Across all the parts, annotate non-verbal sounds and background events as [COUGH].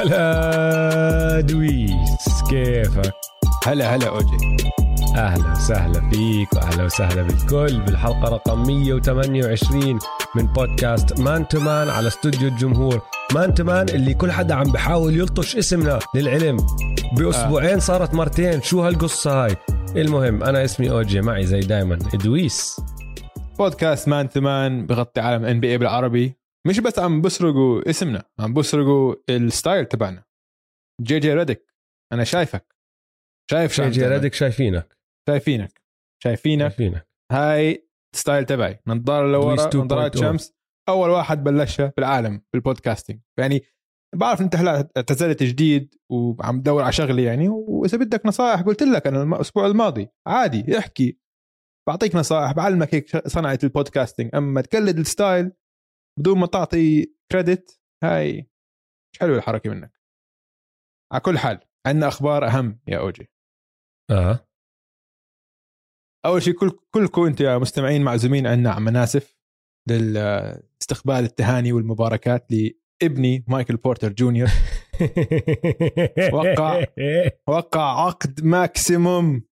هلا ادويس كيفك؟ هلا هلا أوجي. أهلا وسهلا فيك وأهلا وسهلا بالكل بالحلقة رقم 128 من بودكاست مان تو مان على استوديو الجمهور. مان تو مان اللي كل حدا عم بحاول يلطش اسمنا للعلم. بأسبوعين صارت مرتين شو هالقصة هاي؟ المهم أنا اسمي أوجي معي زي دايما ادويس بودكاست مان تو مان بغطي عالم NBA بالعربي. مش بس عم بسرقوا اسمنا عم بسرقوا ال style تبعنا. JJ Redick أنا شايفك. شايف JJ. Redick شايفينك. شايفينك. شايفينك. شايفينك. هاي style تبعي. نظاره لورا 2.0. نظارات شمس أول واحد بلشها بالعالم بال podcasting يعني بعرف أنت هلا اعتزلت جديد وعم تدور على شغلة يعني وإذا بدك نصائح قلت لك أنا الأسبوع الماضي. عادي احكي. بعطيك نصائح بعلمك هيك صنعة ال podcasting أما تقلد ال style بدون ما تعطي credit هاي مش حلوة الحركة منك على كل حال عندنا أخبار أهم يا أوجي آه أول شيء كل كلكم أنتم يا مستمعين معزومين عندنا على مناسف للاستقبال التهاني والمباركات لابني مايكل بورتر جونيور [LAUGHS] وقع. وقع عقد maximum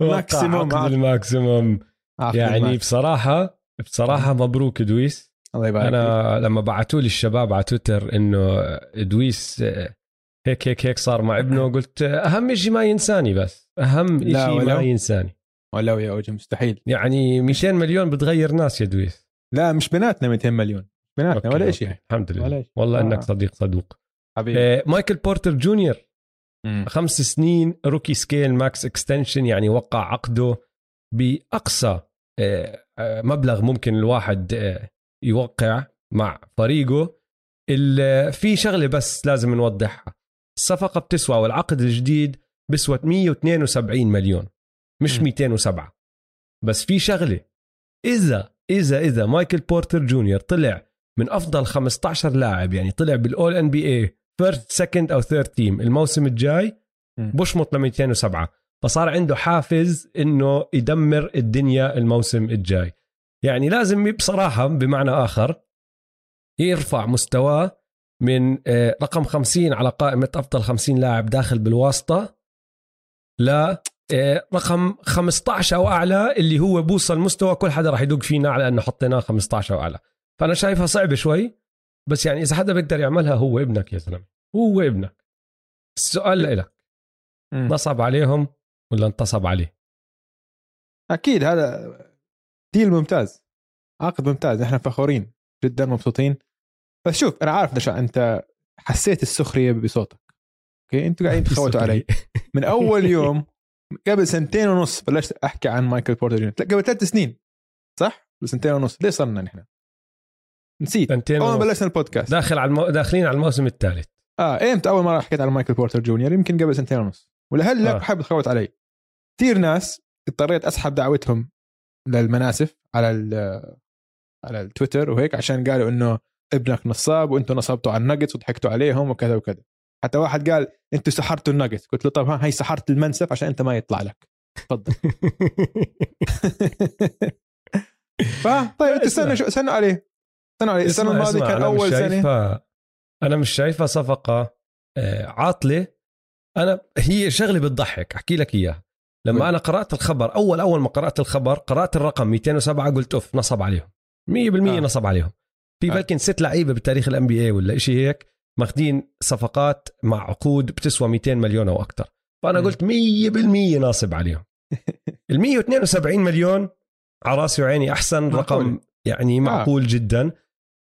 maximum عقد. maximum عقد يعني. بصراحة بصراحة مبروك دويس الله يبارك. أنا لما بعثوا لي الشباب على تويتر إنه دويس آه، هيك هيك هيك صار مع ابنه [LAUGHS] قلت أهم شيء ما ينساني بس أهم شيء. ما ينساني ولو يا اوجي مستحيل يعني 200 مليون بتغير ناس يا دويس لا مش بيناتنا 200 مليون بيناتنا okay، ولا. شيء الحمد لله ولا. والله آه. انك صديق صدوق حبيبي آه، مايكل بورتر جونيور مم. خمس سنين rookie scale max extension يعني وقع عقده بأقصى آه، آه، مبلغ ممكن الواحد آه، يوقع مع فريقه. في شغلة بس لازم نوضحها. الصفقة بتسوى والعقد الجديد بسوى 172 مليون مش م. 207 بس في شغلة إذا إذا إذا مايكل بورتر جونيور طلع من أفضل 15 لاعب يعني طلع بال all NBA first second أو third team الموسم الجاي. بشمط ل 207 فصار عنده حافز إنه يدمر الدنيا الموسم الجاي. يعني لازم بصراحة بمعنى آخر يرفع مستواه من آه، رقم 50 على قائمة أفضل 50 لاعب داخل بالواسطة ل آه، رقم 15 أو أعلى اللي هو بوصل مستوى كل حدا راح يدق فينا على إنه حطيناه 15 أو أعلى. فأنا شايفها صعبة شوي بس يعني إذا حدا بيقدر يعملها هو ابنك يا زلمة هو ابنك. السؤال لك. نصب عليهم ولا انتصب عليه؟ أكيد هذا deal ممتاز. عقد ممتاز. إحنا فخورين جدا مبسوطين. بس شوف أنا عارف ليش أنت حسيت السخرية بصوتك. okay؟ أنتوا قاعدين [LAUGHS] تخوتوا علي. من أول [LAUGHS] يوم قبل سنتين ونص بلشت أحكي عن مايكل بورتر جونيور. قبل ثلاث سنين. صح؟ سنتين ونص؟ ليه صرنا نحن؟ نسيت. سنتين أول ما. بلشنا البودكاست. داخل على المو... داخلين على الموسم الثالث. آه إمتى أول مرة حكيت على مايكل بورتر جونيور؟ يمكن قبل سنتين ونص. ولهلا. آه. حابب تخوت علي. كثير ناس اضطريت أسحب دعوتهم للمناسف على على التويتر وهيك عشان قالوا إنه ابنك نصاب وأنتم نصبتوا على الناجتس وضحكتوا عليهم وكذا وكذا. حتى واحد قال إنتوا سحرتوا الناجتس قلت له طب ها هي سحرت المنسف عشان أنت ما يطلع لك. تفضل. [LAUGHS] فطيب استنوا شو استنوا عليه استنوا عليه السنة الماضية كان أول سنة. أنا مش شايفها صفقة آه، عاطلة. أنا هي شغلة بتضحك أحكي لك إياها. لما. أنا قرأت الخبر أول أول ما قرأت الخبر قرأت الرقم 207 قلت أوف نصب عليهم 100% آه. آه. نصب عليهم في آه. بلكن ست لعيبة بتاريخ الان بي اي ولا شيء هيك ماخذين صفقات مع عقود بتسوى 200 مليون أو أكثر فأنا. قلت 100% ناصب عليهم [LAUGHS] ال 172 مليون على رأسي وعيني أحسن معقول. رقم يعني معقول جدا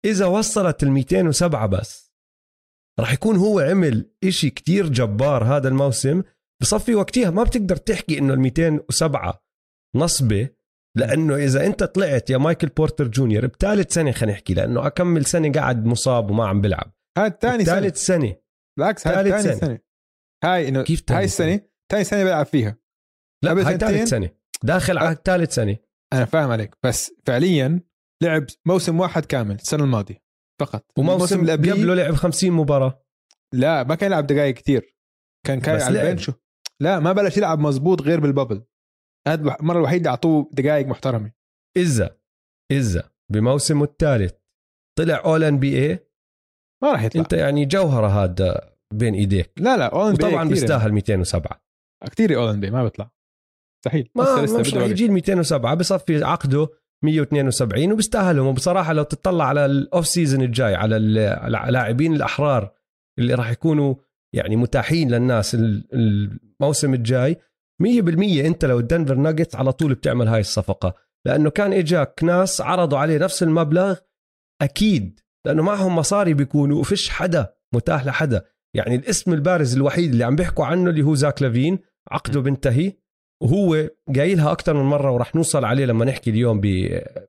إذا وصلت ال 207 بس راح يكون هو عمل إشي كتير جبار هذا الموسم بصفي وقتها ما بتقدر تحكي إنه ال 207 نصبة لأنه إذا أنت طلعت يا مايكل بورتر جونيور بثالث سنة خلينا نحكي لأنه أكمل سنة قاعد مصاب وما عم بلعب. هاد ثاني سنة. ثالث سنة. بالعكس هاي ثالث ثاني سنة. سنة. هاي إنه كيف هاي السنة؟ ثاني سنة بلعب فيها. لا هاي؟ ثالث سنة. داخل على ثالث سنة. أنا فاهم عليك بس فعليا لعب موسم واحد كامل السنة الماضية فقط. وموسم اللي قبله لعب 50 مباراة. لا ما كان يلعب دقائق كتير. كان كان على. البنش لا ما بلش يلعب مزبوط غير بالببل هذا المرة الوحيدة اللي أعطوه دقائق محترمة. إذا إذا بموسمه الثالث طلع اول ان بي اي ما راح يطلع. أنت يعني جوهرة هذا بين إيديك. لا لا اول وطبعا بيستاهل. بيستاهل جوهره هذا بين ايديك لا لا اول وطبعا بيستاهل 207 كثير اول بي ما بيطلع. مستحيل. ما لسه لسه مش رح وقت. يجي ال 207 بصفي عقده 172 وبيستاهلهم. وبصراحة لو تطلع على الاوف سيزون الجاي على اللاعبين الأحرار اللي راح يكونوا يعني متاحين للناس ال- الموسم الجاي. 100% انت لو الدنفر ناجتس على طول بتعمل هاي الصفقة. لأنه كان إجاك ناس عرضوا عليه نفس المبلغ أكيد. لأنه معهم مصاري بيكونوا وفيش حدا متاح لحدا. يعني الاسم البارز الوحيد اللي عم بيحكوا عنه اللي هو زاك لافين عقده بينتهي وهو قايلها أكثر من مرة وراح نوصل عليه لما نحكي اليوم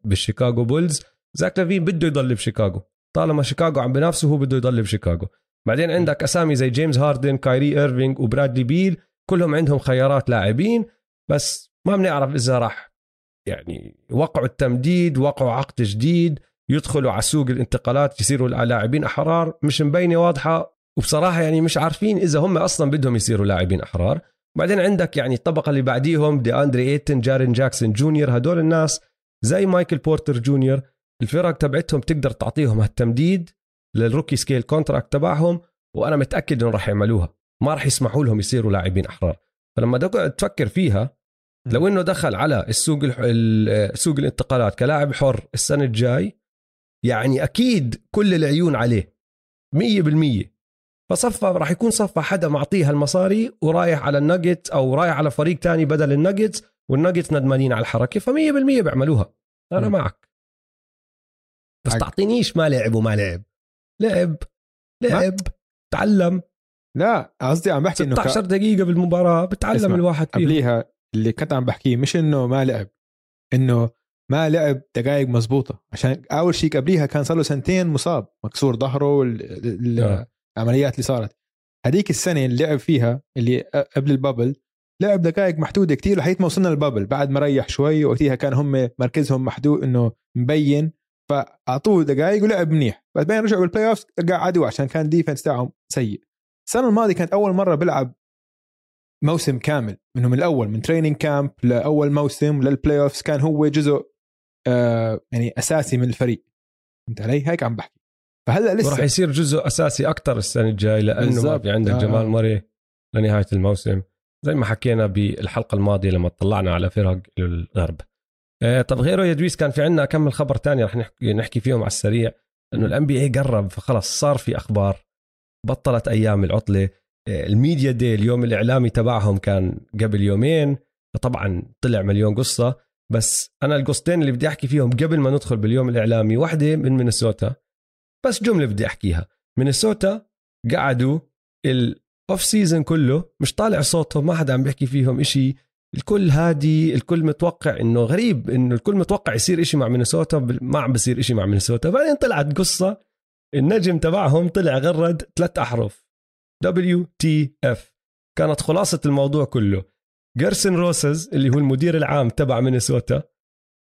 بالشيكاغو بولز. زاك لافين بده يضل بشيكاغو. طالما شيكاغو عم بنافسه هو بده يضل بشيكاغو. بعدين عندك أسامي زي جيمس هاردن كايري ايرفينج وبرادلي بيل كلهم عندهم خيارات لاعبين بس ما بنعرف إذا راح يعني وقعوا التمديد وقعوا عقد جديد يدخلوا على سوق الانتقالات يصيروا لاعبين أحرار مش مبينة واضحة وبصراحة يعني مش عارفين إذا هم أصلا بدهم يصيروا لاعبين أحرار. بعدين عندك يعني الطبقة اللي بعديهم دي اندري ايتن جارين جاكسون جونيور هدول الناس زي مايكل بورتر جونيور الفرق تبعتهم تقدر تعطيهم هالتمديد لل rookie scale contract تبعهم وأنا متأكد انه راح يعملوها. ما راح يسمحوا لهم يصيروا لاعبين أحرار. فلما تقعد تفكر فيها لو إنه دخل على السوق سوق الانتقالات كلاعب حر السنة الجاي يعني أكيد كل العيون عليه. 100% فصفى راح يكون صفى حدا معطيه هالمصاري ورايح على الناجت أو رايح على فريق تاني بدل الناجت والناجت ندمانين على الحركة. ف100% بيعملوها. أنا مم. معك. بس. تعطينيش ما لعب وما لعب. لعب لعب تعلم. لا قصدي عم بحكي إنه 16 دقيقة بالمباراة بتعلم الواحد فيهم. قبليها اللي كنت عم بحكيه مش إنه ما لعب إنه ما لعب دقائق مزبوطة. عشان أول شيء قبليها كان صار له سنتين مصاب مكسور ظهره وال- آه. العمليات اللي صارت. هذيك السنة اللي لعب فيها اللي قبل ال bubble لعب دقائق محدودة كتير لحيث ما وصلنا لل bubble. بعد ما ريح شوي وقتها كان هم مركزهم محدود إنه مبين فأعطوه دقائق ولعب منيح. بعدين رجعوا بال playoff قعدوا عشان كان defense تاعهم سيء. السنة الماضية كانت أول مرة بيلعب موسم كامل منهم الأول من training camp لأول موسم لل playoffs كان هو جزء آه يعني أساسي من الفريق. فهمت علي؟ هيك عم بحكي. فهلأ وراح لسه يصير جزء أساسي أكثر السنة الجاي لأنه ما. في عندك آه، جمال آه. مري لنهاية الموسم. زي ما حكينا بالحلقة الماضية لما طلعنا على فرق الغرب. طب غيره يا دويس كان في عندنا كم خبر تاني رح نحكي, نحكي فيهم على السريع. إنه ال NBA قرب فخلص صار في أخبار بطلت أيام العطلة. آه، ال media day اليوم الإعلامي تبعهم كان قبل يومين. فطبعا طلع مليون قصة. بس أنا القصتين اللي بدي أحكي فيهم قبل ما ندخل باليوم الإعلامي واحدة من مينيسوتا. بس جملة بدي أحكيها. مينيسوتا قعدوا ال off-season كله مش طالع صوتهم ما حدا عم بيحكي فيهم إشي. الكل هادي الكل متوقع إنه غريب إنه الكل متوقع يصير إشي مع مينيسوتا ما عم بصير إشي مع مينيسوتا. بعدين طلعت قصة النجم تبعهم طلع غرد ثلاث أحرف. WTF كانت خلاصة الموضوع كله. جيرسن روسز اللي هو المدير العام تبع مينيسوتا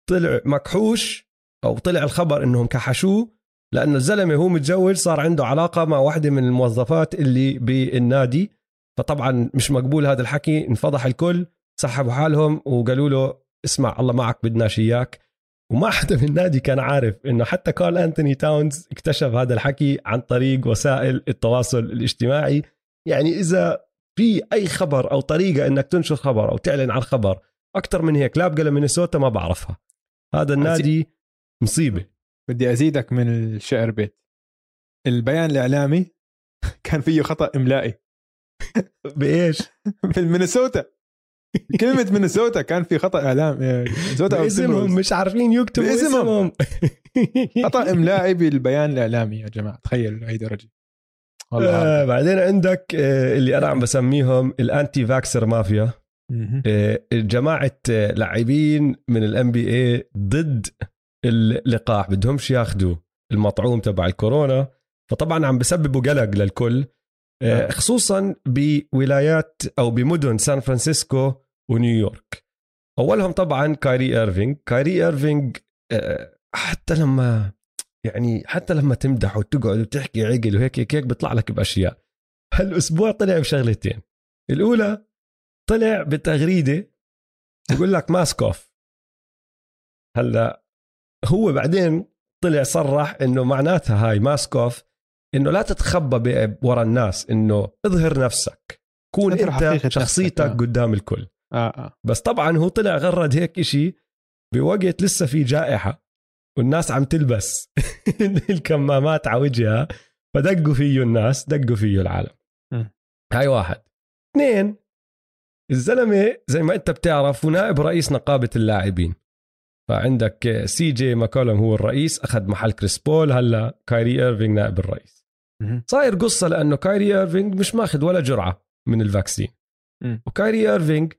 طلع مكحوش أو طلع الخبر إنهم كحشوه لأنه الزلمة هو متزوج صار عنده علاقة مع واحدة من الموظفات اللي بالنادي. فطبعا مش مقبول هذا الحكي انفضح الكل. سحبوا حالهم وقالوا له اسمع الله معك بدناش إياك. وما حدا من النادي كان عارف إنه حتى كارل أنتوني تاونز اكتشف هذا الحكي عن طريق وسائل التواصل الاجتماعي. يعني إذا في أي خبر أو طريقة إنك تنشر خبر أو تعلن عن خبر أكثر من هيك لا بقى مينيسوتا ما بعرفها. هذا النادي مصيبة. بدي أزيدك من الشعر بيت. البيان الإعلامي [LAUGHS] كان فيه خطأ إملائي. بإيش؟ [LAUGHS] في المينيسوتا كلمة مينيسوتا كان في خطأ إعلام مينيسوتا Timberwolves. مش عارفين يكتبوا. اسمهم [LAUGHS] خطأ إملائي بالبيان الإعلامي يا جماعة تخيل أي درجة والله آه. بعدين عندك آه اللي أنا عم بسميهم ال anti-vaxxer mafia. آه جماعة آه لاعبين من ال NBA ضد اللقاح بدهمش ياخذوا المطعوم تبع الكورونا فطبعا عم بسببوا قلق للكل. خصوصا بولايات أو بمدن سان فرانسيسكو ونيويورك. أولهم طبعا كايري ايرفينج كايري ايرفينج آه، حتى لما يعني حتى لما تمدح وتقعد وتحكي عقل وهيك هيك, هيك بيطلع لك بأشياء. هالأسبوع طلع بشغلتين. الأولى طلع بتغريدة بقول لك ماسك أوف. هلا هو بعدين طلع صرح إنه معناتها هاي ماسك أوف إنه لا تتخبى ورا الناس إنه اظهر نفسك. كون أنت شخصيتك آه. قدام الكل. آه آه. بس طبعا هو طلع غرد هيك إشي بوقت لسه في جائحة والناس عم تلبس [LAUGHS] الكمامات على وجهها فدقوا فيه الناس دقوا فيه العالم. م. هاي واحد. اثنين الزلمة زي ما أنت بتعرف ونائب رئيس نقابة اللاعبين. فعندك سي جي ماكولم هو الرئيس أخذ محل كريس بول هلا كايري ايرفينج نائب الرئيس. صاير قصة لأنه كايري إيرفينج مش ماخذ ولا جرعة من ال vaccine. وكايري إيرفينج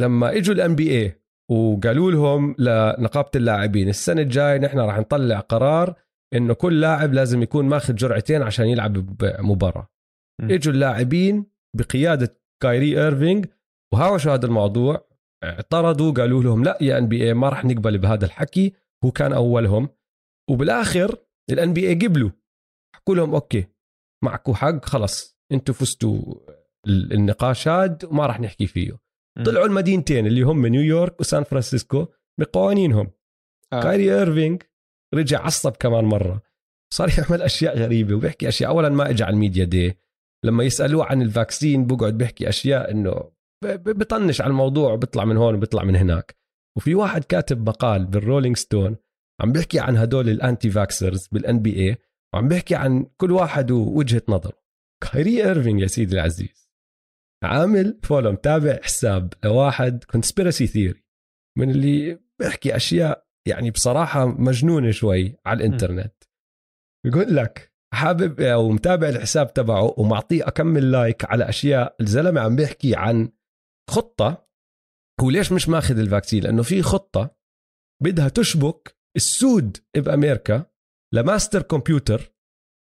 لما إجوا ال NBA وقالوا لهم لنقابة اللاعبين السنة الجاية نحن راح نطلع قرار إنه كل لاعب لازم يكون ماخذ جرعتين عشان يلعب بمباراة. إجوا اللاعبين بقيادة كايري إيرفينج وهاوشوا هذا الموضوع اعترضوا قالوا لهم لا يا NBA ما راح نقبل بهذا الحكي هو كان أولهم. وبالآخر ال NBA قبلوا. حكوا لهم okay معكم حق خلص أنتم فزتوا النقاش هاد وما راح نحكي فيه. طلعوا المدينتين اللي هم نيويورك وسان فرانسيسكو بقوانينهم. آه. كايري ايرفينج رجع عصب كمان مرة. صار يعمل أشياء غريبة وبيحكي أشياء. اولا ما اجى على ال media day. لما يسألوه عن ال vaccine بقعد بيحكي أشياء إنه بطنش على الموضوع وبيطلع من هون وبيطلع من هناك. وفي واحد كاتب مقال بال Rolling Stone عم بيحكي عن هدول ال anti-vaxxers بال NBA وعم بيحكي عن كل واحد ووجهة نظره كايري ايرفينج يا سيدي العزيز. عامل follow متابع حساب لواحد conspiracy theory من اللي بيحكي أشياء يعني بصراحة مجنونة شوي على الإنترنت. بيقول لك حابب أو متابع الحساب تبعه ومعطيه اكمل like على أشياء الزلمة عم بيحكي عن خطة. هو ليش مش ماخذ ال vaccine؟ لأنه في خطة بدها تشبك السود بأمريكا ل master computer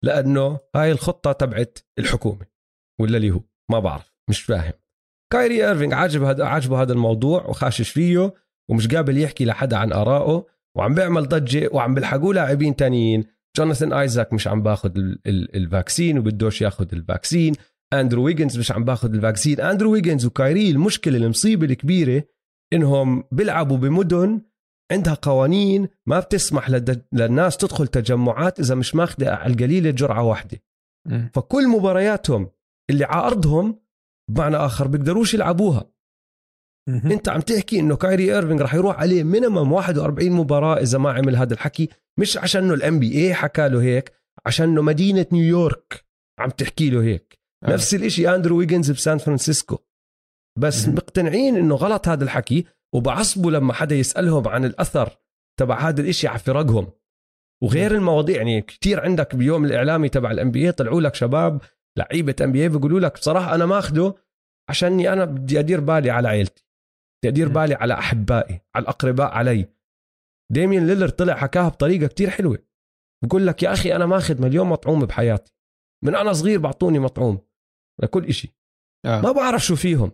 لأنه هاي الخطة تبعت الحكومة ولا اللي هو ما بعرف مش فاهم. كايري ايرفينج عاجب هذا عاجبه هذا الموضوع وخاشش فيه ومش قابل يحكي لحدا عن ارائه وعم بيعمل ضجة وعم بيلحقوه لاعبين تانيين. جوناثان آيزاك مش عم باخذ ال vaccine وبدوش ياخذ ال vaccine. أندرو ويجنز مش عم باخذ ال vaccine. أندرو ويجنز وكايري المشكلة المصيبة الكبيرة إنهم بيلعبوا بمدن عندها قوانين ما بتسمح لد... للناس تدخل تجمعات إذا مش ماخذه على القليلة جرعة واحدة. فكل مبارياتهم اللي على أرضهم بمعنى آخر بيقدروش يلعبوها. أنت عم تحكي إنه كايري إيرفينج راح يروح عليه minimum 41 مباراة إذا ما عمل هذا الحكي. مش عشان انه ال NBA حكى له هيك عشان انه مدينة نيويورك عم تحكي له هيك. آه. نفس الشيء اندرو ويجنز بسان فرانسيسكو. بس مقتنعين إنه غلط هذا الحكي. وبعصبوا لما حدا يسألهم عن الأثر تبع هذا الإشي على فرقهم وغير المواضيع يعني كثير عندك بيوم الإعلامي تبع الان بي طلعوا لك شباب لعيبة ان بي بيقولوا لك بصراحة أنا ماخده عشاني أنا بدي أدير بالي على عائلتي بدي أدير بالي على أحبائي على الأقرباء علي. ديمين ليلر طلع حكاها بطريقة كتير حلوة. بقول لك يا أخي أنا ماخذ مليون مطعوم بحياتي. من أنا صغير بعطوني مطعوم لكل إشي. آه. ما بعرف شو فيهم.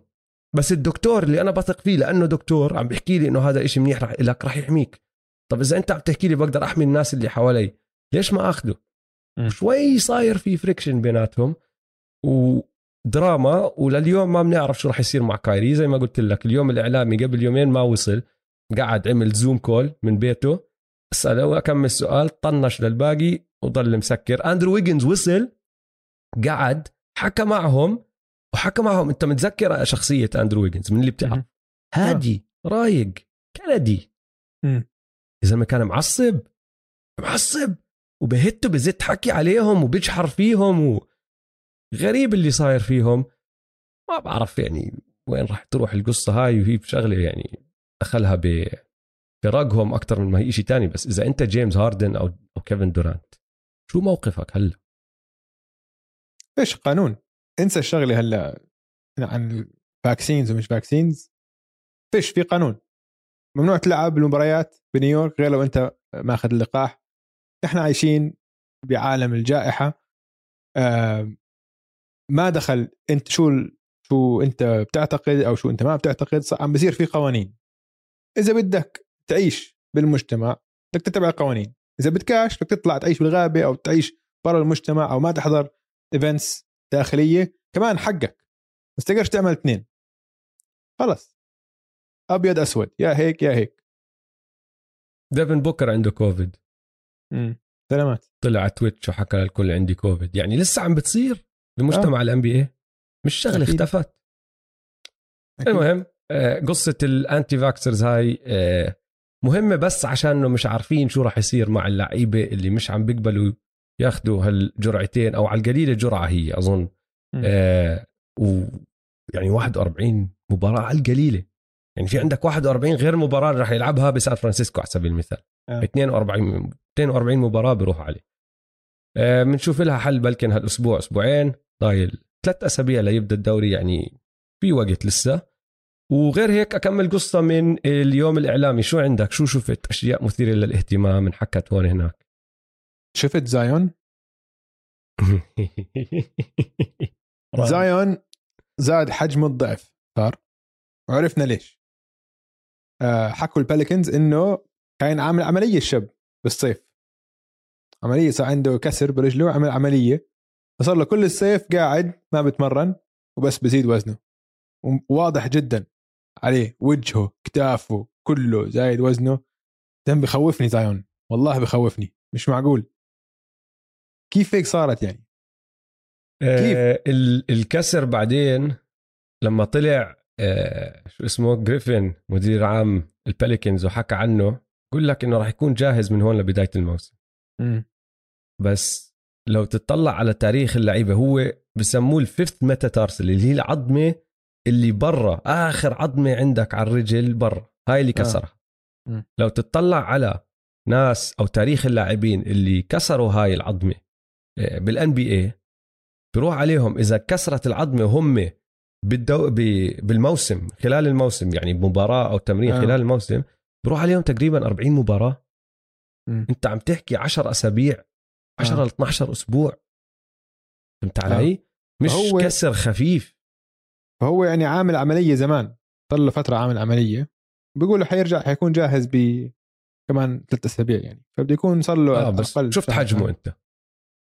بس الدكتور اللي أنا بثق فيه لأنه دكتور عم بيحكي لي إنه هذا إشي منيح رح لك رح يحميك. طب إذا أنت عم تحكي لي بقدر أحمي الناس اللي حوالي ليش ما اخذه شوي صاير في friction بيناتهم ودراما ولليوم ما بنعرف شو رح يصير مع كايري. زي ما قلت لك اليوم الإعلامي قبل يومين ما وصل. قعد عمل Zoom call من بيته. سأله أكمل سؤال طنش للباقي وضل مسكر. أندرو ويجنز وصل قعد حكى معهم وحكى معهم. أنت متذكر شخصية أندرو ويجنز؟ من اللي بتعرف؟ هادي رايق كندي. إذا ما كان معصب معصب وبهته بزت حكي عليهم وبيجحر فيهم و... غريب اللي صاير فيهم. ما بعرف يعني وين راح تروح القصة هاي وهي بشغلة يعني دخلها بفراقهم أكثر من ما هي شيء ثاني بس إذا أنت جيمس هاردن أو أو كيفن دورانت شو موقفك هلا؟ إيش قانون؟ انسى الشغلة هلا عن vaccines ومش vaccines فيش في قانون. ممنوع تلعب المباريات بنيويورك غير لو انت ماخذ اللقاح. إحنا عايشين بعالم الجائحة. ما دخل انت شو شو انت بتعتقد أو شو انت ما بتعتقد عم بصير في قوانين. إذا بدك تعيش بالمجتمع بدك تتبع القوانين. إذا بدكاش بدك تطلع تعيش بالغابة أو تعيش برا المجتمع أو ما تحضر events داخلية كمان حقك بس تقدرش تعمل اثنين. خلص أبيض أسود يا هيك يا هيك. ديفن بوكر عنده كوفيد. سلامات. طلع على تويتش وحكى للكل عندي كوفيد. يعني لسه عم بتصير بمجتمع ال NBA مش شغلة أكيد. اختفت. أكيد. المهم آه، قصة ال anti-vaxxers هاي آه، مهمة بس عشان انه مش عارفين شو راح يصير مع اللعيبة اللي مش عم بيقبلوا ياخذوا هالجرعتين أو على القليلة جرعة هي أظن. آه و يعني 41 مباراة على القليلة. يعني في عندك 41 غير مباراة راح يلعبها بسان فرانسيسكو على سبيل المثال. آه. 42 42 مباراة بيروح عليه. آه بنشوف لها حل بلكن هالأسبوع أسبوعين ضايل. ثلاث أسابيع ليبدأ الدوري يعني في وقت لسه. وغير هيك أكمل قصة من اليوم الإعلامي. شو عندك؟ شو شفت؟ أشياء مثيرة للاهتمام انحكت هون هناك. شفت زايون؟ [LAUGHS] زايون زاد حجمه الضعف صار؟ وعرفنا ليش. آه حكوا الباليكنز إنه كان عامل عملية الشاب بالصيف. عملية صار عنده كسر برجله عمل عملية. فصار له كل الصيف قاعد ما بتمرن وبس بزيد وزنه. وواضح جدا عليه وجهه كتافه كله زايد وزنه. دم بخوفني زايون والله بخوفني مش معقول. كيف هيك صارت يعني آه ال- الكسر بعدين لما طلع آه شو اسمه جريفن مدير عام ال Pelicans وحكى عنه قول لك إنه راح يكون جاهز من هون لبداية الموسم مم. بس لو تطلع على تاريخ اللعيبة هو بسموه ال fifth metatarsal اللي هي العظمة اللي برا آخر عظمة عندك على الرجل برا هاي اللي آه. كسرها مم. لو تطلع على ناس أو تاريخ اللاعبين اللي كسروا هاي العظمة آه، بالان بي اي بروح عليهم إذا كسرت العظمة وهم بالدو... ب... بالموسم خلال الموسم يعني بمباراة أو تمرين آه. آه. خلال الموسم بروح عليهم تقريبا 40 مباراة مم. أنت عم تحكي 10 أسابيع 10 آه. ل 12 أسبوع فهمت آه. علي؟ مش فهو- كسر خفيف فهو يعني عامل عملية زمان صار له فترة عامل عملية بيقولوا حيرجع حيكون جاهز ب كمان ثلاث أسابيع يعني فبده يكون صار له آه بس شفت. حجمه أنت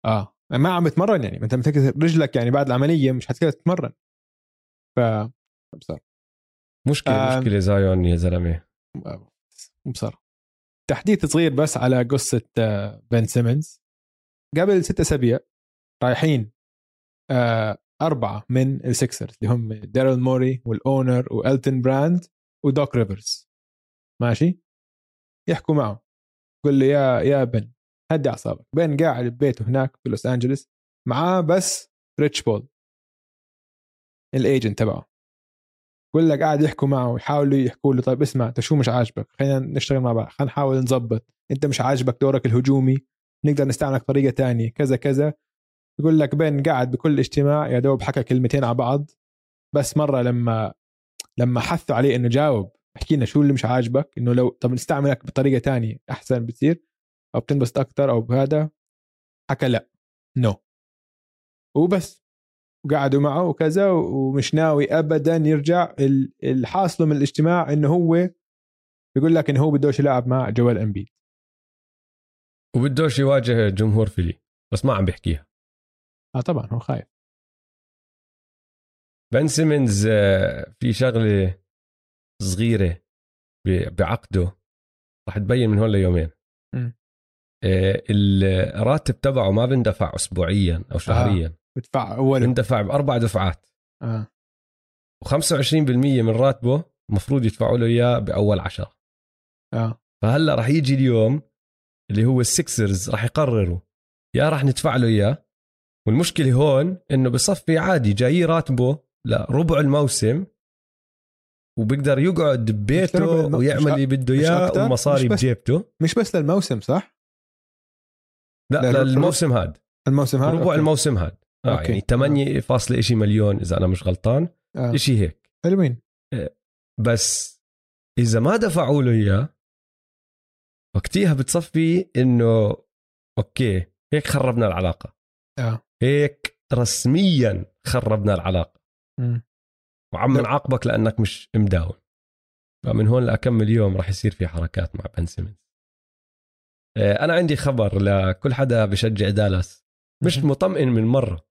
آه. ما عم بتمرن يعني. أنت متكسر رجلك يعني بعد العملية مش حتقدر تتمرن. ف بصار مشكلة آه. آه. مشكلة زايون يا زلمة. بصار تحديث صغير بس على قصة آه، بن سيمنز. قبل ست أسابيع رايحين آه، أربعة من ال Sixers اللي هم داريل موري وال owner وألتون براند ودوك ريفرز. ماشي؟ يحكوا معه يقول له يا يا بن. هدي أعصابك. بن قاعد ببيته هناك في لوس أنجلوس معاه بس ريتش بول. ال agent تبعه. يقول لك قاعد يحكوا معه ويحاولوا يحكوا له طيب اسمع أنت شو مش عاجبك؟ خلينا نشتغل مع بعض خلينا نحاول نظبط. أنت مش عاجبك دورك الهجومي نقدر نستعملك بطريقه تانية كذا كذا. يقول لك بن قاعد بكل اجتماع يا دوب حكى كلمتين على بعض. بس مرة لما لما حثوا عليه إنه جاوب احكي لنا شو اللي مش عاجبك إنه لو طب نستعملك بطريقة تانية أحسن بتصير. أو بتنبسط أكثر أو بهذا حكى لا no no. وبس. وقعدوا معه وكذا ومش ناوي ابدا يرجع ال- الحاصله من الاجتماع إنه هو بيقول لك إنه هو بدوش يلعب مع جوال امبيد وبدوش يواجه جمهور فيلي بس ما عم بيحكيها. آه طبعا هو خايف. بن سيمنز آه، في شغلة صغيرة بعقده راح تبين من هون ليومين. الراتب تبعه ما بندفع اسبوعيا أو شهريا. بدفع أول. بندفع بأربع دفعات. آه. و25% من راتبه المفروض يدفعوا له إياه بأول عشرة آه. فهلأ راح يجي اليوم اللي هو ال Sixers راح يقرروا يا راح ندفع له إياه. والمشكلة هون إنه بصفي عادي جاي راتبه لربع الموسم وبيقدر يقعد ببيته ويعمل اللي بده إياه بس- بجيبته. مش بس للموسم صح؟ لا لا، للموسم هاد. الموسم هذا ربع. الموسم هاد. آه okay. يعني 8 فاصلة إشي مليون إذا أنا مش غلطان. آه. إشي هيك. حلوين. بس إذا ما دفعوا له إياه وقتها بتصفي إنه okay هيك خربنا العلاقة. آه. هيك رسميا خربنا العلاقة. مم. وعم لا. نعاقبك لأنك مش مداوم. فمن هون لأكمن يوم راح يصير في حركات مع بن سيمونز. آه، أنا عندي خبر لكل حدا بشجع دالاس. مش. مطمئن من مرة.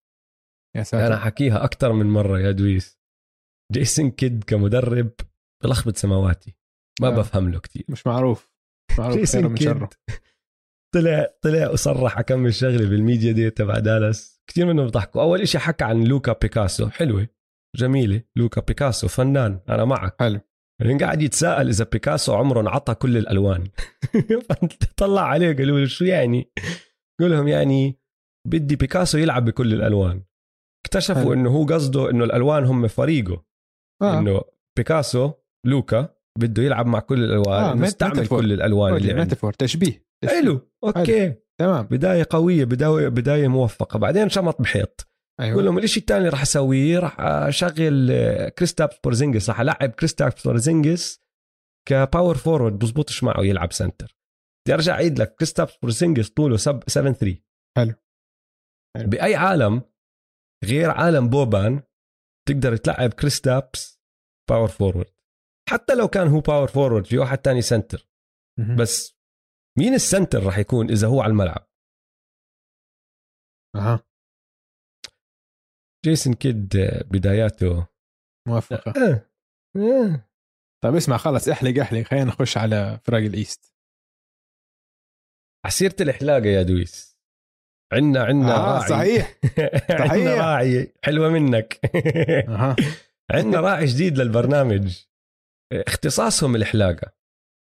يا ساتر أنا حكيها أكثر من مرة يا دويس. جيسون كيد كمدرب بلخبط سماواتي. ما آه. بفهم له كثير مش معروف. مش معروف جيسون كيد. [LAUGHS] طلع طلع وصرح كم شغله بالميديا دي تبع دالاس. كثير منهم بضحكوا أول إشي حكى عن لوكا بيكاسو. حلوة. جميلة. لوكا بيكاسو. فنان. أنا معك. حلو. يعني قاعد يتساءل إذا بيكاسو عمره انعطى كل الألوان. [LAUGHS] طلع عليه قالوا له شو يعني؟ قال لهم يعني بدي بيكاسو يلعب بكل الألوان. اكتشفوا حلو. إنه هو قصده إنه الألوان هم فريقه. آه. إنه بيكاسو لوكا بده يلعب مع كل الألوان آه، مستعمل metaphor. كل الألوان اللي عنده. metaphor تشبيه. حلو okay. تمام. بداية قوية بداية بداية موفقة. بعدين شمط بحيط. أيوه. بقول لهم الشيء الثاني راح أسويه؟ راح أشغل آه، كريستابس بورزينجس راح ألعب كريستابس بورزينجس ك power forward بزبطش معه يلعب center بدي أرجع أعيد لك. كريستابس بورزينجس طوله 7 3 حلو. حلو. بأي عالم غير عالم بوبان تقدر تلعب كريستابس power forward حتى لو كان هو باور فورورد في واحد تاني center مهم. بس مين ال center راح يكون إذا هو على الملعب؟ أها. جيسون كيد آه، بداياته. موفقه آه. آه. طيب اسمع خلص احلق احلق. خلينا نخش على فرق ال East. على سيرة الحلاقة يا دويس. عنا عنا آه راعي. صحيح. [LAUGHS] عنا. راعي حلوة منك. [LAUGHS] أها. عنا راعي جديد للبرنامج. اختصاصهم الحلاقة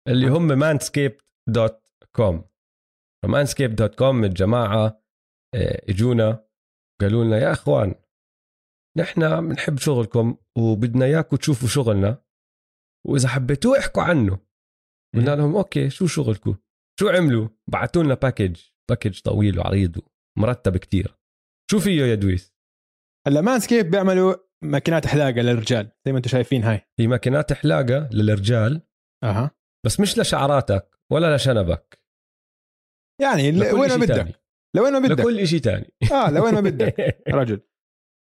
اللي هم Manscaped dot com Manscaped dot com الجماعة اجونا قالوا لنا يا إخوان نحن بنحب شغلكم وبدنا إياكم تشوفوا شغلنا. وإذا حبيتوه احكوا عنه. قلنا لهم okay شو شغلكم؟ شو عملوا؟ بعثوا لنا package package طويل وعريض ومرتب كتير. شو فيه يا دويس؟ هلا Manscaped بيعملوا ماكينات حلاقة للرجال زي ما أنتم شايفين هاي. هي ماكينات حلاقة للرجال. أها. بس مش لشعراتك ولا لشنبك. يعني وين ما بدك. تاني. لوين ما بدك. لكل شيء تاني. آه لوين ما بدك. [LAUGHS] رجل.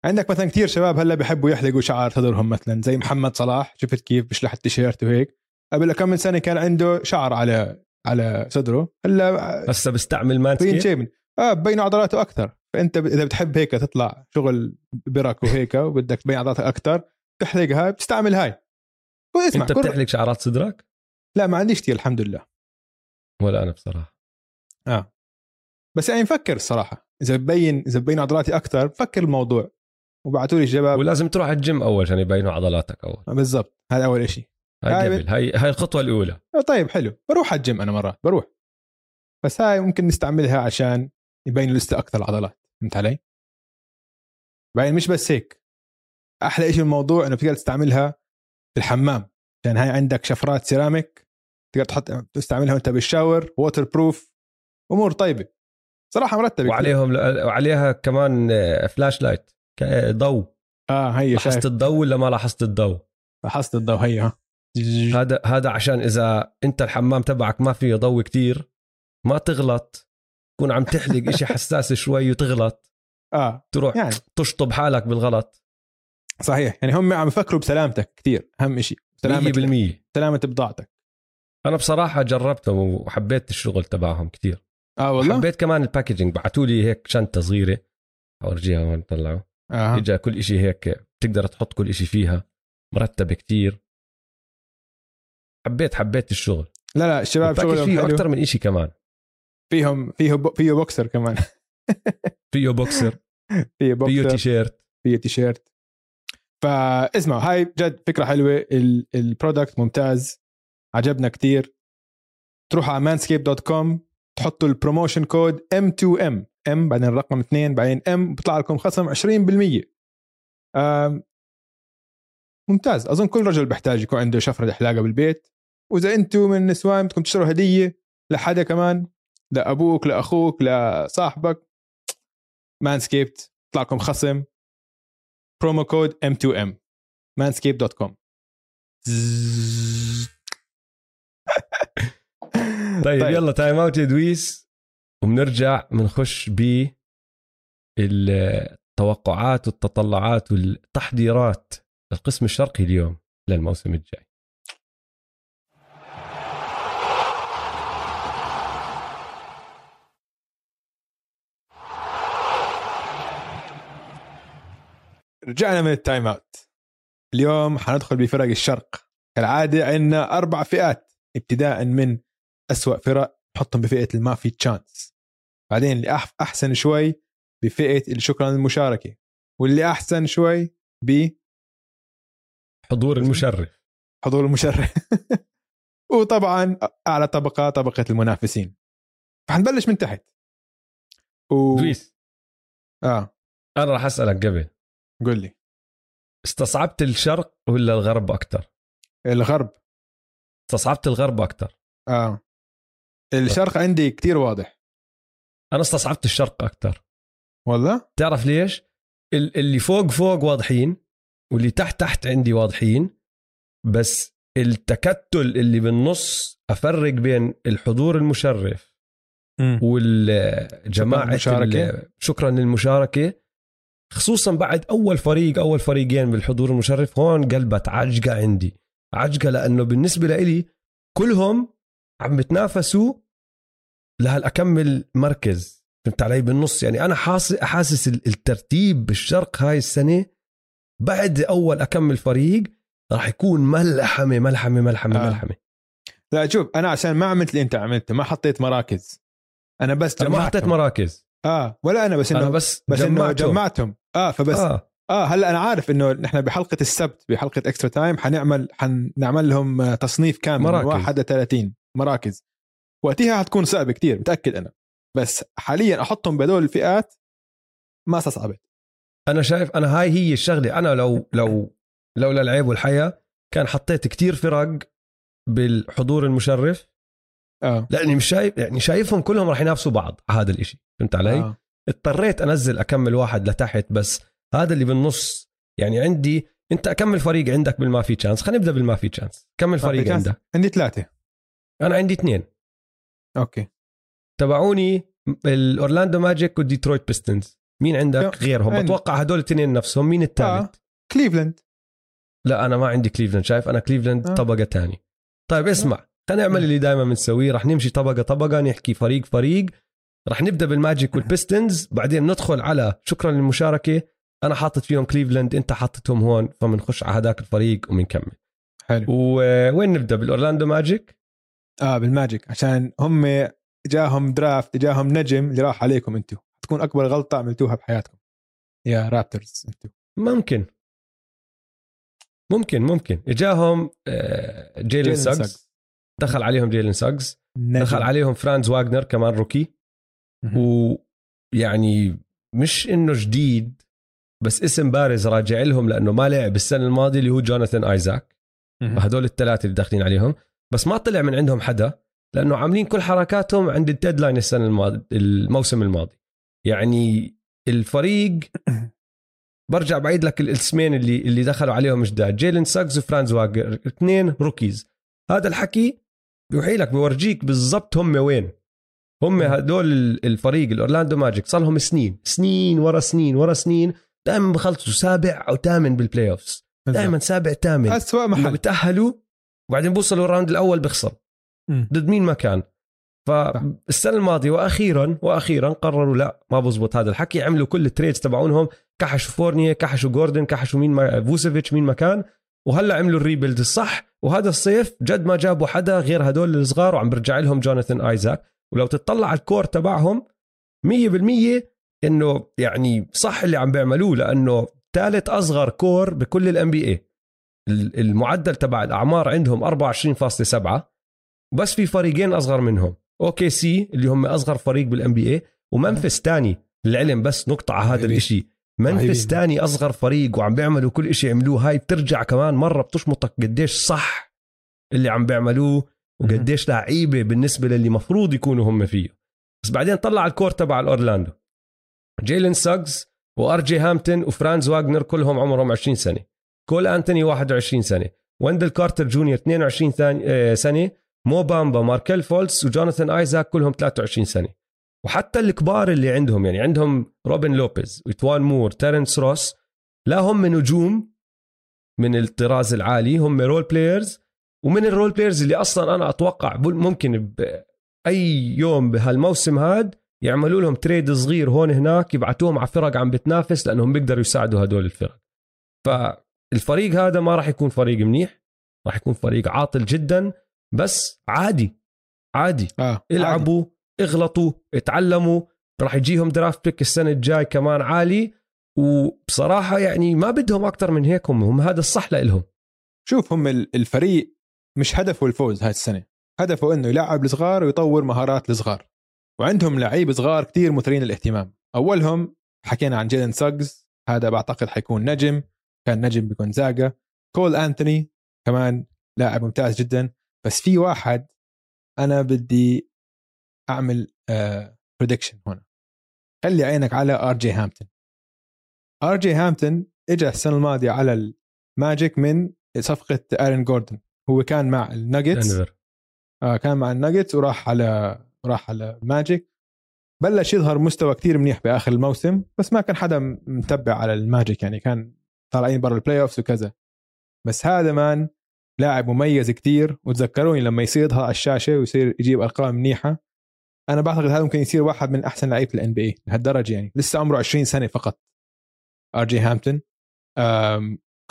عندك مثلا كثير شباب هلأ بيحبوا يحلقوا شعر صدرهم مثلا زي محمد صلاح شفت كيف بيشلح التيشيرت وهيك. قبل كم من سنة كان عنده شعر على على صدره هلأ هسه بستعمل مانسكيب آه ببين عضلاته أكثر. فأنت إذا بتحب هيك تطلع شغل برك وهيك وبدك تبين عضلاتك أكثر تحلقها بتستعمل هاي. واسمع أنت. بتحلق شعرات صدرك؟ لا ما عنديش كثير الحمد لله. ولا أنا بصراحة. آه. بس يعني مفكر الصراحة. إذا ببين إذا ببين عضلاتي أكثر بفكر الموضوع. وبعثوا لي الشباب. ولازم تروح الجيم أول عشان يبينوا عضلاتك أول. آه، بالضبط. هذا أول شيء هاي هاي قبل. هاي هاي الخطوة الأولى. آه، طيب حلو. بروح على الجيم أنا مرات بروح. بس هاي ممكن نستعملها عشان يبين لسه أكثر العضلات. فهمت علي؟ بعدين مش بس هيك. أحلى شيء الموضوع إنه بتقدر تستعملها في الحمام. عشان هاي عندك شفرات سيراميك. تقدر تحط تستعملها وأنت بال shower. waterproof أمور طيبة. صراحة مرتبة. وعليهم وعليها كمان flashlight آه، ضوء. آه هي لاحظت شايف. الضوء ولا ما لاحظت الضوء؟ لاحظت الضوء هي هذا هذا عشان إذا أنت الحمام تبعك ما فيه ضوء كتير ما تغلط. تكون عم تحلق إشي حساس شوي وتغلط. آه تروح يعني. تشطب حالك بالغلط. صحيح. يعني هم عم يفكروا بسلامتك كثير أهم شيء سلامة 100% سلامة بضاعتك. أنا بصراحة جربتهم وحبيت الشغل تبعهم كتير. آه والله؟ حبيت كمان ال packaging بعثوا لي هيك شنطة صغيرة. أورجيها هون طلعوا آه. اجى كل إشي هيك بتقدر تحط كل إشي فيها مرتب كتير. حبيت حبيت الشغل. لا لا الشباب شغلهم فيه أكثر من إشي كمان. فيهم فيه ب... فيه بوكسر كمان. [LAUGHS] فيه بوكسر. [LAUGHS] فيه فيه boxer. T-shirt. فيه تيشيرت. فاسمعوا هاي جد فكرة حلوة. ال... ال product ممتاز. عجبنا كتير. تروحوا على manscape.com تحطوا ال promotion code M2M M بعدين الرقم 2 بعدين M بيطلع لكم خصم 20% آم، ممتاز. أظن كل رجل بيحتاج يكون عنده شفرة حلاقة بالبيت. وإذا أنتم من النسوان بدكم تشتروا هدية لحدا كمان لابوك لاخوك لصاحبك Manscaped يطلع لكم خصم. promo code M2M manscape.com طيب, طيب. يلا time out يا دويس. وبنرجع بنخش ب التوقعات والتطلعات والتحضيرات للقسم الشرقي اليوم للموسم الجاي. رجعنا من ال time out. اليوم حندخل بفرق الشرق. كالعادة عندنا أربع فئات ابتداء من أسوأ فرق حطهم بفئة اللي ما في chance. بعدين اللي أحسن شوي بفئة شكرا للمشاركه واللي أحسن شوي حضور المشرف. بحضور المشرف. [LAUGHS] وطبعا أعلى طبقة طبقة المنافسين. فحنبلش من تحت. و... دويس آه. أنا راح أسألك قبل. قول لي. استصعبت الشرق ولا الغرب أكثر الغرب. استصعبت الغرب أكثر آه. الشرق عندي كتير واضح. أنا استصعبت الشرق أكثر والله تعرف ليش؟ ال- اللي فوق فوق واضحين واللي تحت تحت عندي واضحين بس التكتل اللي بالنص أفرق بين الحضور المشرف والجماعة المشاركة. شكرا للمشاركة. خصوصا بعد أول فريق أول فريقين بالحضور المشرف هون قلبت عجقة عندي. عجقة لأنه بالنسبة لإلي كلهم عم بتنافسوا لهالاكمل مركز فهمت علي بالنص يعني أنا حاسس حاسس ال- الترتيب بالشرق هاي السنة بعد أول أكمل فريق راح يكون ملحمة ملحمة ملحمة آه. ملحمة لا شوف أنا عشان ما عملت اللي أنت عملته ما حطيت مراكز أنا بس أنا ما جمعتهم. حطيت مراكز آه ولا أنا بس إنه أنا بس بس إنه جمعتهم. جمعتهم آه فبس آه. آه هلأ أنا عارف إنه نحن بحلقة السبت بحلقة extra time حنعمل حنعمل لهم تصنيف كامل مراكز. من 1 ل 30 مراكز وقتها حتكون صعبه كتير متأكد أنا. بس حاليا أحطهم بهدول الفئات ما استصعبت. أنا شايف أنا هاي هي الشغلة. أنا لو لو لولا العيب والحيا كان حطيت كتير فرق بالحضور المشرف. آه. لأني مش شايف يعني شايفهم كلهم راح ينافسوا بعض على هذا الإشي. فهمت علي؟ آه. اضطريت أنزل أكمل واحد لتحت بس هذا اللي بالنص يعني عندي أنت أكمل فريق عندك بالما في chance خلينا نبدأ بالما في chance كمل فريق. عندك. عندي ثلاثة. أنا عندي اثنين. okay. تبعوني الأورلاندو ماجيك والديترويت بيستونز مين عندك غيرهم؟ عندي. بتوقع هدول الاثنين نفسهم. مين الثالث؟ آه. كليفلاند. لا أنا ما عندي كليفلاند. شايف؟ أنا كليفلاند آه. طبقة تاني طيب اسمع. خلينا نعمل اللي دائما بنسويه. رح نمشي طبقة طبقة نحكي فريق فريق. رح نبدأ بالماجيك والبيستونز بعدين ندخل على شكرا للمشاركة. أنا حاطط فيهم كليفلاند أنت حاططهم هون فبنخش على هذاك الفريق وبنكمل حلو. ووين نبدأ؟ بالأورلاندو ماجيك؟ آه بالماجيك. عشان هم جاهم draft جاهم نجم اللي راح عليكم أنتم تكون أكبر غلطة عملتوها بحياتكم. يا رابترز أنتم ممكن. ممكن ممكن. اجاهم جيلن ساجز دخل عليهم جيلن ساجز دخل عليهم فرانز واغنر كمان rookie ويعني مش إنه جديد بس اسم بارز راجع لهم لأنه ما لعب السنة الماضية اللي هو جوناثان ايزاك فهدول الثلاثة اللي داخلين عليهم. بس ما طلع من عندهم حدا لأنه عاملين كل حركاتهم عند ال deadline السنة الماضي الموسم الماضي. يعني الفريق [COUGHS] برجع بعيد لك الاسمين اللي اللي دخلوا عليهم جداد جيلن ساجز وفرانز واغنر اثنين rookies. هذا الحكي بيوحي لك بورجيك بالضبط هم وين. هم هدول الفريق الأورلاندو ماجيك صار لهم سنين سنين ورا سنين ورا سنين دائما بخلصوا سابع أو ثامن بال playoffs دائما سابع ثامن. اسوء محل. بتاهلوا وبعدين بوصلوا ال round الأول بيخسر مم. ضد مين ما كان. فالسنه الماضية وأخيرا وأخيرا قرروا لا ما بزبط هذا الحكي. عملوا كل ال trades تبعونهم. كحشوا فورنييه كحشوا جوردن كحشوا مين ما فوتشيفيتش مين ما كان. وهلأ عملوا ال rebuild الصح. وهذا الصيف جد ما جابوا حدا غير هدول الصغار. وعم برجع لهم جوناثان آيزاك. ولو تطلع على ال core تبعهم 100% إنه يعني صح اللي عم بيعملوه. لأنه ثالث أصغر core بكل ال NBA المعدل تبع الأعمار عندهم 24.7 بس في فريقين أصغر منهم. OKC اللي هم أصغر فريق بال NBA وممفيس تاني للعلم بس نقطة على هذا. الإشي. ممفيس. تاني أصغر فريق وعم بيعملوا كل إشي عملوه هاي بترجع كمان مرة بتشمطك قديش صح اللي عم بيعملوه وقديش لعيبة بالنسبة للي مفروض يكونوا هم فيه. بس بعدين طلع ال core تبع الأورلاندو. جيلين ساجز وآر جي هامبتون وفرانز واغنر كلهم عمرهم 20 سنة. كول أنتوني 21 سنة ويندل كارتر جونيور 22 ثاني- آه، سنة مو بامبا ماركل فولتس وجوناثان آيزاك كلهم 23 سنة. وحتى الكبار اللي عندهم يعني عندهم روبن لوبيز وإيتوان مور تيرنس روس لا هم نجوم من الطراز العالي هم role players ومن ال role players اللي أصلا أنا أتوقع ممكن باي يوم بهالموسم هاد يعملوا لهم تريد صغير هون هناك يبعتوهم على فرق عم بتنافس لأنهم بيقدروا يساعدوا هدول الفرق. فالفريق هذا ما راح يكون فريق منيح راح يكون فريق عاطل جدا بس عادي عادي. آه العبوا اغلطوا اتعلموا راح يجيهم درافت بيك السنة الجاي كمان عالي. وبصراحة يعني ما بدهم أكثر من هيك هم, هم هذا الصح لإلهم. شوف هم ال- الفريق مش هدفه الفوز هاي السنة. هدفه إنه يلعب الصغار ويطور مهارات الصغار وعندهم لعيب صغار كتير مثيرين للاهتمام. أولهم حكينا عن جيلن ساجز هذا بعتقد حيكون نجم. كان نجم بكونزاجا كول أنتوني كمان لاعب ممتاز جدا. بس في واحد أنا بدي أعمل prediction هنا. خلي عينك على آر جي هامبتون. آر جي هامبتون اجى السنة الماضية على الماجيك من صفقة ارين جوردن هو كان مع الناجتس. آه كان مع الناجتس وراح على راح على ماجيك. بلش يظهر مستوى كتير منيح بآخر الموسم بس ما كان حدا متبع على الماجيك يعني. كان طالعين برا ال playoffs وكذا. بس هذا man لاعب مميز كتير وتذكروني لما يصير يظهر على الشاشة ويصير يجيب أرقام منيحة أنا بعتقد هذا ممكن يصير واحد من أحسن لعيبة ال NBA لهالدرجة يعني. لسه عمره 20 سنة فقط. آر جي هامبتون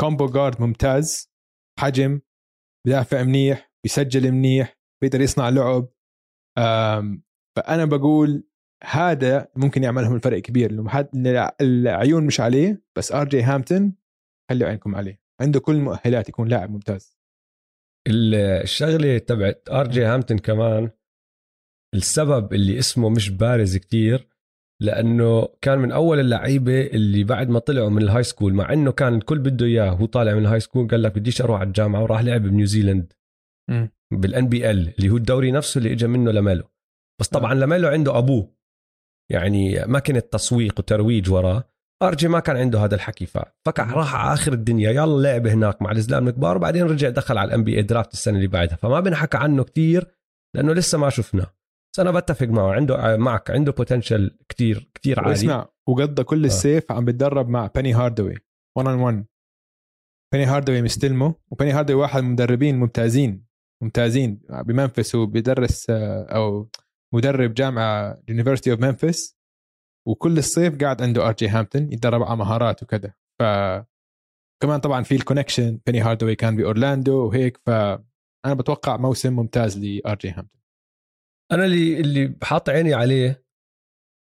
combo guard ممتاز حجم بدافع منيح بيسجل منيح بيقدر يصنع لعب. فأنا بقول هذا ممكن يعمل لهم الفرق كبير. العيون مش عليه بس آر جي هامبتون خلوا عينكم عليه. عنده كل المؤهلات يكون لاعب ممتاز. الشغلة تبعت آر جي هامبتون كمان السبب اللي اسمه مش بارز كتير لأنه كان من أول اللعيبة اللي بعد ما طلعوا من ال high school مع إنه كان الكل بده إياه هو طالع من ال high school قال لك بديش أروح على الجامعة وراح لعب بنيوزيلند بال NBL اللي هو الدوري نفسه اللي اجى منه لميلو بس طبعا لميلو عنده أبوه. يعني ماكينه تسويق وترويج وراه. ارجي ما كان عنده هذا الحكي ففكع راح على آخر الدنيا يلا لعب هناك مع الزلام الكبار وبعدين رجع دخل على ال NBA draft السنة اللي بعدها. فما بنحكى عنه كتير لأنه لسه ما شفناه. بس أنا بتفق معه عنده معك عنده potential كتير كتير عالي. اسمع وقضى كل الصيف عم بتدرب مع بني هاردوي 1 on 1 بني هاردوي مستلمه وبني هاردوي واحد من المدربين ممتازين ممتازين بمنفس وبيدرس آه، أو مدرب جامعة University of Memphis وكل الصيف قاعد عنده آر جي هامبتون يتدرب على مهارات وكذا. ف كمان طبعا في ال connection بني هاردوي كان بأورلاندو وهيك فانا بتوقع موسم ممتاز لار جي هامبتون. أنا اللي اللي حاط عيني عليه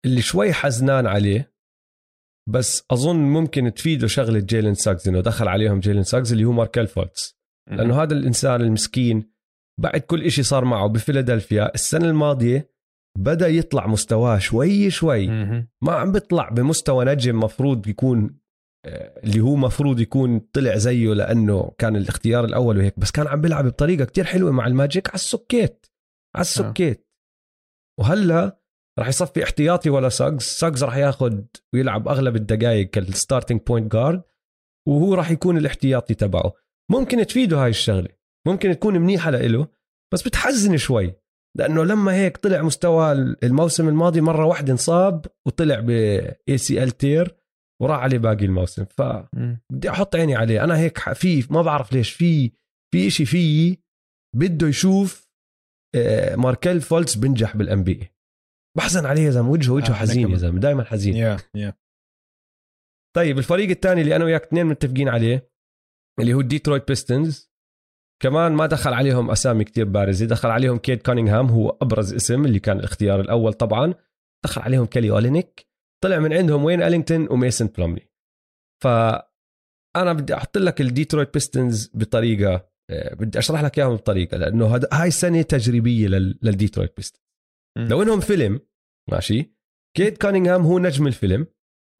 اللي شوي حزنان عليه بس أظن ممكن تفيده شغلة جيلن ساكس إنه دخل عليهم جيلن ساكس اللي هو ماركل فولتس لأنه هذا الإنسان المسكين بعد كل إشي صار معه بفيلادلفيا. السنة الماضية بدأ يطلع مستواه شوي شوي. ما عم بيطلع بمستوى نجم مفروض يكون آه، اللي هو مفروض يكون طلع زيه لأنه كان الاختيار الأول وهيك. بس كان عم بيلعب بطريقة كتير حلوة مع الماجيك على السكيت. على السكيت. وهلا راح يصفي احتياطي ولا ساجز. ساجز راح ياخذ ويلعب أغلب الدقائق كال starting point guard وهو راح يكون الاحتياطي تبعه. ممكن تفيده هاي الشغلة. ممكن تكون منيحة لإله بس بتحزن شوي. لأنه لما هيك طلع مستوى الموسم الماضي مرة واحدة انصاب وطلع ب ACL tear وراح عليه باقي الموسم. فبدي أحط عيني عليه. أنا هيك في ما بعرف ليش في في إشي فيي بده يشوف آه، ماركل فولتس بنجح بال NBA بحزن عليه يا زلمة. وجهه وجهه آه، حزين يا. زلمة. دائما حزين. يا يا طيب الفريق الثاني اللي أنا وياك اثنين متفقين عليه اللي هو ديترويت بيستونز كمان ما دخل عليهم أسامي كتير بارزه دخل عليهم كيد كانينغهام هو أبرز اسم اللي كان الاختيار الأول طبعا. دخل عليهم كيلي أولينيك. طلع من عندهم وين؟ ألينغتون وميسن بلوملي ف أنا بدي أحط لك الديترويت بيستونز بطريقة آه، بدي أشرح لك إياهم بطريقة لأنه هذا هاي سنة تجريبية لل- للديترويت بيستونز. لو إنهم فيلم ماشي؟ كيد كانينغهام هو نجم الفيلم.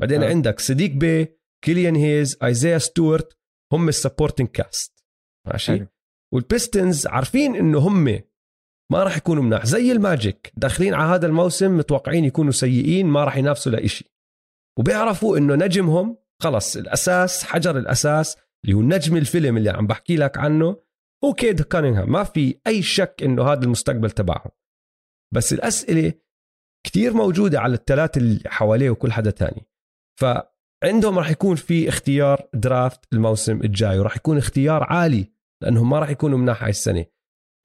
بعدين آه. عندك صديق باي كيليان هيز آيزيا ستوارت هم ال supporting cast. ماشي؟ حلو. والبيستونز عارفين إنه هم ما راح يكونوا مناح زي الماجيك. داخلين على هذا الموسم متوقعين يكونوا سيئين ما راح ينافسوا لإشي وبيعرفوا إنه نجمهم خلص الأساس حجر الأساس اللي هو نجم الفيلم اللي عم بحكي لك عنه هو كيد كانينغهام. ما في أي شك إنه هذا المستقبل تبعهم. بس الأسئلة كتير موجودة على الثلاثه اللي حواليه وكل حدا تاني. فعندهم راح يكون في اختيار درافت الموسم الجاي وراح يكون اختيار عالي لأنهم ما راح يكونوا مناح هاي السنة.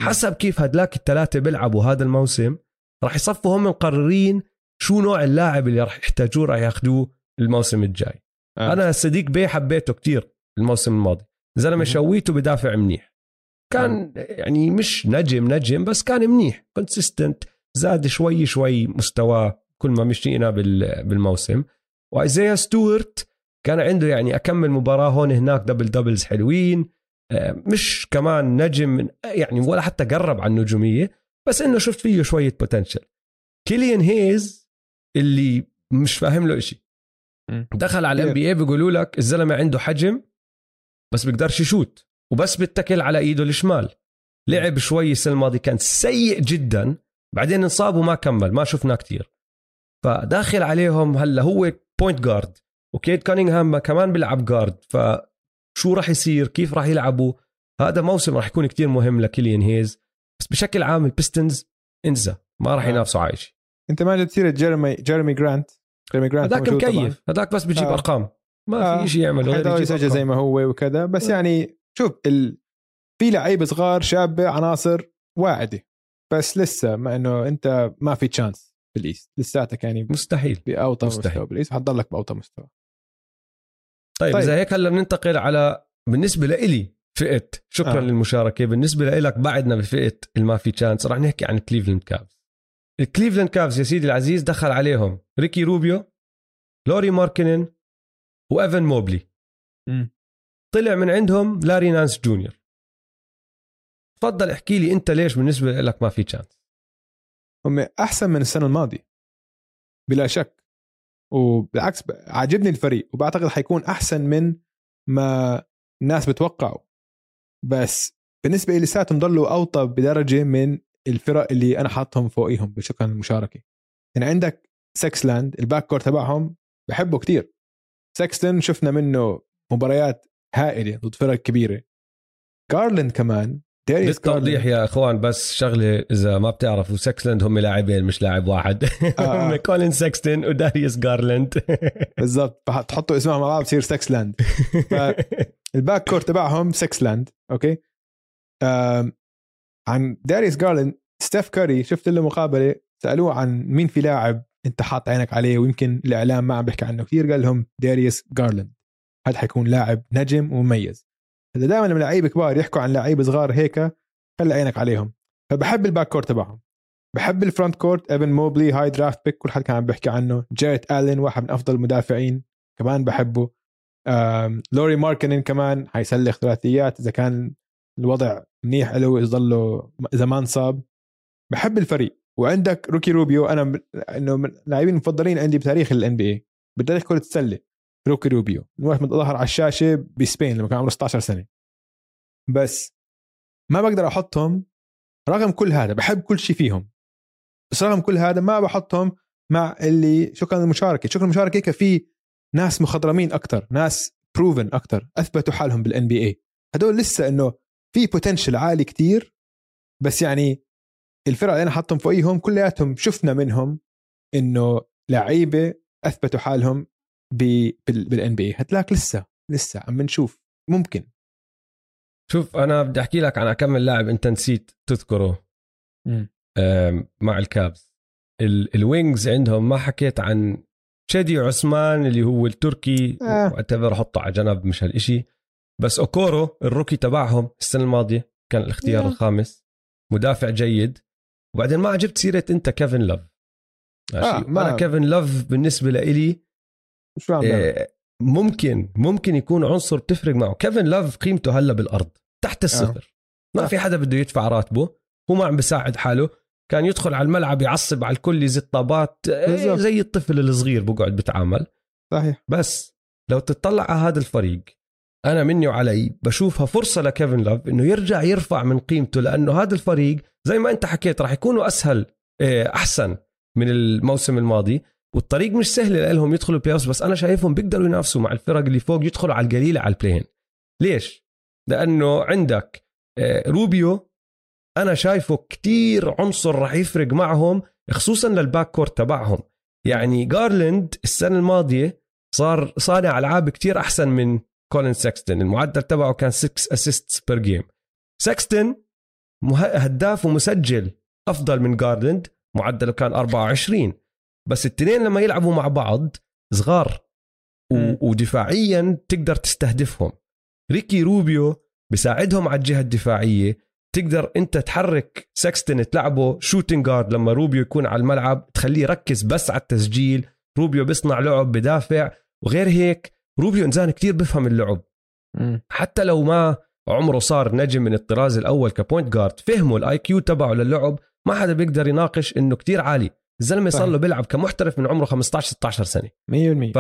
حسب كيف هدلاك الثلاثة بيلعبوا هذا الموسم راح يصفوا هم مقررين شو نوع اللاعب اللي راح يحتاجوه راح ياخذوه الموسم الجاي. آه. أنا صديق باي حبيته كتير الموسم الماضي. زلمة. شوتيه بدافع منيح. كان يعني مش نجم نجم بس كان منيح consistent زاد شوي شوي مستواه كل ما مشينا بالموسم. وايزيا ستوارت كان عنده يعني أكمل مباراة هون هناك double doubles حلوين. آه، مش كمان نجم يعني ولا حتى قرب على النجوميه بس إنه شفت فيه شوية potential كيليان هيز اللي مش فاهم له شيء دخل على ال NBA بيقولوا لك الزلمة عنده حجم بس بيقدرش يشوت وبس بيتكل على إيده الشمال. لعب شوي السنة الماضية كان سيء جدا بعدين انصاب وما كمل ما شفناه كتير. فداخل عليهم هلا هو point guard وكيد كانينغهام كمان بيلعب guard فشو راح يصير؟ كيف راح يلعبوا؟ هذا موسم راح يكون كتير مهم لكيليان هيز. بس بشكل عام البيستونز انسى ما راح آه. ينافسوا عايش. انت ما جبت سيره جيرمي جيرمي جرانت. جيرمي جرانت هذاك مكيف. هذاك بس بجيب آه. أرقام. ما آه. في شيء يعمله غير يسجل زي ما هو وكذا. بس آه. يعني شوف ال... في لعيبه صغار شابه عناصر واعدة. بس لسه مع إنه أنت ما في chance بال East لساتك يعني مستحيل. بأوطى مستحيل. مستوى بال East. حتضلك بأوطى مستوى. طيب, طيب. اذا هيك هلا بننتقل على بالنسبة لإلي فئة شكرا آه. للمشاركة بالنسبة لك بعدنا بفئة الما في chance رح نحكي عن كليفلاند كافز الكليفلاند كافز يا سيدي العزيز دخل عليهم ريكي روبيو لوري ماركنن وإيفن موبلي م. طلع من عندهم لاري نانس جونيور تفضل احكي لي أنت ليش بالنسبة لك ما في chance هم أحسن من السنة الماضية بلا شك وبالعكس عاجبني الفريق وبعتقد حيكون أحسن من ما الناس بتوقعوا بس بالنسبة لي لساتهم ضلوا أوطى بدرجة من الفرق اللي أنا حاطهم فوقيهم. بشكل المشاركه يعني عندك سكسلاند ال backcourt تبعهم بحبه كتير. سكستن شفنا منه مباريات هائلة ضد فرق كبيرة. جارلند كمان بالتوضيح يا اخوان بس شغلة إذا ما بتعرفوا سكسلاند هم لاعبين مش لاعب واحد. آه. [LAUGHS] هم كولين سكستن وداريوس جارلاند [LAUGHS] بالضبط. تحطوا اسمهم مع بعض بصير سكسلاند. [LAUGHS] ال backcourt تبعهم سكسلاند okay؟ آه عن داريوس جارلاند ستيف كاري شفت له مقابلة؟ سألوه عن مين في لاعب أنت حاط عينك عليه ويمكن الإعلام ما عم بيحكي عنه كثير قال لهم داريوس جارلاند هذا حيكون لاعب نجم ومميز؟ اذا دائما لما لعيبه كبار يحكوا عن لعيبه صغار هيك خلي عينك عليهم. فبحب ال back court تبعهم. بحب ال front court ايفن موبلي high draft pick كل حد كان عم بيحكي عنه. جيريت الين واحد من أفضل المدافعين كمان بحبه. لوري ماركنن كمان حيسلخ ثلاثيات. إذا كان الوضع منيح له يضله إذا ما انصاب. بحب الفريق. وعندك ريكي روبيو أنا إنه من اللاعبين المفضلين عندي بتاريخ ال NBA بتاريخ كره السله ريكي روبيو من وقت ما ظهر على الشاشة بسبين لما كان عمره 16 سنة. بس ما بقدر أحطهم رغم كل هذا بحب كل شيء فيهم. بس رغم كل هذا ما بحطهم مع اللي شكرا للمشاركه شكرا للمشاركه في ناس مخضرمين أكثر ناس proven أكثر أثبتوا حالهم بال NBA هدول لسه إنه في potential عالي كتير بس يعني الفرق اللي أنا حاطهم فوقيهم كلياتهم شفنا منهم إنه لعيبة أثبتوا حالهم بال NBA هتلاك لسه لسه عم نشوف. ممكن. شوف أنا بدي أحكي لك عن اكمل لاعب أنت نسيت تذكره. مع الكافز. ال wings عندهم ما حكيت عن جيدي عثمان اللي هو التركي. آه. واعتبر احطه على جنب مش هالشيء بس أوكورو ال rookie تبعهم السنة الماضية كان الاختيار آه. الخامس. مدافع جيد. وبعدين ما جبت سيرة أنت كيفن لوف. آه ما أنا كيفن لوف بالنسبة لإلي شو عم آه ممكن ممكن يكون عنصر بتفرق معه. كيفن لوف قيمته هلا بالأرض تحت آه. الصفر. آه. ما في حدا بده يدفع راتبه هو ما عم بيساعد حاله. كان يدخل على الملعب يعصب على الكل يزت طابات. آه، زي الطفل الصغير بقعد بتعامل. صحيح. بس لو تطلع على هذا الفريق أنا مني وعلي بشوفها فرصة لكيفن لوف إنه يرجع يرفع من قيمته لأنه هذا الفريق زي ما أنت حكيت راح يكونوا أسهل آه، أحسن من الموسم الماضي. والطريق مش سهل لهم يدخلوا play بس أنا شايفهم بيقدروا ينافسوا مع الفرق اللي فوق يدخلوا على القليلة على ال play-in ليش؟ لأنه عندك آه، روبيو أنا شايفه كتير عنصر راح يفرق معهم خصوصا لل back court تبعهم. يعني جارلند السنة الماضية صار صانع ألعاب كتير أحسن من كولين سكستن المعدل تبعه كان 6 assists per game سكستن هداف ومسجل أفضل من جارلند معدله كان 24 بس الاثنين لما يلعبوا مع بعض صغار ودفاعيا تقدر تستهدفهم. ريكي روبيو بساعدهم على الجهة الدفاعية. تقدر أنت تحرك سكستن تلعبه shooting guard لما روبيو يكون على الملعب تخليه يركز بس على التسجيل. روبيو بيصنع لعب بدافع وغير هيك روبيو إنسان كتير بفهم اللعب. حتى لو ما عمره صار نجم من الطراز الأول ك point guard فهمه ال IQ تبعه للعب. ما حدا بيقدر يناقش إنه كتير عالي. الزلمه صار له بيلعب كمحترف من عمره 15 16 سنة. 100% ف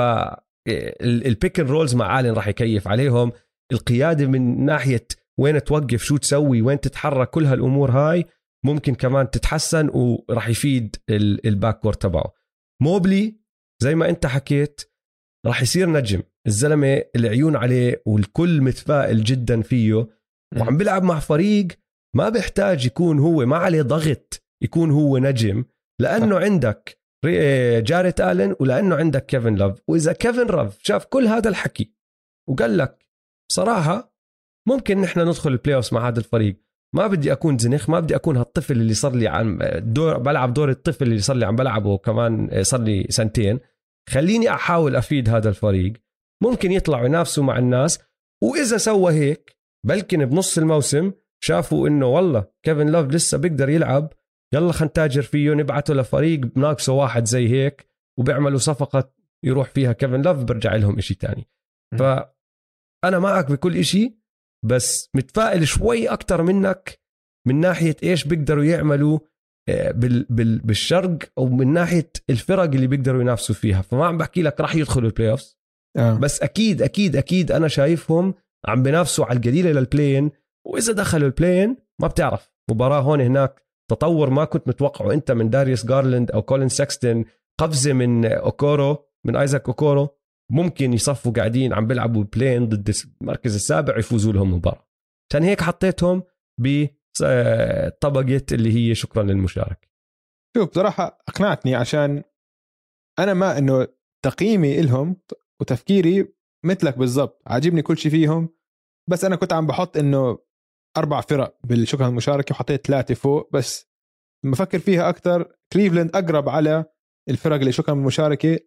ال pick and rolls مع الين راح يكيف عليهم. القيادة من ناحية وين توقف شو تسوي وين تتحرك كل هالأمور هاي ممكن كمان تتحسن وراح يفيد ال back court تبعه. موبلي زي ما انت حكيت راح يصير نجم. الزلمة العيون عليه والكل متفائل جدا فيه. وعم بيلعب مع فريق ما بيحتاج يكون هو ما عليه ضغط يكون هو نجم. لأنه عندك جاريت آلن ولأنه عندك كيفن لاف وإذا كيفن لاف شاف كل هذا الحكي وقال لك بصراحة ممكن نحن ندخل ال play مع هذا الفريق. ما بدي أكون زنخ ما بدي أكون هالطفل اللي صار لي عم دور بلعب دور الطفل اللي صار لي عم بلعبه كمان صار لي سنتين. خليني أحاول أفيد هذا الفريق. ممكن يطلعوا ينافسوا مع الناس. وإذا سوى هيك بلكن بنص الموسم شافوا إنه والله كيفن لوف لسه بيقدر يلعب يلا خلينا نتاجر فيه نبعته لفريق بناقصه واحد زي هيك وبيعملوا صفقة يروح فيها كيفن لوف برجع لهم إشي تاني. فأنا معك بكل إشي بس متفائل شوي أكتر منك من ناحية إيش بيقدروا يعملوا آه، بال بال بالشرق أو من ناحية الفرق اللي بيقدروا ينافسوا فيها. فما عم بحكي لك راح يدخلوا ال playoff آه. بس أكيد أكيد أكيد أنا شايفهم عم بينافسوا على القليلة لل play-in وإذا دخلوا ال play-in ما بتعرف مباراة هون هناك تطور ما كنت متوقعه. أنت من داريوس جارلاند أو كولين سكستن قفزة من أوكورو من آيزاك أوكورو ممكن يصفوا قاعدين عم بيلعبوا play-in ضد المركز السابع يفوزوا لهم مباراه عشان هيك حطيتهم بطبقه اللي هي شكرا للمشاركة. شوف بصراحة أقنعتني عشان أنا ما إنه تقييمي لهم وتفكيري مثلك بالضبط عاجبني كل شيء فيهم بس أنا كنت عم بحط إنه أربع فرق بالشكر المشاركة وحطيت ثلاثة فوق بس لما أفكر فيها أكثر كليفلاند أقرب على الفرق اللي شكرا المشاركة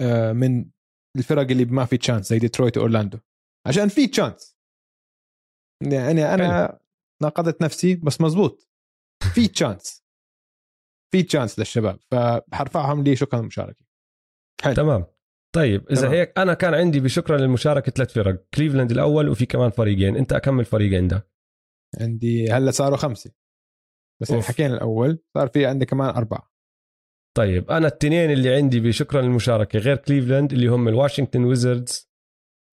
آه، من الفرق اللي ما في chance زي ديترويت وأورلاندو. عشان في chance يعني أنا ناقضت نفسي بس مزبوط. في chance في chance للشباب فحرفعهم لي شكرا للمشاركه حلو. تمام. طيب إذا تمام. هيك أنا كان عندي بشكرا للمشاركة ثلاث فرق كليفلاند الأول وفي كمان فريقين. أنت أكمل فريق عندك. عندي هلأ صاروا خمسة. بس يعني حكينا الأول صار في عندي كمان أربعة. طيب أنا التنين اللي عندي بشكرا للمشاركة غير كليفلاند اللي هم الواشنطن ويزردز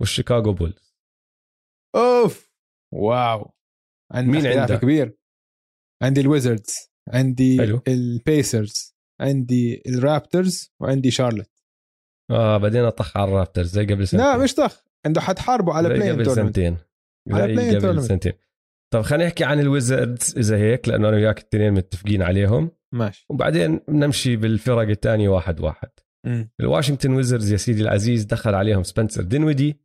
والشيكاغو بولز. أوف! واو! عندي مين عندك؟ كبير. عندي الويزردز عندي حلو. البيسرز عندي الرابترز وعندي شارلوت آه بعدين طخ على الرابترز زي قبل سنتين. لا مش طخ. عنده حتحاربوا على play قبل سنتين. على play قبل سنتين. طب خلينا نحكي عن الويزردز إذا هيك لأنه أنا وياك الاثنين متفقين عليهم. ماشي. وبعدين بنمشي بالفرق الثانية واحد واحد. م. الواشنطن ويزردز يا سيدي العزيز دخل عليهم سبنسر دينويدي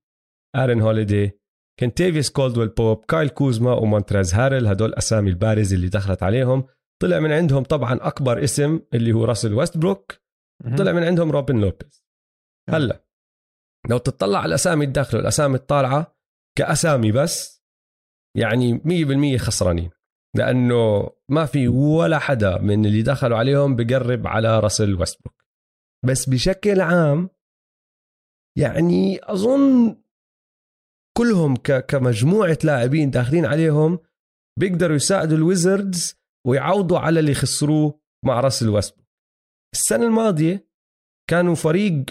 آرون هوليدي كنتيفيوس كولدويل بوب كايل كوزما ومونتريز هاريل هدول أسامي ال players اللي دخلت عليهم. طلع من عندهم طبعا أكبر اسم اللي هو راسل ويستبروك. طلع من عندهم روبن لوبيز. هلأ لو تطلع على الأسامي الداخله والأسامي الطالعة كأسامي بس يعني 100% خسرانين لأنه ما في ولا حدا من اللي دخلوا عليهم بقرب على راسل ويستبروك. بس بشكل عام يعني أظن كلهم كمجموعة لاعبين داخلين عليهم بيقدروا يساعدوا الويزردز ويعوضوا على اللي خسروه مع راسل ويستبروك. السنة الماضية كانوا فريق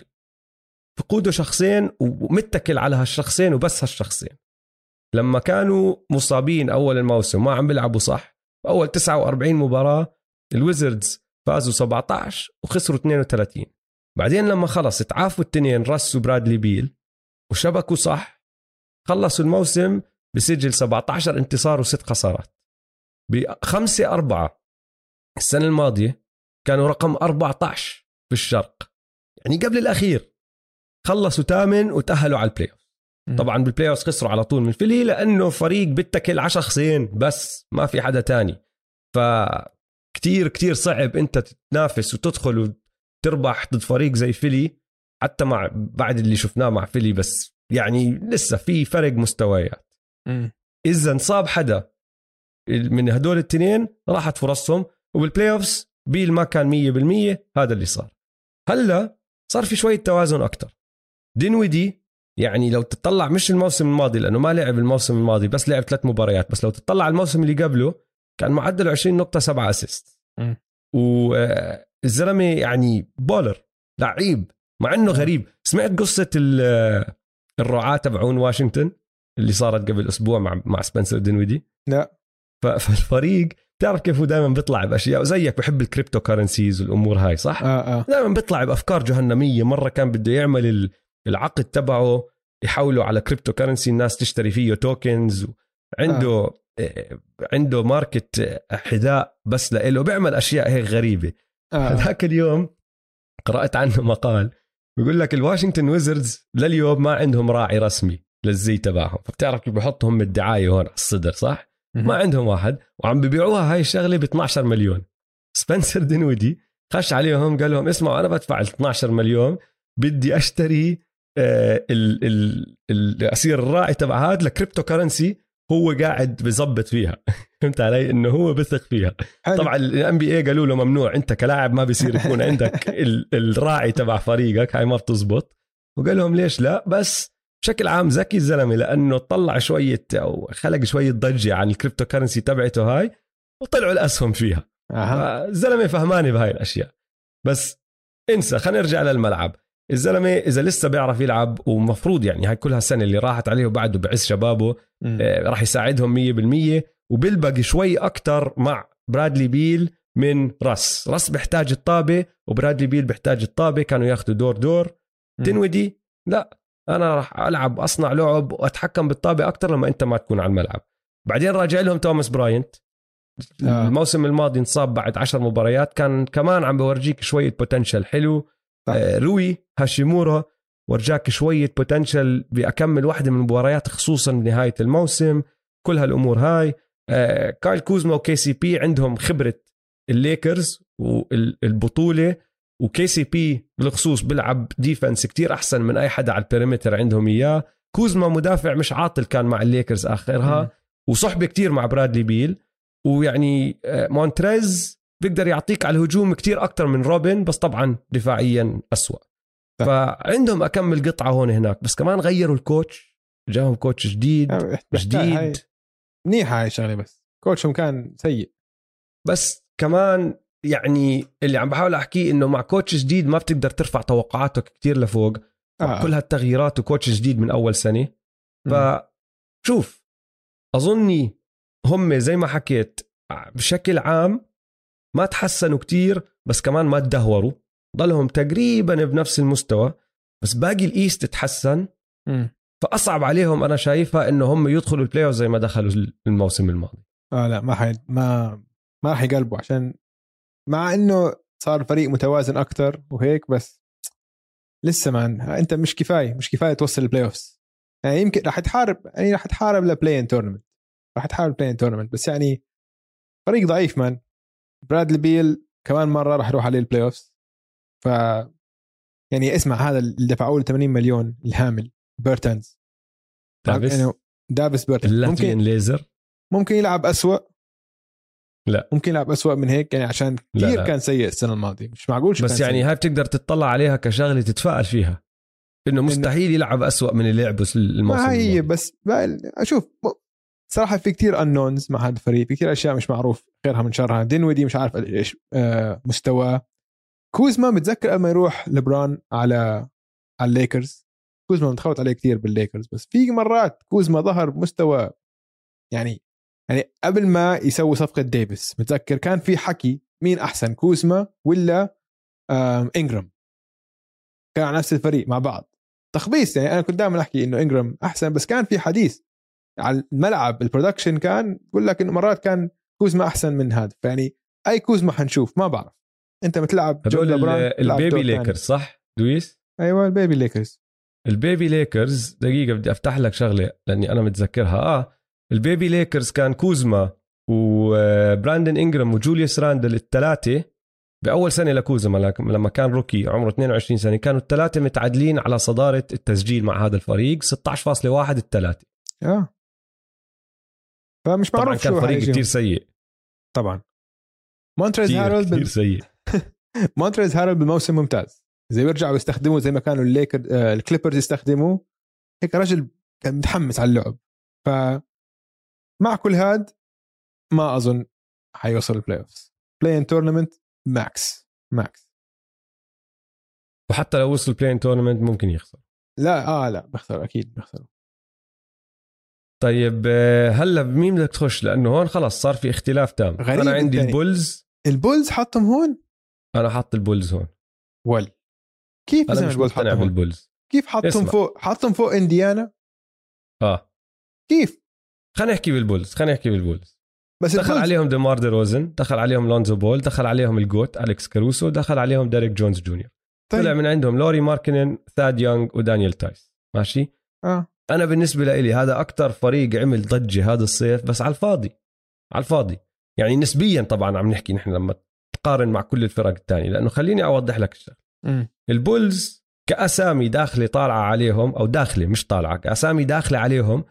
فقوده شخصين ومتكل على هالشخصين وبس هالشخصين. لما كانوا مصابين أول الموسم ما عم بيلعبوا صح. أول 49 مباراة الويزردز فازوا 17 وخسروا 32 بعدين لما خلص تعافوا التنين راس وبرادلي بيل وشبكوا صح. خلصوا الموسم بسجل 17 انتصار وست خسارات. بخمسة أربعة السنة الماضية كانوا رقم 14 في الشرق. يعني قبل الأخير. خلصوا ثامن وتأهلوا على ال playoff طبعا بال playoff خسروا على طول من فيلي لأنه فريق بيتكل على شخصين بس ما في حدا تاني. ف كتير كتير صعب أنت تتنافس وتدخل وتربح ضد فريق زي فيلي حتى مع بعد اللي شفناه مع فيلي بس. يعني لسه في فرق مستويات. اذا انصاب حدا من هدول الاثنين راحت فرصهم وبال playoffs بيل ما كان 100% هذا اللي صار. هلأ صار في شوية توازن أكثر دينويدي يعني لو تطلع مش الموسم الماضي لأنه ما لعب الموسم الماضي بس لعب ثلاث مباريات بس لو تطلع الموسم اللي قبله كان معدله 20 نقطة 7 assist والزلمه يعني baller لعيب مع إنه غريب. سمعت قصة الرعاة تبعون واشنطن اللي صارت قبل أسبوع مع مع سبنسر دينويدي؟ لا. فالفريق بتعرف كيف هو دائما بيطلع بأشياء؟ زيك بحب ال cryptocurrencies والأمور هاي صح؟ آه آه. دائما بيطلع بأفكار جهنمية. مرة كان بده يعمل العقد تبعه يحولوا على cryptocurrency الناس تشتري فيه tokens عنده آه. عنده ماركة حذاء بس لإله بيعمل أشياء هيك غريبة. آه. ذاك اليوم قرأت عنه مقال بيقول لك الواشنطن ويزردز لليوم ما عندهم راعي رسمي للزي تبعهم. فبتعرف كيف بحطهم الدعاية هون على الصدر صح؟ ما عندهم واحد وعم ببيعوها هاي الشغلة ب 12 مليون. سبنسر دينويدي خش عليهم قال لهم اسمعوا أنا بدفع ال 12 مليون بدي أشتري آه ال ال ال اصير الراعي تبع هذا ل cryptocurrency هو قاعد بظبط فيها. [LAUGHS] فهمت علي؟ إنه هو بثق فيها. حلو. طبعا الان بي اي قالوا له ممنوع أنت كلاعب ما بيصير يكون عندك [LAUGHS] الراعي تبع فريقك هاي ما بتزبط. وقال لهم ليش لا؟ بس بشكل عام ذكي الزلمة لأنه طلع شوية أو خلق شوية ضجة عن ال cryptocurrency تبعته هاي وطلعوا الأسهم فيها. الزلمه فهماني بهاي الأشياء. بس انسى خلينا نرجع للملعب. الزلمة إذا لسه بيعرف يلعب ومفروض يعني هاي كلها السنة اللي راحت عليه وبعده بعز شبابه آه راح يساعدهم 100% وبيلبق شوي أكثر مع برادلي بيل من راس راس بيحتاج الطابة وبرادلي بيل بيحتاج الطابة كانوا ياخذوا دور دور. دينويدي؟ لا أنا راح ألعب اصنع لعب وأتحكم بالطابة أكثر لما أنت ما تكون على الملعب. بعدين راجع لهم توماس براينت. آه. الموسم الماضي انصاب بعد عشر مباريات كان كمان عم بورجيك شوية potential حلو. روي هاشيمورا ورجاك شوية potential بأكمل واحدة من المباريات خصوصا بنهايه الموسم. كل هالأمور هاي. آه كايل كوزما وكي سي بي عندهم خبرة الليكرز والبطوله وكي سي بي بالخصوص بيلعب defense كتير أحسن من أي حدا على ال perimeter عندهم إياه. كوزما مدافع مش عاطل كان مع الليكرز آخرها. وصحبة كتير مع برادلي بيل. ويعني آه، مونتريز بيقدر يعطيك على الهجوم كتير أكتر من روبن بس طبعا دفاعيا أسوأ. فعندهم أكمل قطعة هون هناك بس كمان غيروا ال coach جاهم coach جديد جديد. منيحة هاي الشغلة بس. coach هم كان سيء. بس كمان يعني اللي عم بحاول أحكيه إنه مع coach جديد ما بتقدر ترفع توقعاتك كتير لفوق آه. كل هالتغييرات و coach جديد من أول سنة. فشوف أظني هم زي ما حكيت بشكل عام ما تحسنوا كتير بس كمان ما تدهوروا. ضلهم تقريبا بنفس المستوى بس باقي ال East تحسن. فأصعب عليهم أنا شايفها إنه هم يدخلوا ال play زي ما دخلوا الموسم الماضي. آه لا ما حي ما ما راح يقلبوا عشان مع إنه صار فريق متوازن أكثر وهيك بس لسه مان أنت مش كفاية مش كفاية توصل البلاي اوفز يعني يمكن راح تحارب يعني راح تحارب لبلاي ان تورنمنت راح تحارب بلاي ان تورنمنت بس يعني فريق ضعيف مان برادلي بيل كمان مرة راح يروح عليه البلاي اوفز ف يعني اسمع هذا اللي دفعوه له 80 مليون الهامل بيرتنز دافيس؟ يعني دافيس بيرتنز ممكن ليزر؟ ممكن يلعب أسوأ. لا. ممكن يلعب أسوأ من هيك يعني عشان كثير كان سيء السنة الماضية. مش معقول بس يعني سيء. هاي بتقدر تطلع عليها كشغلة تتفائل فيها. إنه مستحيل يلعب أسوأ من اللي لعبه الموسم ما هي بس أشوف صراحة في كتير unknowns مع هذا الفريق في كتير أشياء مش معروف خيرها من شرها. دينويدي مش عارف إيش آه، مستواه. كوزما متذكر لما يروح لبران على على الليكرز. كوزما متخوت عليه كثير بالليكرز بس في مرات كوزما ظهر بمستوى يعني يعني قبل ما يسوي صفقة ديفيس متذكر كان في حكي مين أحسن كوزما ولا إنجرام؟ كان على نفس الفريق مع بعض. تخبيص يعني أنا كنت دائما أحكي إنه إنجرام أحسن بس كان في حديث على الملعب ال production كان بقول لك إنه مرات كان كوزما أحسن من هذا. فيعني أي كوزما حنشوف ما بعرف. أنت بتلعب هدول ال baby ليكرز صح؟ دويس أيوه ال baby ليكرز. البيبي ليكرز دقيقة بدي أفتح لك شغلة لأني أنا متذكرها. آه ال baby ليكرز كان كوزما وبراندن انجرام وجوليوس راندل الثلاثة بأول سنة لكوزما لما كان rookie عمره 22 سنة كانوا الثلاثة متعادلين على صدارة التسجيل مع هذا الفريق 16.1 الثلاثة. آه. فمش طبعا معروف كان فريق. كتير سيء. طبعا. مونتريز هاريل بال... سيء. [LAUGHS] مونتريز هاريل بالموسم ممتاز. إذا بيرجعوا يستخدموه زي ما كانوا الليكر آه، الكليبرز يستخدموه هيك رجل كان متحمس على اللعب. ف مع كل هاد ما أظن حيوصل ال playoffs بلاي ان تورنمنت ماكس ماكس وحتى لو وصل play-in tournament ممكن يخسر. لا آه لا بخسر أكيد بخسر طيب آه، هلا بمين بدك تخش؟ لأنه هون خلص صار في اختلاف تام. غريب أنا عندي أنت- البولز. البولز حطهم هون؟ أنا حاط البولز هون. ول. كيف أنا مش مقتنع؟ بالبولز. كيف حطهم اسمع. فوق؟ حطهم فوق إنديانا؟ آه. كيف؟ خلينا نحكي بالبولز خلينا نحكي بالبولز. بس دخل البولز عليهم ديمار دي روزن دخل عليهم لونزو بول دخل عليهم ال GOAT أليكس كاروسو دخل عليهم ديريك جونز جونيور. طلع طيب. من عندهم لوري ماركنن ثاد يونغ ودانيال تايس. ماشي؟ آه. أنا بالنسبة لي هذا أكثر فريق عمل ضجة هذا الصيف بس على الفاضي على الفاضي. يعني نسبيا طبعا عم نحكي نحن لما تقارن مع كل الفرق الثانية لأنه خليني أوضح لك الشغله. البولز كأسامي داخلة طالعة عليهم أو داخلة مش طالعة كأسامي داخلة عليهم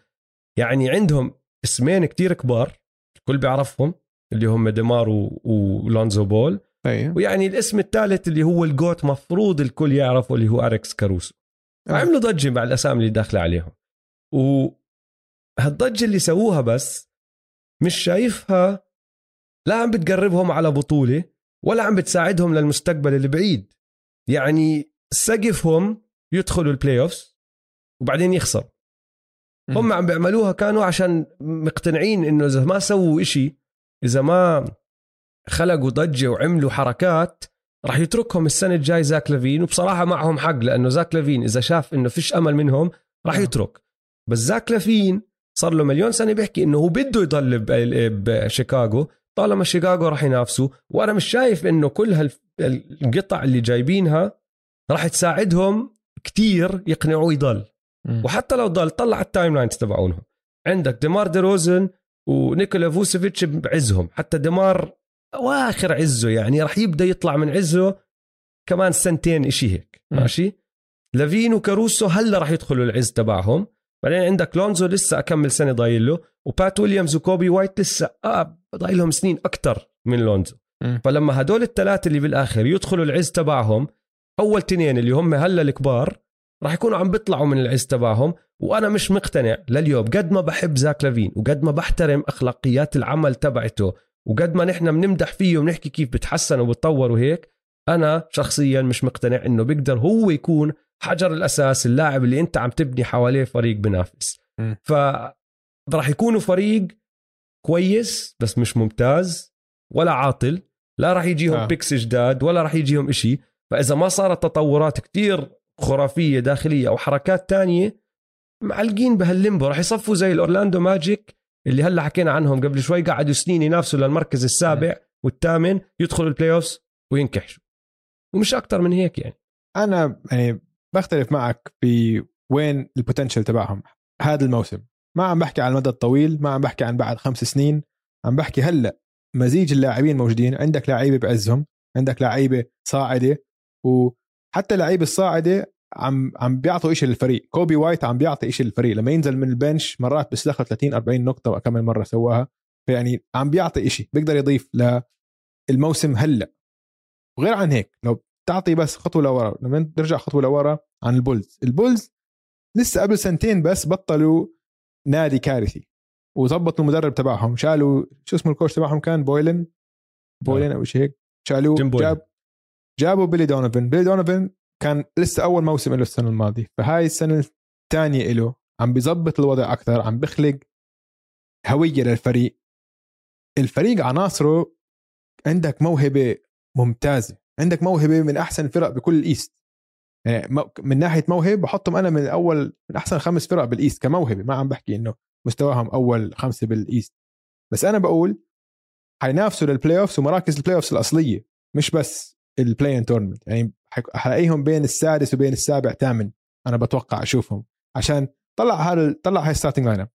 يعني عندهم اسمين كتير كبار الكل بيعرفهم اللي هم ديمار و- ولونزو بول. طيب ويعني الاسم الثالث اللي هو ال GOAT مفروض الكل يعرفه اللي هو أليكس كاروسو. آه. عملوا ضجة مع الأسامي اللي داخلة عليهم. وهالضجة اللي سووها بس مش شايفها لا عم بتقربهم على بطولة ولا عم بتساعدهم للمستقبل البعيد يعني سقفهم يدخلوا ال playoffs وبعدين يخسروا مم. هم عم بيعملوها كانوا عشان مقتنعين إنه إذا ما سووا إشي إذا ما خلقوا ضجة وعملوا حركات راح يتركهم السنة الجاي زاك لافين وبصراحة معهم حق لأنه زاك لافين إذا شاف إنه فيش أمل منهم راح. يترك بس زاك لافين صار له مليون سنة بيحكي إنه هو بده يضل بشيكاغو. طالما شيكاغو راح ينافسوا وأنا مش شايف إنه كل هالقطع اللي جايبينها راح تساعدهم كتير يقنعوه يضل. وحتى لو ضل طلع ال timelines تبعونهم. عندك ديمار دي روزن ونيكولا فوسيفيتش بعزهم. حتى ديمار بآخر عزه يعني راح يبدأ يطلع من عزه كمان سنتين إشي هيك. ماشي؟ لافين وكاروسو هلا راح يدخلوا العز تبعهم. بعدين عندك لونزو لسه أكم سنة ضايل له وبات ويليامز وكوبي وايت لسه آه ضايل لهم سنين أكثر من لونزو. فلما هدول الثلاثة اللي بالآخر يدخلوا العز تبعهم أول تنين اللي هم هلا الكبار راح يكونوا عم بيطلعوا من العز تبعهم وأنا مش مقتنع لليوم قد ما بحب زاك لافين وقد ما بحترم أخلاقيات العمل تبعته وقد ما نحن بنمدح فيه وبنحكي كيف بتحسن وبتطور وهيك أنا شخصيا مش مقتنع إنه بيقدر هو يكون حجر الأساس اللاعب اللي أنت عم تبني حواليه فريق بنافس. ف راح يكونوا فريق كويس بس مش ممتاز ولا عاطل لا راح يجيهم آه. picks جداد ولا راح يجيهم إشي. فإذا ما صارت تطورات كتير خرافية داخلية أو حركات تانية معلقين بهال limbo راح يصفوا زي الأورلاندو ماجيك اللي هلأ حكينا عنهم قبل شوي قعدوا سنين ينافسوا للمركز السابع والثامن يدخلوا ال playoffs وينكحشوا. ومش أكتر من هيك يعني. أنا يعني بختلف معك في وين ال potential تبعهم. هذا الموسم. ما عم بحكي عن المدى الطويل ما عم بحكي عن بعد خمس سنين. عم بحكي هلأ مزيج اللاعبين موجودين. عندك لعيبة بعزهم عندك لعيبة صاعدة وحتى لعيبه الصاعدة عم عم بيعطوا شيء للفريق. كوبي وايت عم بيعطي شيء للفريق. لما ينزل من ال bench مرات دخل 30 40 نقطة وكم مرة سواها. فيعني عم بيعطي شيء بيقدر يضيف للموسم هلأ. وغير عن هيك لو تعطي بس خطوة لورا. لما ترجع خطوة لورا عن البولز. البولز لسه قبل سنتين بس بطلوا نادي كارثي. وظبطوا المدرب تبعهم. شالوا شو اسمه ال coach تبعهم كان؟ بويلن؟ بويلن أو شيء هيك. شالوه. جاب جابوا بيلي دونيفن بيلي دونيفن كان لسه أول موسم له السنة الماضية. فهاي السنة الثانية له عم بيظبط الوضع أكثر عم بخلق هوية للفريق. الفريق عناصره عندك موهبة ممتازة. عندك موهبة من أحسن الفرق بكل ال East يعني من ناحية موهبة بحطهم أنا من اول من أحسن خمس فرق بال East كموهبة ما عم بحكي إنه مستواهم أول خمسة بال East بس أنا بقول حينافسوا لل playoffs ومراكز ال playoffs الأصلية مش بس ال play-in tournament يعني حلاقيهم بين السادس وبين السابع ثامن أنا بتوقع أشوفهم. عشان طلع هذا طلع هاي starting lineup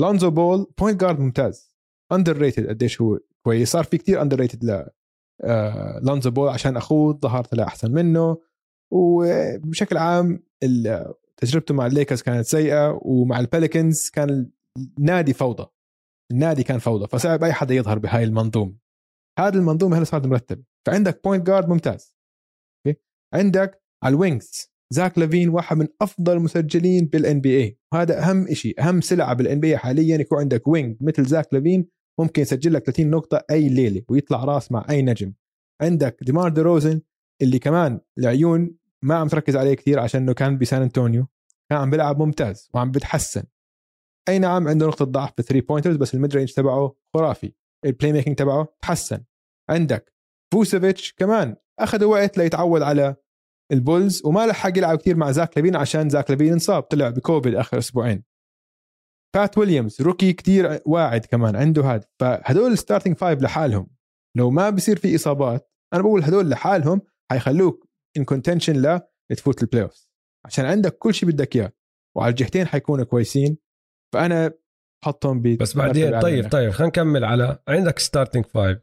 لونزو بول point guard ممتاز. underrated قديش هو كويس. صار في كتير underrated لونزو بول عشان أخوه ظهر طلع أحسن منه. وبشكل عام تجربته مع الليكرز كانت سيئة ومع البليكانز كان النادي فوضى. النادي كان فوضى فصعب أي حدا يظهر بهاي المنظومة. هذه المنظومة هلأ صارت مرتبة. فعندك point guard ممتاز. عندك على ال wings زاك لافين واحد من أفضل المسجلين بال NBA هذا أهم شيء أهم سلعة بال NBA حاليا يكون عندك wing مثل زاك لافين ممكن يسجل لك 30 نقطة أي ليلة ويطلع راس مع أي نجم. عندك ديمار دي روزن اللي كمان العيون ما عم تركز عليه كثير عشان إنه كان بسان أنطونيو. كان عم بيلعب ممتاز وعم بتحسن. أي نعم عنده نقطة ضعف في 3 pointers بس ال mid-range تبعه خرافي. ال playmaking تبعه تحسن. عندك فوسيفتش كمان أخذ وقت ليتعود على البولز وما لحق يلعب كثير مع زاك لافين عشان زاك لافين انصاب طلع بكوفيد آخر أسبوعين. بات ويليامز rookie كتير واعد كمان عنده هذا. فهدول ال starting five لحالهم. لو ما بصير في إصابات أنا بقول هدول لحالهم حيخلوك in contention لتفوت ال playoff عشان عندك كل شيء بدك إياه وعلى الجهتين حيكونوا كويسين. فأنا حطهم ب بس بعدين طيب طيب خلينا نكمل على عندك ستارتنج فايف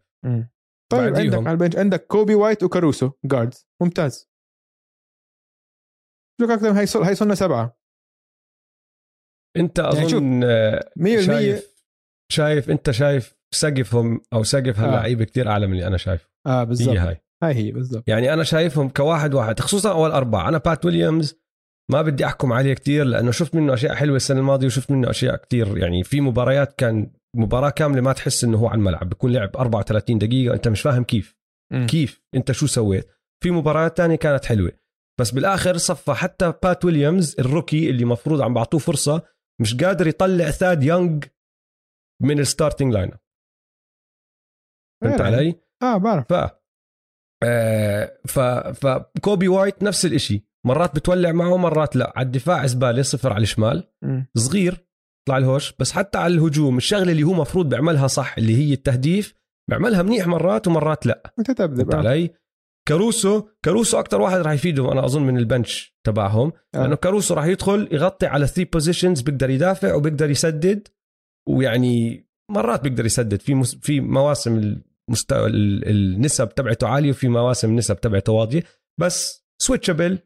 طيب عندك على البنش عندك كوبي وايت وكاروسو جاردز ممتاز. شو أكثر هي صرنا سبعة. انت اظن يعني شايف شايف انت شايف سقفهم أو سقف هاللعيبه آه. كثير اعلى من اللي أنا شايفه. آه بالضبط. هي هاي. هاي هي بالضبط. يعني أنا شايفهم كواحد واحد خصوصا أول أربعة. أنا بات ويليامز ما بدي أحكم عليه كثير لأنه شفت منه أشياء حلوة السنة الماضية وشفت منه أشياء كثير يعني في مباريات كان مباراة كاملة ما تحس إنه هو على الملعب بيكون لعب 34 دقيقة. أنت مش فاهم كيف. م. كيف؟ أنت شو سويت؟ في مباريات تانية كانت حلوة. بس بالآخر صفى حتى بات ويليامز ال rookie اللي مفروض عم بعطوه فرصة مش قادر يطلع ثاد يونغ من ال starting line فهمت علي؟ آه بعرف. ف آه ف فكوبي وايت نفس الإشي. مرات بتولع معه مرات لا. على الدفاع زباله صفر على الشمال. م. صغير طلع الهوش. بس حتى على الهجوم الشغلة اللي هو مفروض بيعملها صح اللي هي التهديف بيعملها منيح مرات ومرات لا. متذبذب. علي؟ كاروسو كاروسو أكثر واحد راح يفيدهم أنا أظن من ال bench تبعهم آه. لأنه كاروسو راح يدخل يغطي على three positions بيقدر يدافع وبيقدر يسدد ويعني مرات بيقدر يسدد. في مس... في مواسم المستوى النسب تبعته عالية وفي مواسم النسب تبعته واطيه بس سويتشبل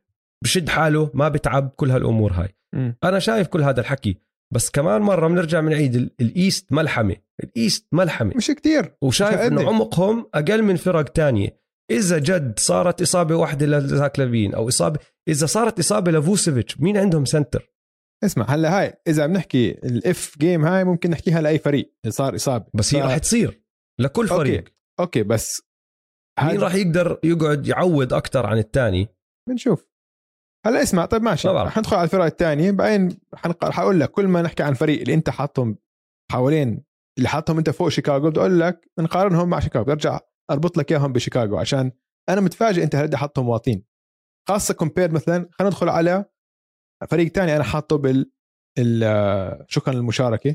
بشد حاله ما بتعب كل هالأمور هاي. م. أنا شايف كل هذا الحكي. بس كمان مرة بنرجع من عيد الايست ملحمة. الايست ملحمة. مش كتير. وشايف إنه عمقهم أقل من فرق تانية. إذا جد صارت إصابة واحدة لزاك لافين أو إصابة إذا صارت إصابة لفوسيفيتش مين عندهم سنتر؟ اسمع هلا هاي إذا بنحكي الاف جيم هاي ممكن نحكيها لأي فريق صار إصابة. بس ف... هي رح تصير لكل فريق. okay, okay بس مين راح يقدر يقعد يعوض أكثر عن الثاني بنشوف. هلا اسمع طيب ماشي رح ندخل على الفرق الثانية بعدين رح أقول لك كل ما نحكي عن فريق اللي أنت حاطهم حوالين اللي حاطهم أنت فوق شيكاغو بدي أقول لك نقارنهم مع شيكاغو. برجع أربط لك إياهم بشيكاغو عشان أنا متفاجئ أنت هلأ حاطهم واطين. خاصة compare مثلا خلينا ندخل على فريق ثاني أنا حاطه بال شو كان المشاركه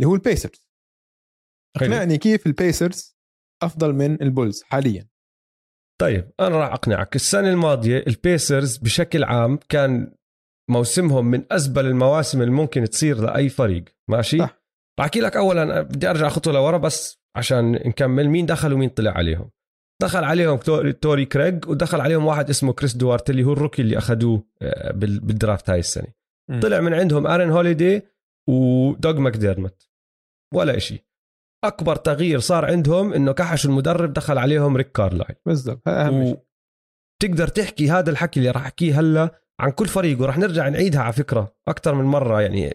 اللي هو البيسرز. اقنعني كيف البيسرز أفضل من البولز حاليا. طيب أنا راح أقنعك. السنة الماضية البيسرز بشكل عام كان موسمهم من أزبل المواسم اللي ممكن تصير لأي فريق. ماشي؟ صح. بحكي لك اولا بدي أرجع خطوة لورا بس عشان نكمل مين دخل ومين طلع عليهم. دخل عليهم توري كريج ودخل عليهم واحد اسمه كريس دوارتي اللي هو ال rookie اللي أخذوه آه، بال draft هاي السنة. م. طلع من عندهم آرون هوليدي ودوغ ماكديرمت ولا إشي. أكبر تغيير صار عندهم إنه كحش المدرب دخل عليهم ريك كارلايل. بالضبط و... تقدر تحكي هذا الحكي اللي راح أحكيه هلا عن كل فريق وراح نرجع نعيدها على فكرة أكثر من مرة يعني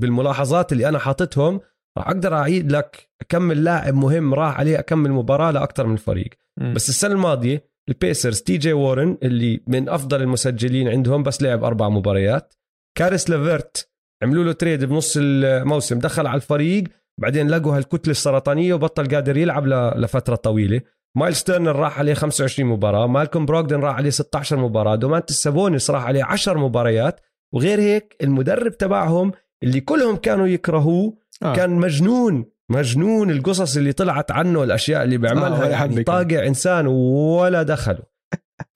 بالملاحظات اللي أنا حاطتهم راح أقدر أعيد لك أكمل لاعب مهم راح عليه أكمل مباراة لأكثر من فريق. م. بس السنة الماضية البيسرز تي جي وورن اللي من أفضل المسجلين عندهم بس لعب أربع مباريات. كاريس ليفرت عملوا له trade بنص الموسم دخل على الفريق بعدين لقوا هالكتلة السرطانية وبطل قادر يلعب لفترة طويلة. مايلز تيرنر راح عليه 25 مباراة مالكوم بروغدن راح عليه 16 مباراة دومانتاس سابونس راح عليه 10 مباريات وغير هيك المدرب تبعهم اللي كلهم كانوا يكرهوه آه. كان مجنون مجنون القصص اللي طلعت عنه الأشياء اللي بيعملها آه يعني طاقع إنسان ولا دخله.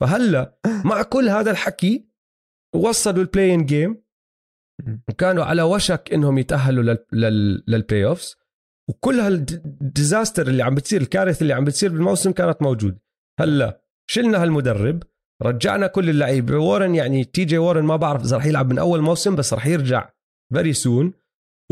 فهلا مع كل هذا الحكي وصلوا ال play-in game وكانوا على وشك إنهم يتأهلوا لل playoffs وكل هال disaster اللي عم بتصير الكارثة اللي عم بتصير بالموسم كانت موجودة. هلا شلنا هالمدرب رجعنا كل اللعيبة. وورن يعني تي جي وورن ما بعرف إذا رح يلعب من أول موسم بس رح يرجع very soon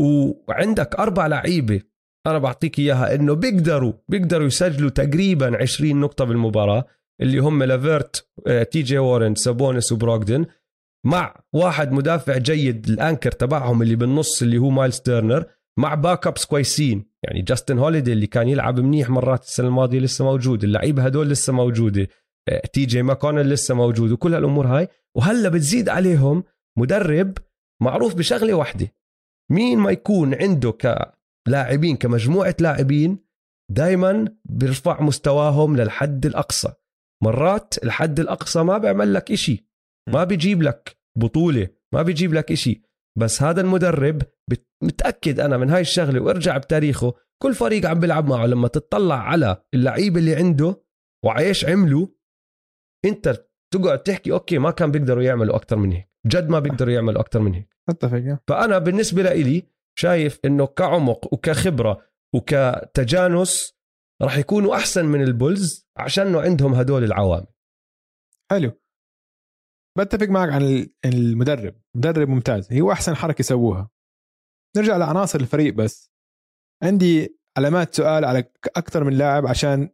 وعندك أربع لعيبة أنا بعطيك إياها إنه بيقدروا بيقدروا يسجلوا تقريبا 20 نقطة بالمباراة اللي هم ليفرت آه، تي جي وارن سابونس وبروغدن مع واحد مدافع جيد ال anchor تبعهم اللي بالنص اللي هو مايلز تيرنر مع backups كويسين. يعني جاستن هوليدي اللي كان يلعب منيح مرات السنة الماضية لسه موجود اللعيبة هدول لسه موجودة آه، تي جي ماكونل لسه موجود وكل هالأمور هاي. وهلأ بتزيد عليهم مدرب معروف بشغلة واحدة مين ما يكون عنده كلاعبين كمجموعة لاعبين دائما بيرفع مستواهم للحد الأقصى. مرات الحد الأقصى ما بيعمل لك إشي ما بيجيب لك بطولة ما بيجيب لك إشي. بس هذا المدرب متأكد أنا من هاي الشغلة وارجع بتاريخه كل فريق عم بيلعب معه لما تطلع على اللعيبة اللي عنده وعيش عملوا انت تقعد تحكي أوكي ما كان بيقدروا يعملوا أكثر من هيك جد ما بيقدروا يعملوا أكثر من هيك. أتفق فأنا بالنسبة لي شايف إنه كعمق وكخبرة وكتجانس راح يكونوا أحسن من البولز عشان عندهم هدول العوامل. حلو. بتفق معك عن المدرب. مدرب ممتاز. هي أحسن حركة سووها نرجع لعناصر الفريق بس. عندي علامات سؤال على أكثر من لاعب عشان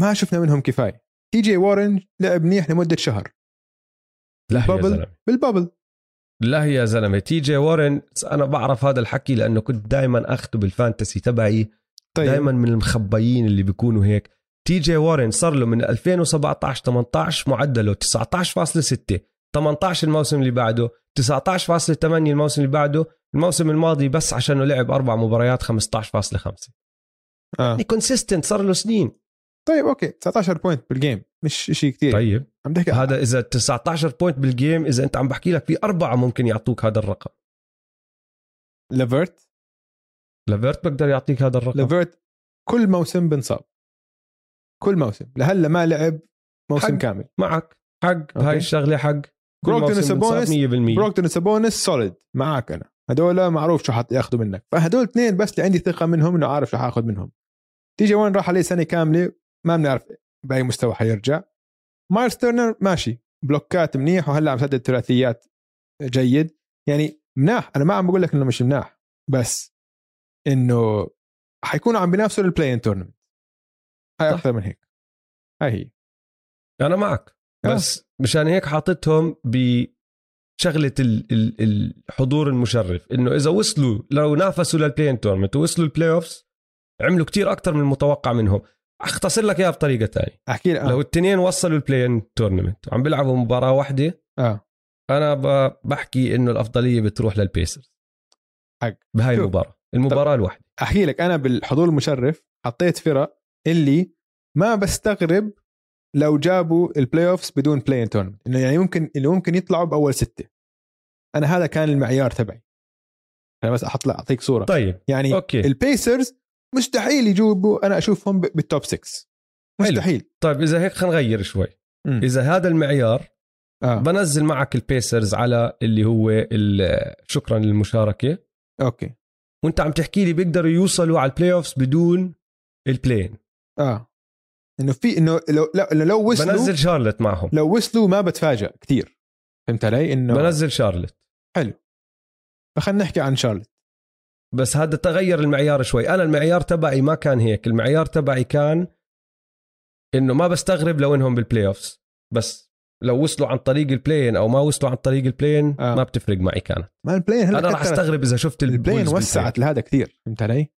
ما شفنا منهم كفاية. تي جي وارن لعب منيح لمدة شهر. لا زلمة. بال bubble. لا يا زلمة تي جي وارن أنا بعرف هذا الحكي لأنه كنت دائما أخذه بال fantasy تبعي طيب. دائما من المخبيين اللي بيكونوا هيك. تي جي وارن صار له من 2017 18 معدله 19.6 18 الموسم اللي بعده 19.8 الموسم اللي بعده الموسم الماضي بس عشانه لعب أربع مباريات 15.5 آه. يعني consistent صار له سنين. طيب okay. 19 point بال game مش شيء كثير طيب. عم بحكي هذا إذا 19 point بال game إذا أنت عم بحكي لك في أربعة ممكن يعطوك هذا الرقم. لافيرت لافيرت بقدر يعطيك هذا الرقم. لافيرت كل موسم بينصاب. كل موسم. لهلا ما لعب موسم حق. كامل. معك. حق. هاي الشغلة حق. بروجدون سابونيس بروجدون سابونيس solid معك أنا. هدول معروف شو حتاخذوا منك. فهدول اثنين بس اللي عندي ثقة منهم إنه عارف شو حاخذ منهم. تي جي وارن راح عليه سنة كاملة؟ ما بنعرف بأي مستوى حيرجع. مايلز تيرنر ماشي بلوكات منيح وهلأ عم سدد ثلاثيات جيد. يعني مناح أنا ما عم بقول لك إنه مش مناح بس إنه حيكونوا عم بينافسوا لل play-in tournament هاي أكثر من هيك. هاي هي. أنا معك. آه. بس. مشان هيك حاطتهم بشغلة الحضور المشرف. إنه إذا وصلوا لو نافسوا لل play-in tournament ووصلوا ال playoffs عملوا كتير أكثر من المتوقع منهم. أختصر لك إياها بطريقة ثانية أحكي آه. لو الاثنين وصلوا ال play-in tournament وعم بيلعبوا مباراة واحدة آه. أنا بحكي إنه الأفضلية بتروح لل Pacers حق. بهاي المباراة المباراة الواحدة. أحكي لك أنا بالحضور المشرف حطيت فرق اللي ما بستغرب لو جابوا ال playoffs بدون play-in tournament إنه يعني ممكن اللي ممكن يطلعوا بأول ستة. أنا هذا كان المعيار تبعي. أنا بس أحط أعطيك صورة. طيب يعني okay. ال Pacers مستحيل يجيبوا أنا أشوفهم بال top 6 مستحيل حلو. طيب إذا هيك خلينا نغير شوي. م. إذا هذا المعيار آه. بنزل معك ال Pacers على اللي هو شكرا للمشاركة. okay. وأنت عم تحكي لي بيقدروا يوصلوا على ال playoffs بدون ال play-in آه. إنه في إنه لو لو, لو وصلوا بنزل شارلت معهم. لو وصلوا ما بتفاجئ كثير فهمت علي؟ انه بنزل شارلت. حلو. فخلينا نحكي عن شارلت. بس هذا تغير المعيار شوي. أنا المعيار تبعي ما كان هيك. المعيار تبعي كان إنه ما بستغرب لو إنهم بال playoffs بس لو وصلوا عن طريق ال play-in أو ما وصلوا عن طريق ال play-in آه. ما بتفرق معي كانت. ما ال play-in هلا أنا راح أستغرب إذا شفت ال play-in وسعت لهذا كثير. فهمت علي؟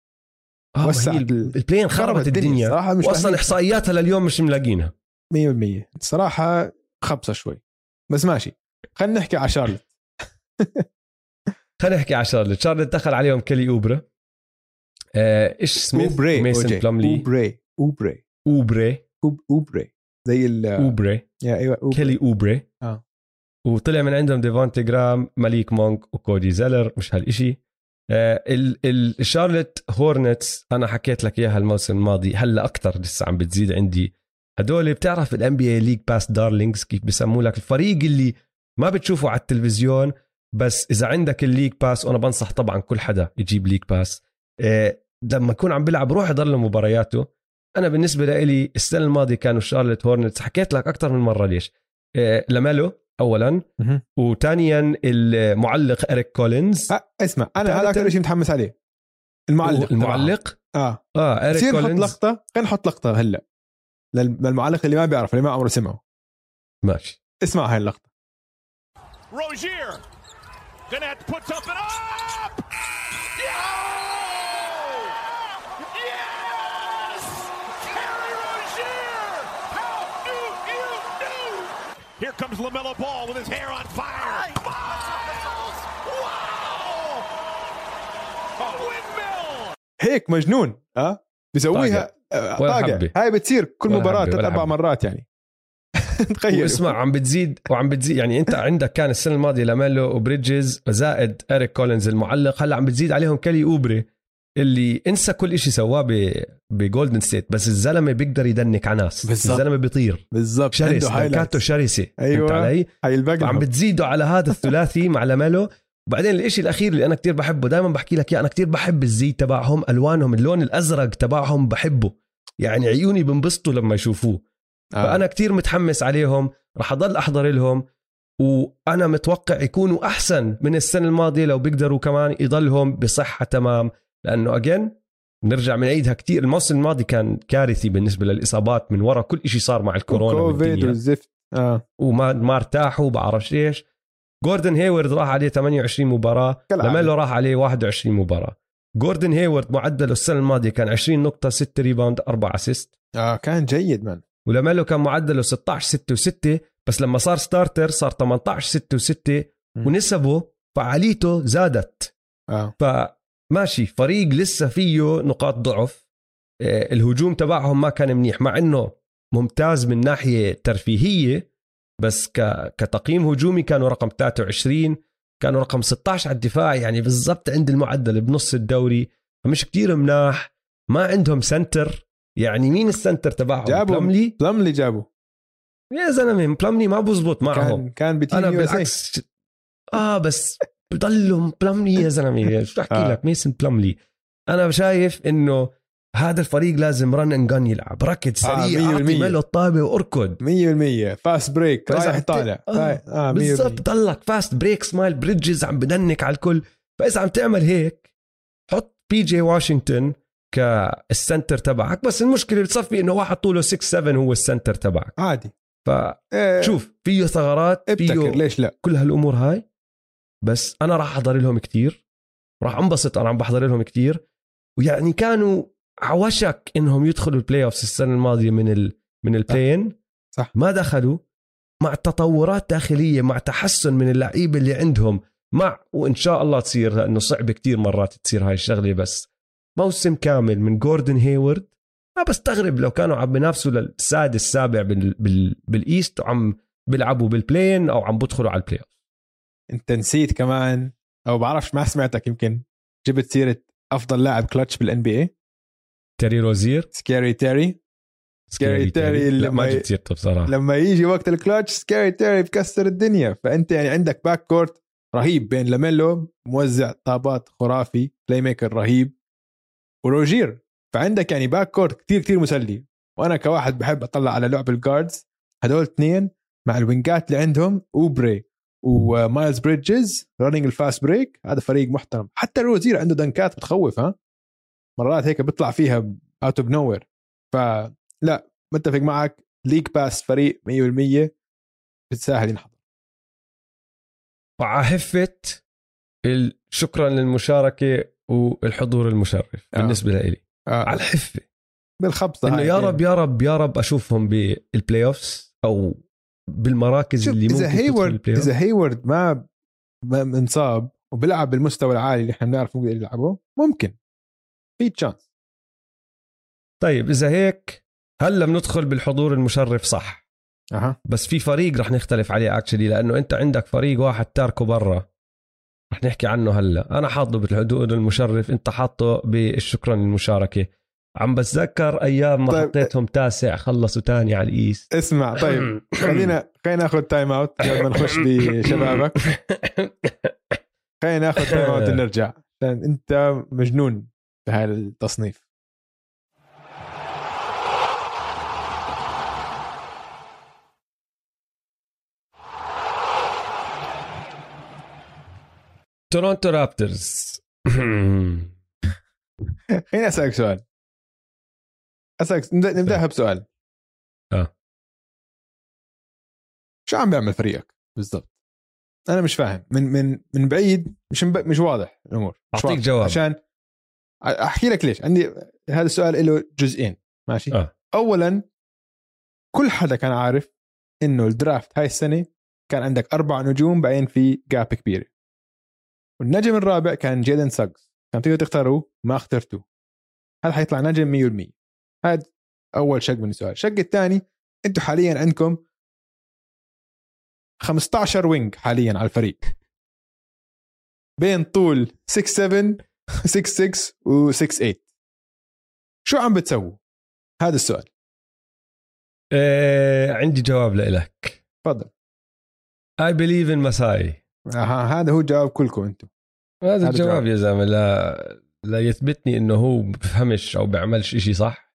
آه وسعت ال play-in خربت الدنيا, الدنيا. صراحة مش واصلا إحصائياتها لليوم مش ملاقينها. 100% الصراحه خبصة شوي. بس ماشي. خلينا نحكي على شارلت [LAUGHS] خلينا نحكي على شارلت شارلت دخل عليهم كيلي أوبري. آه، إيش سميث أوبري ميسن بلملي. أوبري أوبري. أوبري. أوبري. زي ال أوبري. أيوه أوبري. كيلي أوبري. آه. وطلع من عندهم ديفونتي جراهام ماليك مونك وكودي زيلر مش هالشيء آه الشارلت هورنتس أنا حكيت لك إياها الموسم الماضي هلأ أكثر لسه عم بتزيد عندي. هدول بتعرف ال NBA League Pass darlings كيف بسموا لك؟ الفريق اللي ما بتشوفه على التلفزيون بس إذا عندك ال League Pass وأنا بنصح طبعا كل حدا يجيب League Pass. آه لما يكون عم بيلعب روح يضل مبارياته أنا بالنسبة لي السنة الماضية كانوا شارلت هورنتس حكيت لك أكثر من مرة ليش. آه لاميلو اولا. وثانيا المعلق إريك كولينز. أه اسمع أنا هذا أكثر شيء متحمس عليه. المعلق. المعلق؟ آه. آه إريك تصير نحط كولينز. لقطة؟ خلينا نحط لقطة هلأ. لل- للمعلق اللي ما بيعرف اللي ما عمره سمعه. ماشي. اسمع هاي اللقطة. Rozier. Gonna have to put something up. Yo! Yes! Terry Rozier! How do you do? Here comes Lamella Ball with his hair on fire. Miles! Wow! A windmill! هيك مجنون آه بيسويها آه، حبة. هاي بتصير كل حبة، ثلاث حبة. مرات يعني [LAUGHS] تخيل واسمع عم بتزيد وعم بتزيد. يعني انت عندك كان السنة الماضية لاميلو وبريدجز زائد اريك كولينز المعلق. هلأ عم بتزيد عليهم كيلي أوبري اللي انسى كل شيء سواه ب- بجولدن ستيت بس الزلمة بيقدر يدنك على ناس. الزلمة بيطير. بالضبط. شرس دنكاته highlights شرسة. فهمت علي؟ فعم بتزيدوا على هذا الثلاثي مع لاميلو. وبعدين الإشي الأخير اللي أنا كتير بحبه دائما بحكي لك إياه أنا كتير بحب الزي تبعهم ألوانهم اللون الأزرق تبعهم بحبه. يعني عيوني بنبسطوا لما يشوفوه. آه. فأنا كتير متحمس عليهم رح أضل أحضر لهم وأنا متوقع يكونوا أحسن من السنة الماضية لو بيقدروا كمان يضلهم بصحة تمام. لأنه اجين نرجع بنعيدها كتير. الموسم الماضي كان كارثي بالنسبة للإصابات من وراء كل شيء صار مع الكورونا كوفيد. والزفت. آه. وما ما ارتاحوا بعرفش إيش. جوردن هيورد راح عليه 28 مباراة. كالعادة. لاميلو راح عليه 21 مباراة. جوردن هيورد معدله السنة الماضية كان 20 نقطة 6 rebound 4 assist. آه كان جيد مان ولاميلو كان معدله 16 6 و6 بس لما صار starter صار 18 6 و6 مم. ونسبه فعاليته زادت آه فماشي فريق لسه فيه نقاط ضعف آه، الهجوم تبعهم ما كان منيح مع إنه ممتاز من ناحية ترفيهية بس. كتقييم هجومي كانوا رقم 23 كانوا رقم 16 على الدفاع يعني بالضبط عند المعدل بنص الدوري فمش كتير مناح ما عندهم center يعني مين ال center تبعهم؟ جابوا بلملي بلملي جابوا يا زلمة بلملي ما بزبط معهم كان كان ب Team USA. بالعكس. آه بس بضلهم بلملي يا زلمة. [LAUGHS] شو احكي آه. لك؟ ميسن بلملي أنا شايف إنه هذا الفريق لازم run and gun يلعب. ركض آه، سريع مية. اعطي لاميلو الطابة وأركض. 100% fast break رايح طالع. آه، 100% بالضبط. ضلك فاست بريك سمايل بريدجز عم بدنك على الكل. فإذا عم تعمل هيك حط بي جي واشنطن كال center تبعك بس المشكلة بتصفي إنه واحد طوله 6 7 هو ال center تبعك. عادي. فشوف إيه، فيه ثغرات فيه ليش لا؟ كل هالأمور هاي بس أنا راح أحضر لهم كتير راح انبسط أنا عم بحضر لهم كتير ويعني كانوا على وشك إنهم يدخلوا ال playoffs السنة الماضية من ال من البلاين صح. ما دخلوا مع تطورات داخليه مع تحسن من اللعيبة اللي عندهم مع وإن شاء الله تصير لأنه صعب كتير مرات تصير هاي الشغلة بس موسم كامل من جوردن هيورد. ما بستغرب لو كانوا عم بينافسوا للسادس السابع بال بال بال East وعم بيلعبوا بال play-in أو عم بدخلوا على ال playoff انت نسيت كمان أو بعرفش ما سمعتك يمكن. جبت سيرة أفضل لاعب clutch بال NBA تيري روزير Scary Terry Scary Terry لا ما لما- جبت سيرته بصراحة. لما يجي وقت ال clutch Scary Terry بكسر الدنيا. فأنت يعني عندك backcourt رهيب بين لاميلو موزع طابات خرافي playmaker رهيب. وروزير فعندك يعني backcourt كتير كتير مسلي. وأنا كواحد بحب أطلع على لعب ال guards هدول اثنين مع ال wingات اللي عندهم اوبري ومايلز بريدجز running ال fast break هذا فريق محترم. حتى روزير عنده dunkات بتخوف ها؟ مرات هيك بيطلع فيها out of nowhere فلا متفق معك ليك باس فريق 100% بتساهل حفه ال- شكرا للمشاركة. والحضور المشرف آه. بالنسبة لي. آه. على الحفة. بالخبطة إنه. يا رب يا رب يا رب أشوفهم بال playoffs أو بالمراكز اللي ممكن اذا هيورد. إذا هيورد ما منصاب وبيلعب بالمستوى العالي اللي إحنا بنعرف ممكن يلعبه ممكن. في chance طيب إذا هيك هلا بندخل بالحضور المشرف صح. أها. بس في فريق رح نختلف عليه actually لأنه أنت عندك فريق واحد تاركه برا. رح نحكي عنه هلا. أنا حاطه بالحضور المشرف أنت حاطه بالشكرا للمشاركه عم بتذكر أيام ما طيب. حطيتهم تاسع خلصوا تاني على ال East. اسمع طيب. [COUGHS] خلينا خلينا ناخذ timeout قبل ما نخش [COUGHS] بشبابك. خلينا ناخذ timeout [COUGHS] ونرجع. عشان أنت مجنون في تورونتو رابترز خليني أسألك سؤال؟ أسألك نبدا نبداها بسؤال آه. شو عم بيعمل فريقك؟ بالضبط؟ أنا مش فاهم. من من من بعيد مش مب... مش واضح الأمور. مش أعطيك واضح. جواب. عشان أحكي لك ليش. عندي هذا السؤال له جزئين. ماشي؟ آه. اولا كل حدا كان عارف إنه الدرافت هاي السنة كان عندك أربع نجوم بعدين في جاب كبيره والنجم الرابع كان جيلن ساجز كان تقدر تختاروه ما اخترتوه هذا حيطلع نجم 100% هذا أول شق من السؤال. الشق الثاني أنتم حاليا عندكم 15 wing حاليا على الفريق. بين طول 6 7 6 6 و 6 8 شو عم بتسووا؟ هذا السؤال. آه عندي جواب لك تفضل. I believe in مساي آه هذا هو جواب كلكم أنتم. هذا الجواب جواب. يا زلمة. لا لا يثبتني إنه هو بفهمش أو بيعملش إشي صح.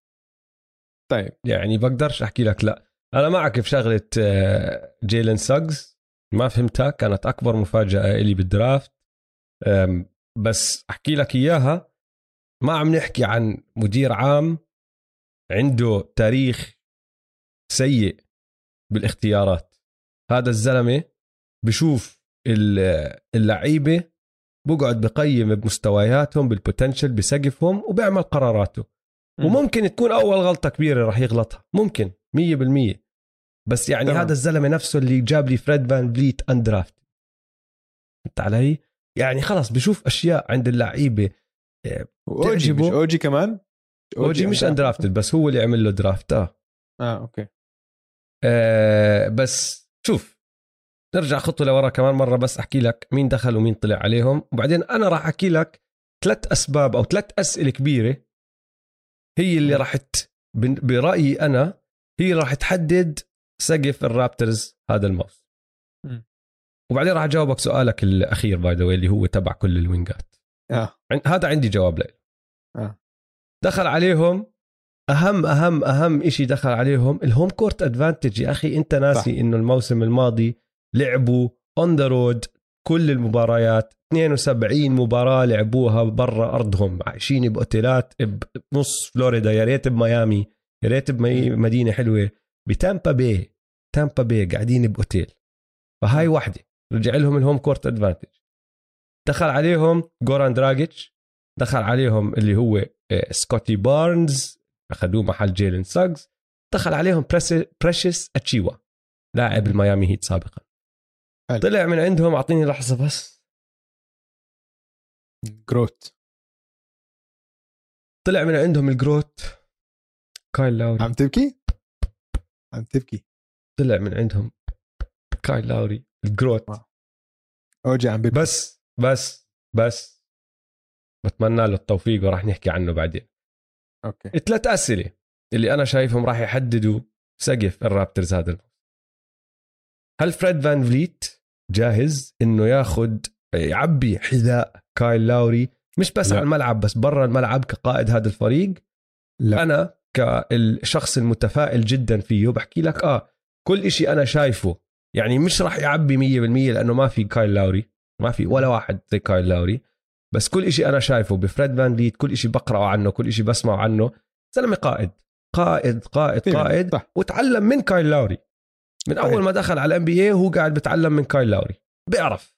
طيب. يعني بقدرش أحكي لك لا. أنا معك في شغلة آه، جيلن ساجز. ما فهمتها كانت أكبر مفاجأة لي بالدرافت. بس أحكي لك إياها. ما عم نحكي عن مدير عام عنده تاريخ سيء بالاختيارات. هذا الزلمة بشوف اللعيبة بقعد بقيم بمستوياتهم بال potential بسقفهم وبيعمل قراراته مم. وممكن تكون أول غلطة كبيرة راح يغلطها ممكن 100% بس يعني تمام. هذا الزلمة نفسه اللي جاب لي فريد فان فليت undrafted فهمت علي؟ يعني خلص بشوف أشياء عند اللعيبة اوجي تعجبه؟ مش أوجي كمان أوجي مش undrafted بس هو اللي عمل له draft آه آه okay آه، بس شوف نرجع خطوه لورا كمان مرة بس أحكي لك مين دخل ومين طلع عليهم وبعدين أنا راح أحكي لك ثلاث أسباب أو ثلاث أسئلة كبيرة هي اللي راح برأيي أنا هي اللي راح تحدد سقف الرابترز هذا الموسم. وبعدين راح أجاوبك سؤالك الأخير by the اللي هو تبع كل ال wingات عن- هذا عندي جواب له آه. دخل عليهم اهم اهم أهم شيء دخل عليهم ال home court advantage يا أخي أنت ناسي. إنه الموسم الماضي لعبوا on the road كل المباريات. 72 مباراة لعبوها برا أرضهم. عايشين بأوتيلات بنص فلوريدا. يا ريت بميامي يا ريت بمدينه حلوة. بتامبا بي تامبا بي قاعدين بأوتيل. فهاي واحدة. رجع لهم ال home court advantage دخل عليهم جوران دراجيتش. دخل عليهم اللي هو آه، سكوتي بارنز. أخذوه محل جيلن ساجز. دخل عليهم بريشس أتشيوا لاعب الميامي هيت سابقا. حلو. طلع من عندهم أعطيني لحظة بس. GROAT. طلع من عندهم ال GROAT. كايل لاوري. عم تبكي؟ عم تبكي. طلع من عندهم كايل لاوري ال GROAT. wow. أوجي عم ببكي بس بس بس. بتمنى له التوفيق وراح نحكي عنه بعدين. okay. ثلاث أسئلة اللي أنا شايفهم راح يحددوا سقف الرابترز هذا الموسم. هل فريد فان فليت جاهز إنه ياخذ يعبي حذاء كايل لاوري مش بس لا. على الملعب بس برا الملعب كقائد هذا الفريق. لا. أنا كالشخص المتفائل جدا فيه بحكي لك آه كل إشي أنا شايفه. يعني مش راح يعبي 100% لأنه ما في كايل لاوري ما في ولا واحد زي كايل لاوري. بس كل إشي أنا شايفه بفريد فان فليت كل إشي بقرأه عنه كل إشي بسمعه عنه. زلمة قائد قائد قائد فعلاً، قائد صح. وتعلم من كايل لاوري. من. أول ما دخل على ال NBA هو قاعد بتعلم من كايل لاوري بيعرف.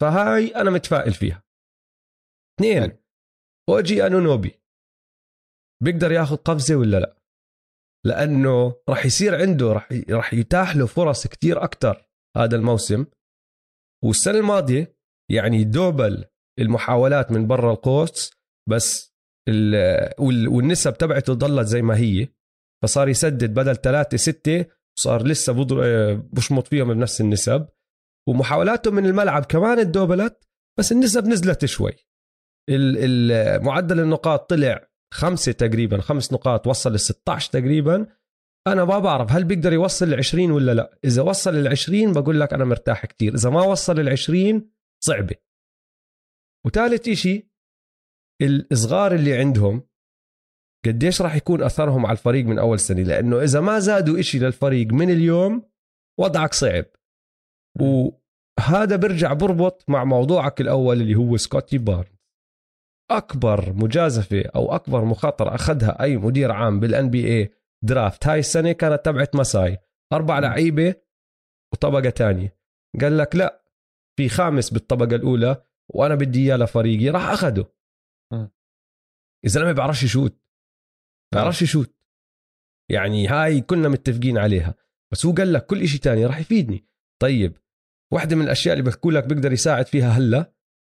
فهاي أنا متفائل فيها. اثنين. أوجي انونوبي بيقدر ياخذ قفزة ولا لا؟ لأنه راح يصير عنده راح راح يتاح له فرص كتير أكثر هذا الموسم. والسنة الماضية يعني دوبل المحاولات من برا القوس بس ال- وال- والنسب تبعته ضلت زي ما هي. فصار يسدد بدل ثلاثة ستة صار لسه بضر- آه، بشمط فيهم بنفس النسب. ومحاولاته من الملعب كمان اتدوبلت بس النسب نزلت شوي. معدل النقاط طلع خمسة تقريبا خمس نقاط وصل ل 16 تقريبا. أنا ما بعرف هل بيقدر يوصل ل 20 ولا لا. إذا وصل لل 20 بقول لك أنا مرتاح كتير. إذا ما وصل لل 20 صعبة. وثالث إشي الصغار اللي عندهم قديش راح يكون أثرهم على الفريق من أول سنة؟ لأنه إذا ما زادوا إشي للفريق من اليوم وضعك صعب. و هذا برجع بربط مع موضوعك الأول اللي هو سكوتي بارنز. أكبر مجازفة أو أكبر مخاطرة أخذها أي مدير عام بال NBA draft هاي السنة كانت تبعت مساي أربع لعيبة وطبقة تانية. قال لك لا في خامس بالطبقة الأولى وأنا بدي إياه لفريقي راح أخده. الزلمه بيعرفش يشوت بيعرفش يشوت. يعني هاي كنا متفقين عليها. بس هو قال لك كل إشي تاني راح يفيدني. طيب واحدة من الأشياء اللي بحكوا لك بيقدر يساعد فيها هلا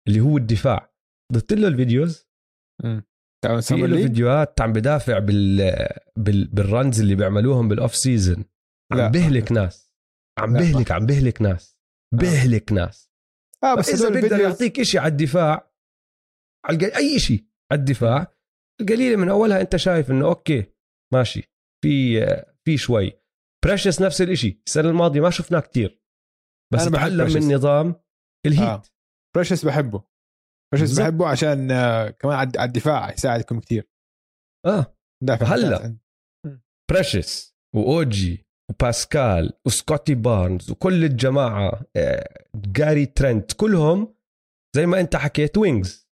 اللي هو الدفاع. حضرت له ال videos؟ في له فيديوهات عم بدافع بال... بال... بال runs اللي بيعملوهم بال off-season لا. عم بهلك ناس. عم لا. بهلك عم بهلك ناس. بهلك ناس. آه بس بس اذا بيقدر يعطيك إشي على الدفاع على أي شيء على الدفاع القليله من أولها أنت شايف إنه okay ماشي في في شوي بريشس نفس الإشي السنة الماضية ما شفناه كتير بس أنا بحب تعلم. من نظام الهيت آه. بريشس بحبه بريشس. بحبه عشان آه، كمان على الدفاع يساعدكم كثير آه دافع. ممتاز. بريشس وأوجي وباسكال وسكوتي بارنز وكل الجماعة آه، جاري ترنت كلهم زي ما أنت حكيت wings.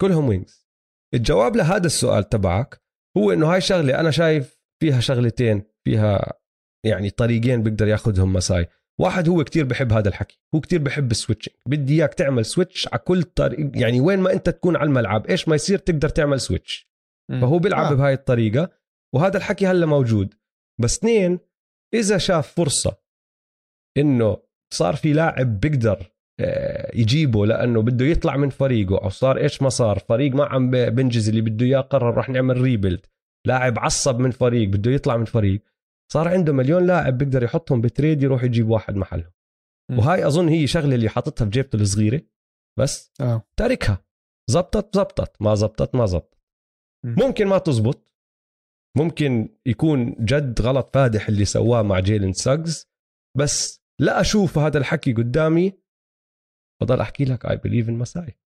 كلهم wings الجواب لهذا السؤال تبعك هو إنه هاي شغلة أنا شايف فيها شغلتين فيها يعني طريقين بيقدر ياخذهم مساي واحد هو كتير بحب هذا الحكي هو كتير بحب ال switching بدي إياك تعمل switch على كل طريق يعني وين ما أنت تكون على الملعب إيش ما يصير تقدر تعمل switch. فهو بيلعب آه. بهاي الطريقة وهذا الحكي هلا موجود بس اثنين إذا شاف فرصة إنه صار في لاعب بيقدر يجيبه لأنه بده يطلع من فريقه. أو صار إيش ما صار فريق ما عم بنجز اللي بده إياه قرر راح نعمل rebuild لاعب عصب من فريق بده يطلع من فريق. صار عنده مليون لاعب بيقدر يحطهم ب trade يروح يجيب واحد محلهم. وهاي أظن هي شغلة اللي حاططها في جيبته الصغيرة. بس آه. تاركها. زبطت زبطت. ما زبطت ما زبطت. م. ممكن ما تزبط. ممكن يكون جد غلط فادح اللي سواه مع جيلن ساجز. بس لا أشوف هذا الحكي قدامي. بضل احكي لك I believe in مساي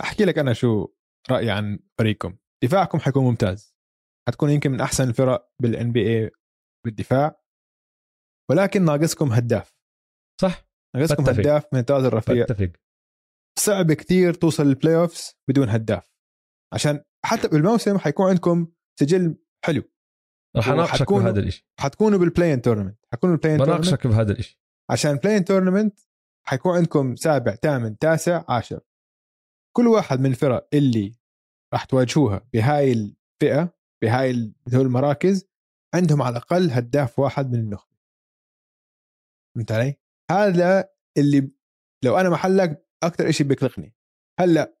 احكي لك أنا شو رأيي عن فريقكم. دفاعكم حيكون ممتاز. حتكون يمكن من أحسن الفرق بال NBA بالدفاع. ولكن ناقصكم هداف. صح. ناقصكم بتفق. هداف من الطراز الرفيع. بتفق. صعب كثير توصل لل playoffs بدون هداف. عشان حتى بالموسم حيكون عندكم سجل حلو. رح أناقشك بهذا الشيء حتكونوا بال play-in tournament حتكونوا بال play-in tournament بناقشك بهذا الشيء عشان ال play-in tournament حيكون عندكم سابع ثامن تاسع عاشر كل واحد من الفرق اللي راح تواجهوها بهاي الفئة بهاي هدول المراكز عندهم على الأقل هداف واحد من النخبة. فهمت علي؟ هذا اللي لو أنا محلك أكثر شيء بيقلقني. هلأ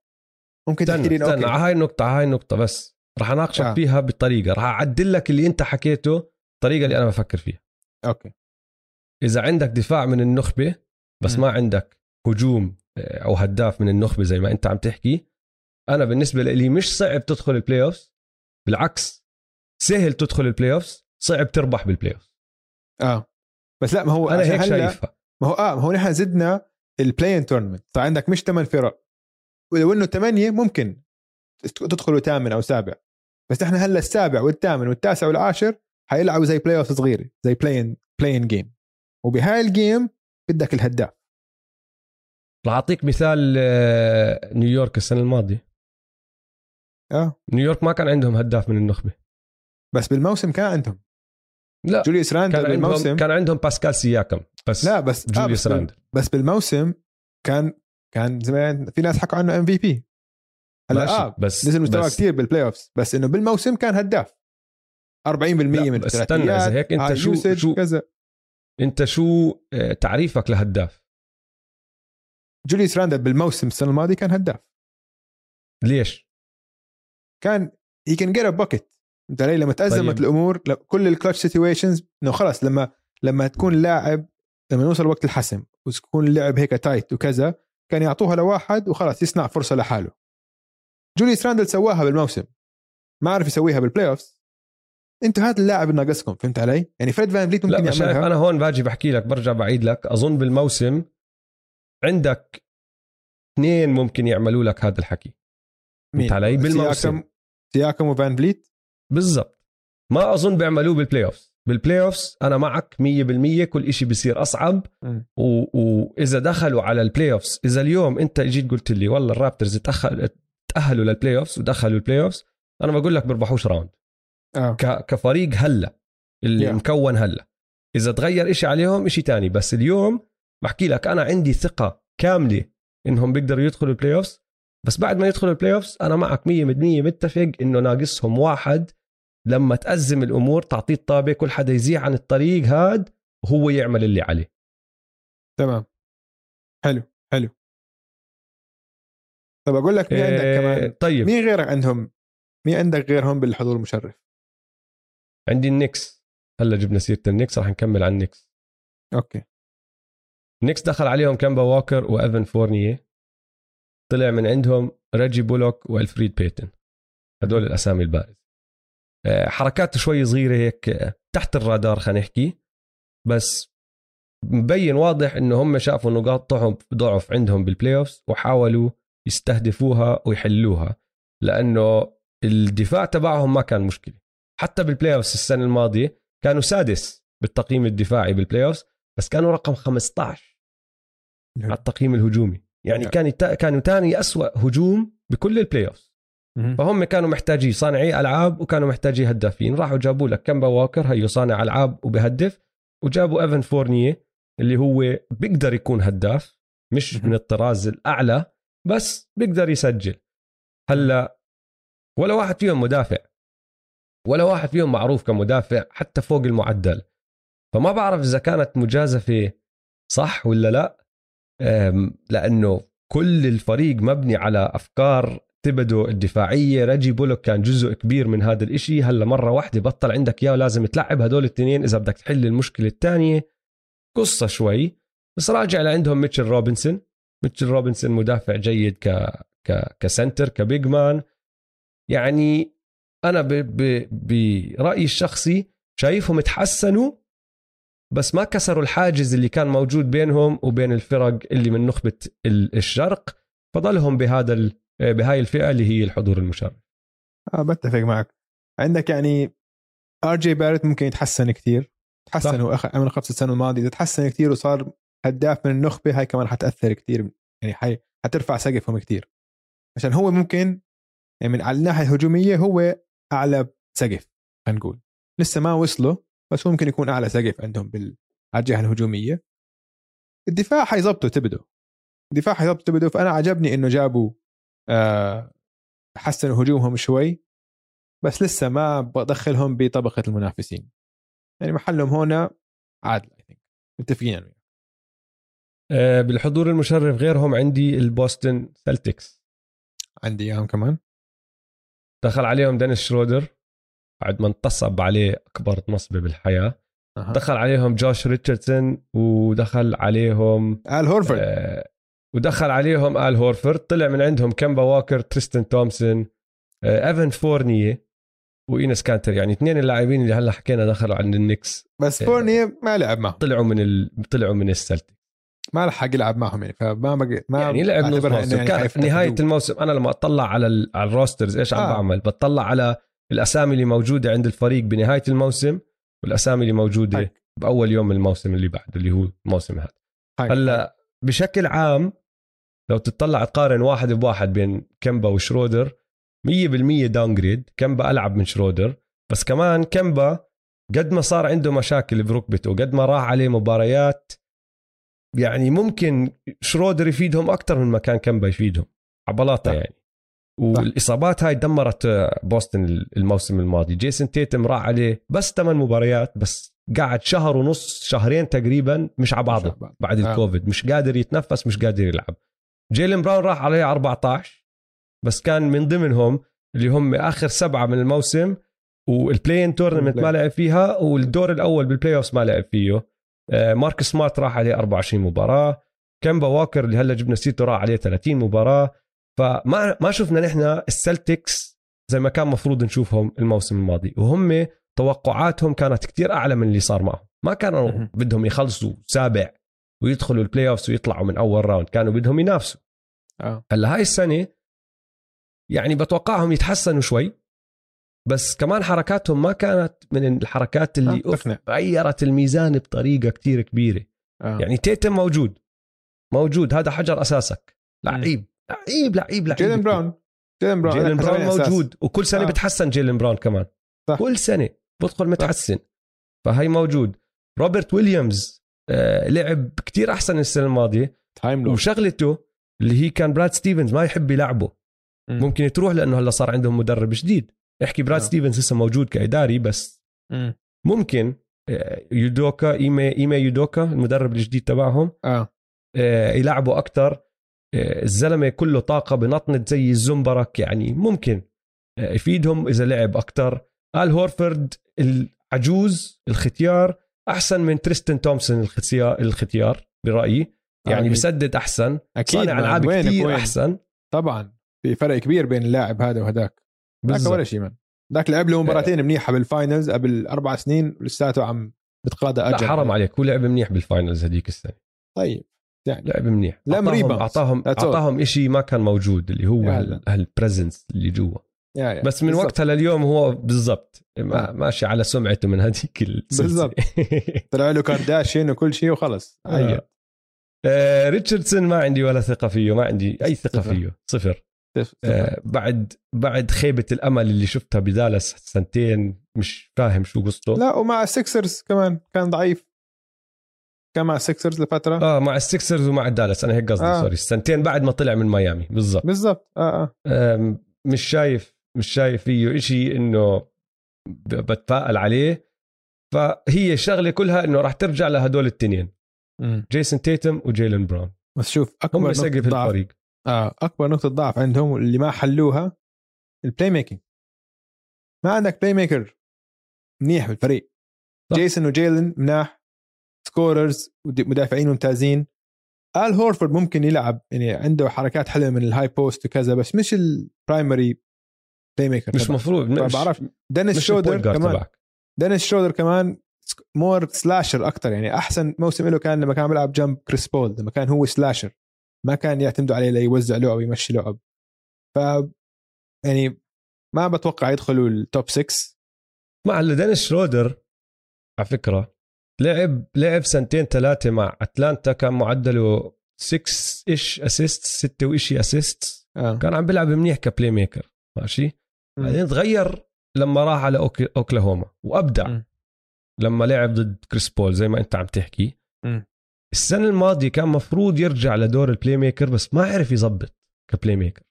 ممكن تحكي لي okay على هاي النقطة على هاي النقطة بس. رح أناقشك آه. فيها بطريقة. رح أعدل لك اللي أنت حكيته الطريقة اللي أنا بفكر فيها. okay. إذا عندك دفاع من النخبة بس م. ما عندك هجوم آه، أو هداف من النخبة زي ما أنت عم تحكي. أنا بالنسبة لي مش صعب تدخل ال playoff بالعكس سهل تدخل ال playoff صعب تربح بال playoff آه. بس لا ما هو أنا هيك شايفها. ما هو آه ما هو نحن زدنا ال play-in tournament صار عندك مش ثمان فرق. ولو إنه ثمانيه ممكن تدخلوا ثامن أو سابع بس نحن هلا السابع والثامن والتاسع والعاشر حيلعبوا زي playoff صغيرة زي play-in play-in game وبهاي ال game بدك الهداف. رح اعطيك مثال آه، نيويورك السنة الماضية. آه. نيويورك ما كان عندهم هداف من النخبة. بس بالموسم كان عندهم. لا جوليوس راندل كان بالموسم. عندهم كان عندهم باسكال سياكم بس لا بس آه جوليوس بال- راندل. بس بالموسم كان كان زمان في ناس حكوا عنه MVP هلا آه بس نزل مستواه كثير بال playoffs بس إنه بالموسم كان هداف. 40% لا، من بس استنى، الثلاثيات إذا هيك أنت high شو- شو- كذا. انت شو آه، تعريفك لهداف؟ جوليوس راندل بالموسم السنة الماضية كان هداف. ليش؟ كان هي كان get bucket فهمت علي لما تأزمت طيب. الأمور كل ال clutch situations إنه خلص لما لما تكون لاعب لما يوصل وقت الحسم وتكون اللعب هيك tight وكذا كان يعطوها لواحد وخلاص يصنع فرصة لحاله. جوليوس راندل سواها بالموسم. ما عرف يسويها بال playoffs أنتوا هذا اللاعب اللي ناقصكم فهمت علي؟ يعني فريد فان فليت لا ممكن شايف يعملها. أنا هون باجي بحكي لك برجع بعيد لك. أظن بالموسم عندك اثنين ممكن يعملوا لك هذا الحكي. فهمت علي؟ بالموسم. سياكم وفان فليت بالضبط. ما أظن بيعملوه بال playoff بال playoffs أنا معك 100% كل شيء بصير أصعب. مم. و... وإذا دخلوا على ال playoffs إذا اليوم أنت جيت قلت لي والله الرابترز. تأهلوا لل playoffs ودخلوا ال playoffs أنا بقول لك بيربحوش round ك... كفريق هلا اللي Yeah. مكون هلا. إذا تغير إشي عليهم إشي تاني. بس اليوم بحكي لك أنا عندي ثقة كاملة إنهم بيقدروا يدخلوا ال playoffs بس بعد ما يدخلوا ال playoffs أنا معك 100% متفق إنه ناقصهم واحد لما تأزم الأمور تعطيه الطابة كل حدا يزيح عن الطريق هاد وهو يعمل اللي عليه. تمام. حلو حلو. طب أقول لك مين عندك إيه، كمان؟ طيب. مين غيرك عندهم؟ مين عندك غيرهم بالحضور المشرف؟ عندي النكس هلا جبنا سيرة النكس راح نكمل عن النكس أوكي. النكس دخل عليهم كامبا ووكر وإيفن فورنيه طلع من عندهم ريجي بولوك وألفريد بيتن. هدول الأسامي البارزه آه، حركات شوي صغيرة هيك آه، تحت الرادار خلينا نحكي. بس مبين واضح إنه هم شافوا نقاطهم ضعف عندهم بال playoffs وحاولوا يستهدفوها ويحلوها. لأنه الدفاع تبعهم ما كان مشكلة. حتى بال playoffs السنة الماضية كانوا سادس بالتقييم الدفاعي بال playoffs بس كانوا رقم 15 على التقييم الهجومي يعني نعم. كان كانوا ثاني أسوأ هجوم بكل ال playoffs. فهم كانوا محتاجين صانعي ألعاب وكانوا محتاجين هدافين راحوا جابوا لك كمبا واكر هيو صانع ألعاب وبهدف وجابوا إيفن فورنية اللي هو بيقدر يكون هداف مش. من الطراز الأعلى بس بيقدر يسجل هلأ ولا واحد فيهم مدافع ولا واحد فيهم معروف كمدافع حتى فوق المعدل. فما بعرف إذا كانت مجازفة صح ولا لا. لأنه كل الفريق مبني على أفكار تبدو الدفاعية. رجي بولوك كان جزء كبير من هذا الإشي. هلا مرة واحدة بطل عندك إياه ولازم تلعب هدول الاثنين إذا بدك تحل المشكلة الثانية قصة شوي. بس راجع لعندهم ميتشل روبنسون. ميتشل روبنسون مدافع جيد ك ك ك center ك big man. يعني أنا. برأيي الشخصي شايفهم تحسنوا بس ما كسروا الحاجز اللي كان موجود بينهم وبين الفرق اللي من نخبة ال- الشرق فضلهم بهذا. بهاي الفئة اللي هي الحضور المشرف آه بتفق معك عندك يعني آر جي باريت ممكن يتحسن كثير تحسن. هو اخر من خمس السنة الماضية إذا تحسن كثير وصار هداف من النخبة هاي كمان حتأثر كثير يعني حي حترفع سقفهم كثير عشان هو ممكن يعني من على الناحية الهجومية هو أعلى سقف خلينا نقول. لسه ما وصلوا بس ممكن يكون أعلى سقف عندهم بال على الجهه الهجومية. الدفاع حيظبطوا تيبدو. الدفاع حيظبطوا تيبدو فأنا عجبني إنه جابوا آه حسنوا هجومهم شوي بس لسه ما بدخلهم بطبقة المنافسين. يعني محلهم هنا عادل I think متفقين. آه، بالحضور المشرف غيرهم عندي البوستن سلتكس. عندي إياهم كمان. دخل عليهم دينيس شرودر بعد ما انتصب عليه أكبر نصبه بالحياة. أه. دخل عليهم جوش ريتشاردسون ودخل عليهم آل هورفورد. آه ودخل عليهم آل هورفورد. طلع من عندهم كمبا واكر تريستن تومسون آه إيفن فورنية وإينس كانتر. يعني اثنين اللاعبين اللي هلأ حكينا دخلوا عند النكس بس آه. فورني ما لعب معهم. طلعوا من ال... طلعوا من السلتيك. ما لحق يلعب معهم يعني فما بقى ما يعني لعب نص موسم يعني كان نهاية حدود. الموسم أنا لما أطلع على ال... على ال rosters إيش عم آه. بعمل بطلع على الأسامي اللي موجودة عند الفريق بنهاية الموسم والأسامي اللي موجودة هاي. بأول يوم من الموسم اللي بعده اللي هو الموسم هذا. هلأ بشكل عام لو تطلع تقارن واحد بواحد بين كمبا وشرودر 100% downgrade كمبا ألعب من شرودر بس كمان كمبا قد ما صار عنده مشاكل بركبته قد ما راح عليه مباريات يعني ممكن شرودر يفيدهم أكثر من ما كان كمبا يفيدهم عبلاطه. يعني. والإصابات هاي دمرت بوسطن الموسم الماضي. جيسون تيتم راح عليه بس ثمان مباريات بس قعد شهر ونص شهرين تقريبا مش على بعضه. بعد آه. الكوفيد. مش قادر يتنفس مش قادر يلعب. جيلن براون راح عليه 14 بس كان من ضمنهم اللي هم آخر سبعة من الموسم وال play-in tournament ما لعب فيها والدور الأول بال playoff ما لعب فيه. آه، ماركس سمارت راح عليه 24 مباراة. كمبا واكر اللي هلا جبنا سيرته راح عليه 30 مباراة. فما ما شفنا نحن السلتكس زي ما كان مفروض نشوفهم الموسم الماضي. وهم توقعاتهم كانت كتير أعلى من اللي صار معهم. ما كانوا. بدهم يخلصوا سابع ويدخلوا ال playoffs ويطلعوا من أول round كانوا بدهم ينافسوا. آه. هلا هاي السنة يعني بتوقعهم يتحسنوا شوي. بس كمان حركاتهم ما كانت من الحركات اللي آه، أوف. غيرت الميزان بطريقة كتير كبيرة. آه. يعني تيتم موجود. موجود. هذا حجر أساسك. لعيب. لعيب لعيب لعيب. جيلن براون. جيلن براون. جيلن براون حسبني أساس. موجود. وكل سنة آه. بتحسن جيلن براون كمان. صح. كل سنة. بدخل متحسن. فهي موجود. روبرت ويليامز آه لعب كتير أحسن السنة الماضية. time وشغلته اللي هي كان براد ستيفنز ما يحب يلعبه. مم. ممكن تروح لأنه هلأ صار عندهم مدرب جديد. احكي براد آه. ستيفنز لسه موجود كإداري بس مم. ممكن آه، يودوكا إيمي إيمي يودوكا المدرب الجديد تبعهم آه آه، يلعبوا أكثر الزلمة كله طاقة بنطنت زي الزنبرك يعني ممكن يفيدهم إذا لعب أكثر آل هورفورد العجوز الختيار أحسن من تريستن تومسون الختيار الختيار برأيي يعني أكيد. بسدد أحسن أكيد صانع. ألعاب كثير؟ أحسن طبعا في فرق كبير بين اللاعب هذا وهداك ذاك. ولا شيء من ذاك لعب له مباراتين منيحه بال finals قبل أربع سنين ولساته عم بتقاضى لا اجر حرام عليك هو لعب منيح بال finals هذيك السنة طيب يعني لعب منيح لم اعطاهم. اعطاهم. أعطاهم شيء ما كان موجود اللي هو يا هال- هلا. هال presence اللي جوا يا يا. بس من بالضبط. وقتها لليوم هو بالضبط ما آه. ماشي على سمعته من هذيك بالضبط. طلع له كارداشين وكل شيء وخلص آه. آه، ريتشاردسون ما عندي ولا ثقة فيه ما عندي أي ثقة صفر. فيه صفر. آه، بعد بعد خيبة الأمل اللي شفتها بدالاس سنتين مش فاهم شو قصته. لا ومع السكسرز كمان كان ضعيف. كان مع السكسرز لفترة. آه مع السكسرز ومع الدالاس أنا هيك قصدي آه. sorry. السنتين بعد ما طلع من ميامي. بالضبط. بالضبط. آه آه. آم، مش شايف مش شايف فيه إشي إنه بتفائل عليه. فهي شغله كلها إنه راح ترجع لهدول التنين. جيسون تيتم وجيلن براون بس شوف هم اكبر سقف نقطة ضعف الفريق. أكبر نقطة ضعف عندهم اللي ما حلوها ال playmaking ما عندك playmaker منيح بالفريق. صح. جيسون وجيلن مناح scorers مدافعين ممتازين. ال هورفورد ممكن يلعب يعني عنده حركات حلوة من ال high post وكذا بس مش ال primary playmaker مش تبعه. مفروض ما مش بعرف دينيس شودر كمان. تبعك. دينيس شودر كمان more slasher أكثر يعني أحسن موسم له كان لما كان بيلعب جنب كريس بول لما كان هو slasher ما كان يعتمدوا عليه ليوزع لعب ويمشي لعب. ف يعني ما بتوقع يدخلوا ال top 6 مع دينيس شرودر على فكرة لعب لعب سنتين ثلاثة مع أتلانتا كان معدله 6 إيش assist 6 وإشي assist آه. كان عم بيلعب منيح ك playmaker ماشي بعدين تغير لما راح على أوكلاهوما وأبدع مم. لما لعب ضد كريس بول زي ما أنت عم تحكي. مم. السنة الماضية كان مفروض يرجع لدور ال playmaker بس ما عرف يظبط كبلاي ميكر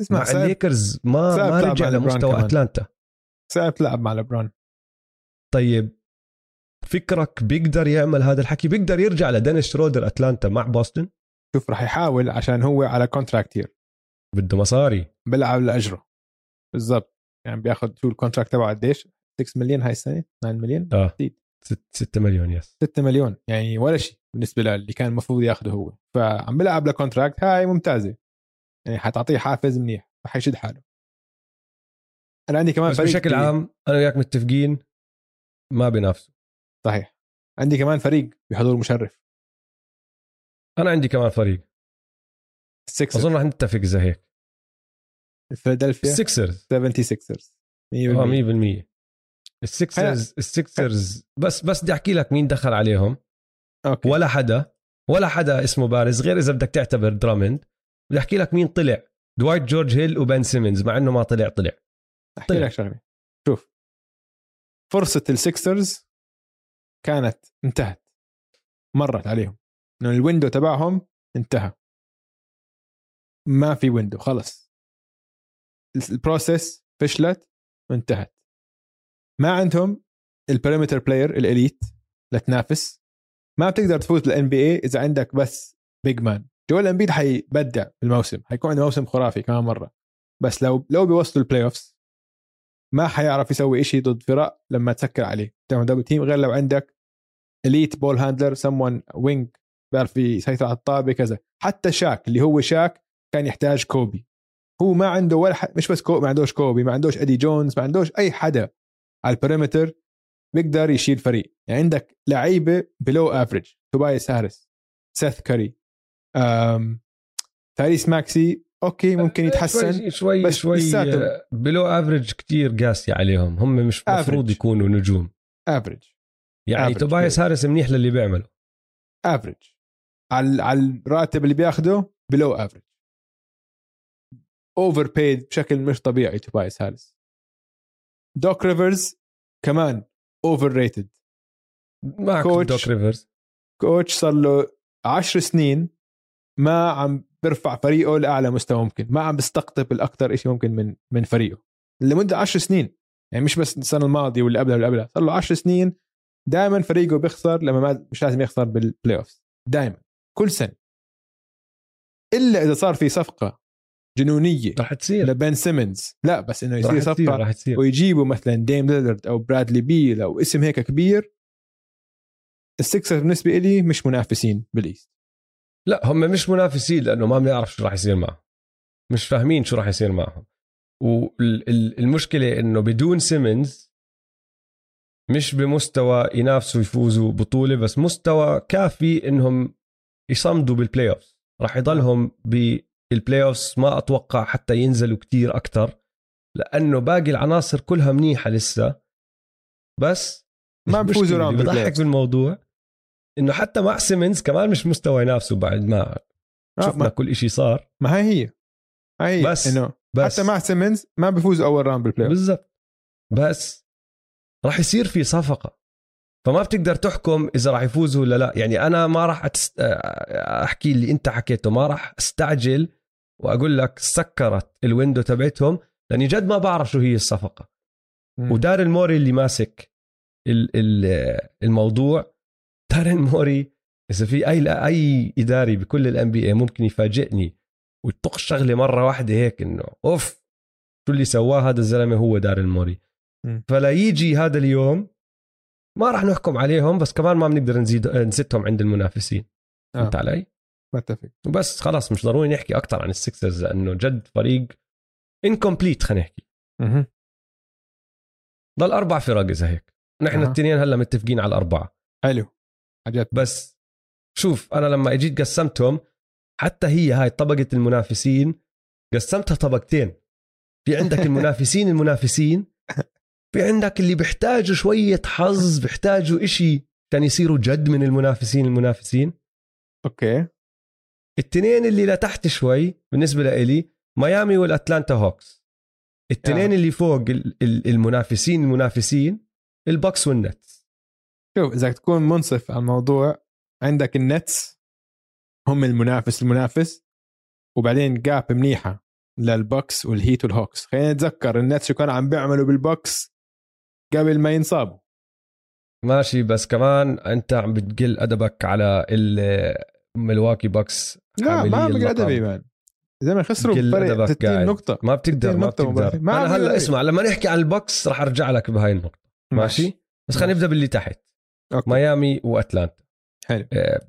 اسمع مع الليكرز ما ما رجع لمستوى. اتلانتا صعب تلعب مع لبران طيب فكرك بيقدر يعمل هذا الحكي؟ بيقدر يرجع لدينيس شرودر اتلانتا مع بوسطن؟ شوف راح يحاول عشان هو على contract year بده مصاري. بيلعب لأجره. بالضبط. يعني بياخذ شو ال contract تبعه قديش؟ 6 مليون هاي السنة؟ 9 مليون آه. أكيد. 6 مليون yes 6 مليون يعني ولا شيء بالنسبة للي كان المفروض ياخذه هو. فعم بيلعب ل contract هاي ممتازة. يعني حتعطيه حافز منيح حيشد حاله. أنا عندي كمان بس فريق بشكل عام أنا وياك متفقين ما بينافسوا. صحيح. عندي كمان فريق بحضور مشرف. أنا عندي كمان فريق. السكسرز أظن رح نتفق زي هيك. فيلادلفيا السكسرز 76 آه 100% السكسرز السكسرز بس بس بدي أحكي لك مين دخل عليهم. okay. ولا حدا ولا حدا اسمه بارز غير إذا بدك تعتبر درامند بدي أحكي لك مين طلع. دوايت جورج هيل وبن سيمنز مع إنه ما طلع طلع. أحكي لك شغلة. شوف. فرصة السكسرز كانت انتهت. مرت عليهم. إنه ال window تبعهم انتهى. ما في window خلص. ال process فشلت وانتهت. ما عندهم ال perimeter player ال elite لتنافس. ما بتقدر تفوز بال NBA إذا عندك بس big man جوال امبيد حيبدع بالموسم. حيكون عنده موسم خرافي كمان مرة. بس لو لو بيوصلوا ال playoffs ما حيعرف يسوي إشي ضد فرق لما تسكر عليه. تعمل double team غير لو عندك elite ball handler someone wing بيعرف يسيطر على الطابة كذا. حتى شاك اللي هو شاك كان يحتاج كوبي. هو ما عنده ولا حد مش بس كوبي ما عندوش كوبي ما عندوش ادي جونز ما عندوش أي حدا. على ال perimeter بيقدر يشيل فريق. يعني عندك لعيبة below average توبايس هاريس سيث كاري أم... تايريس ماكسي okay ممكن يتحسن شوي شوي, بس شوي لساته. below average كتير قاسي عليهم. هم مش مفروض. يكونوا نجوم. average يعني توبايس. هارس منيح للي بيعمله. average على على الراتب اللي بياخده below average overpaid بشكل مش طبيعي توبايس هاريس. دوك ريفرز كمان overrated معك coach. دوك ريفرز coach صار له 10 سنين ما عم بيرفع فريقه لأعلى مستوى ممكن. ما عم بيستقطب الاكثر شيء ممكن من من فريقه. لمدة 10 سنين. يعني مش بس السنة الماضية واللي قبلها واللي قبلها. صار له 10 سنين. دائما فريقه بيخسر لما ما مش لازم يخسر بال playoff دائما كل سنة. إلا إذا صار في صفقة جنونية. رح تصير. لبن سيمنز. لا بس إنه يصير صفقة رح تصير. ويجيبوا مثلا ديم ليلارد أو برادلي بيل أو اسم هيك كبير السكسرز بالنسبة لي مش منافسين بال East. لا هم مش منافسين لأنه ما بنعرف شو راح يصير معهم. مش فاهمين شو راح يصير معهم. والمشكلة إنه بدون سيمنز مش بمستوى ينافسوا يفوزوا بطولة بس مستوى كافي إنهم يصمدوا بال playoff راح يضلهم بال playoff ما أتوقع حتى ينزلوا كتير أكتر لأنه باقي العناصر كلها منيحة لسه. بس ما بفوزوا round بضحك. بالموضوع. إنه حتى مع سيمنز كمان مش مستوى ينافسوا بعد ما آه، شفنا ما, كل إشي صار. ما هي هي. هي بس- إنه بس. حتى مع سيمنز ما بفوزوا أول round بال play. بالضبط. بس راح يصير في صفقة. فما بتقدر تحكم إذا راح يفوزوا ولا لا. يعني أنا ما راح أتست... أحكي اللي أنت حكيته. ما راح أستعجل وأقول لك سكرت ال window تبعتهم لأني جد ما بعرف شو هي الصفقة مم. ودار Morey اللي ماسك ال- ال- الموضوع دار Morey إذا في أي أي إداري بكل ال NBA ممكن يفاجئني ويطق شغله مرة واحدة هيك إنه أوف شو اللي سواه هذا الزلمة هو دار Morey مم. فلا يجي هذا اليوم ما راح نحكم عليهم بس كمان ما بنقدر نزيد نزتهم عند المنافسين آه. فهمت علي؟ بتفق. وبس خلاص مش ضروري نحكي أكثر عن السكسرز لأنه جد فريق incomplete خلينا نحكي. مهم. ضل أربع فرق إذا هيك. نحن. الاثنين هلأ متفقين على الأربعة. حلو. حاجات بس شوف أنا لما أجيت قسمتهم حتى هي هاي طبقة المنافسين قسمتها طبقتين. في عندك [LAUGHS] المنافسين المنافسين. في عندك اللي بيحتاجوا شوية حظ بيحتاجوا إشي كان يصيروا جد من المنافسين المنافسين. أوكي. التنين اللي لتحت شوي بالنسبة لإلي ميامي والأتلانتا هوكس. التنين آه. اللي فوق ال- ال- المنافسين المنافسين البوكس والنتس. شوف إذا تكون منصف على الموضوع عندك النتس هم المنافس المنافس وبعدين جاب منيحة للبوكس والهيت والهوكس. خلينا نتذكر النتس شو كانوا عم بيعملوا بالبوكس قبل ما ينصابوا. ماشي بس كمان أنت عم بتقل أدبك على الملواكي بوكس لا ما عم. ادبي مان زي ما خسروا بفرق أدبك 60 قاعد. نقطة. ما بتقدر 60 ما نقطة بتقدر. ما أنا هلا بقل اسمع لما نحكي عن البوكس رح أرجع لك بهاي النقطة. ماشي؟ بس خلينا نبدأ باللي تحت أوكي. ميامي وأتلانتا. حلو. آه،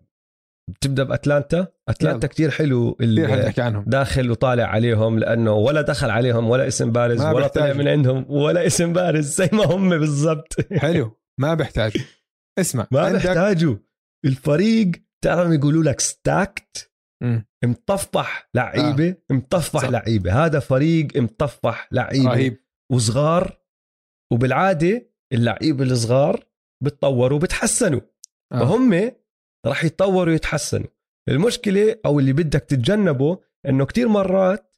بتبدأ بأتلانتا؟ أتلانتا كتير حلو ال- كثير حنحكي عنهم. داخل وطالع عليهم لأنه ولا دخل عليهم ولا اسم بارز ولا طلع. من عندهم ولا اسم بارز زي ما هم بالضبط. حلو. ما بيحتاج. اسمع. ما عندك بيحتاجوا. الفريق تعرف يقولوا لك stacked. مطفح لعيبة آه. مطفح. لعيبة. هذا فريق مطفح لعيبة. رهيب. وصغار وبالعادة اللعيبة الصغار بتطوروا وبتحسنوا. آه. فهم راح يتطوروا ويتحسنوا. المشكلة أو اللي بدك تتجنبه إنه كتير مرات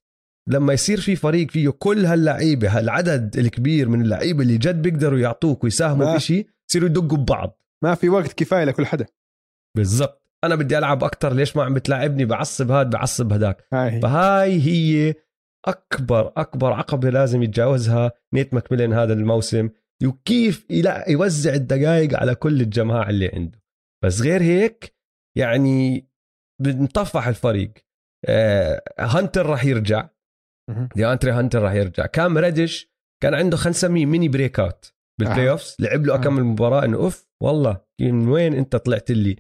لما يصير في فريق فيه كل هاللعيبة هالعدد الكبير من اللعيبة اللي جد بيقدروا يعطوك ويساهموا ما- في شيء يصيروا يدقوا ببعض. ما في وقت كفاية لكل حدا. بالضبط. أنا بدي ألعب أكتر ليش ما عم بتلاعبني بعصب هاد بعصب هداك هاي. فهاي هي أكبر أكبر عقبة لازم يتجاوزها نيت ماكميلن هذا الموسم وكيف يوزع الدقائق على كل الجماعة اللي عنده بس غير هيك يعني بنطفح الفريق آه هانتر راح يرجع مهم. ديأندري هانتر راح يرجع كام ريدش كان عنده خلينا نسميه mini breakout بال play آه. offs لعب له آه. اكمل مباراه إنه أوف والله من وين أنت طلعت لي.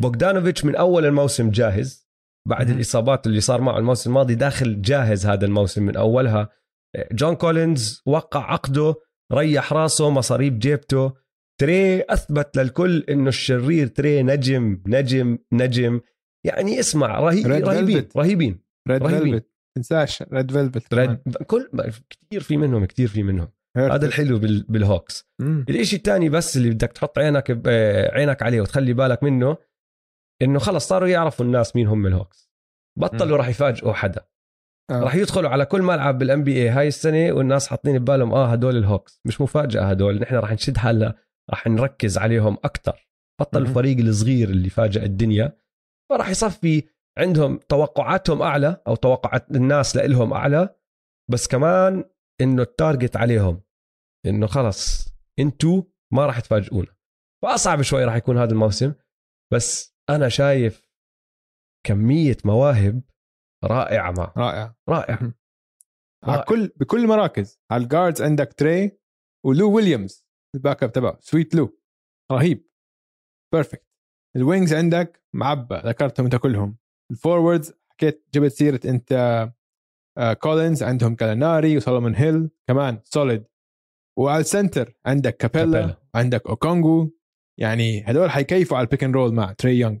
بوغدانوفيتش من أول الموسم جاهز بعد. الإصابات اللي صار معه الموسم الماضي داخل جاهز هذا الموسم من أولها. جون كولينز وقع عقده ريح راسه مصاريب جيبته. تري أثبت للكل إنه الشرير تري نجم نجم نجم. يعني اسمع رهي Red رهيبين. رهيبين ريد رهيبين. فيلفت تنساش ريد فيلفت ريد كل كثير في منهم كثير في منهم. هذا الحلو بال... بالهوكس. مم. الإشي الثاني بس اللي بدك تحط عينك ب... عينك عليه وتخلي بالك منه إنه خلص صاروا يعرفوا الناس مين هم الهوكس. بطلوا راح يفاجئوا حدا. آه. راح يدخلوا على كل ملعب بال NBA هاي السنة والناس حاطين ببالهم آه هدول الهوكس. مش مفاجأة هدول نحن راح نشد حالنا راح نركز عليهم أكثر بطل. الفريق الصغير اللي فاجأ الدنيا. فراح يصفي عندهم توقعاتهم أعلى أو توقعات الناس لهم أعلى. بس كمان إنه التارجت عليهم إنه خلص انتو ما راح تفاجئونا. فأصعب شوي راح يكون هذا الموسم. بس أنا شايف كمية مواهب رائعة معه رائع. رائع. مهم. على. كل بكل المراكز على ال guards عندك تري ولو ويليامز ال backup تبعه. Sweet Lou رهيب. perfect ال wings عندك معبى ذكرتهم أنت كلهم. ال forwards حكيت جبت سيرة أنت آه كولينز عندهم جاليناري وسولومون هيل كمان solid وعلى ال center عندك كابيلا, كابيلا. عندك اوكونجوو يعني هدول حيكيفوا على ال pick and roll مع تري يونغ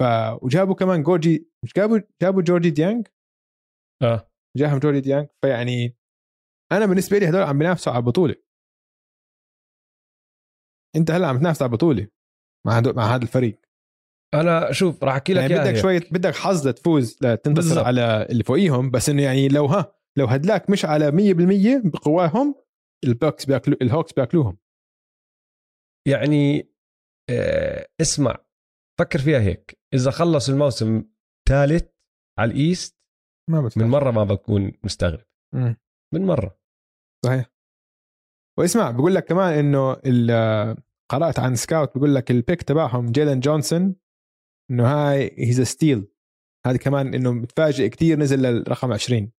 ف وجابوا كمان جورجي مش جابوا جابوا جورجي ديانج؟ آه. جاهم جورجي ديانج. فيعني أنا بالنسبة لي هدول عم بينافسوا على البطولة. أنت هلأ عم تنافس على البطولة مع هدول مع هذا الفريق. أنا شوف راح أحكي لك يعني بدك. شوية بدك حظ لتفوز لتنتصر. على اللي فوقيهم. بس إنه يعني لو ها لو هدلاك مش على 100% بقواهم البوكس بياكلوا الهوكس بياكلوهم. يعني آه اسمع فكر فيها هيك. إذا خلص الموسم ثالث على ال East ما من بتفهم مرة ما بكون مستغرب. من مرة. صحيح. واسمع بقول لك كمان إنه ال- قرأت عن scout بقول لك ال pick تبعهم جيلن جونسون إنه هاي he's steal هذا كمان إنه متفاجئ كثير نزل للرقم 20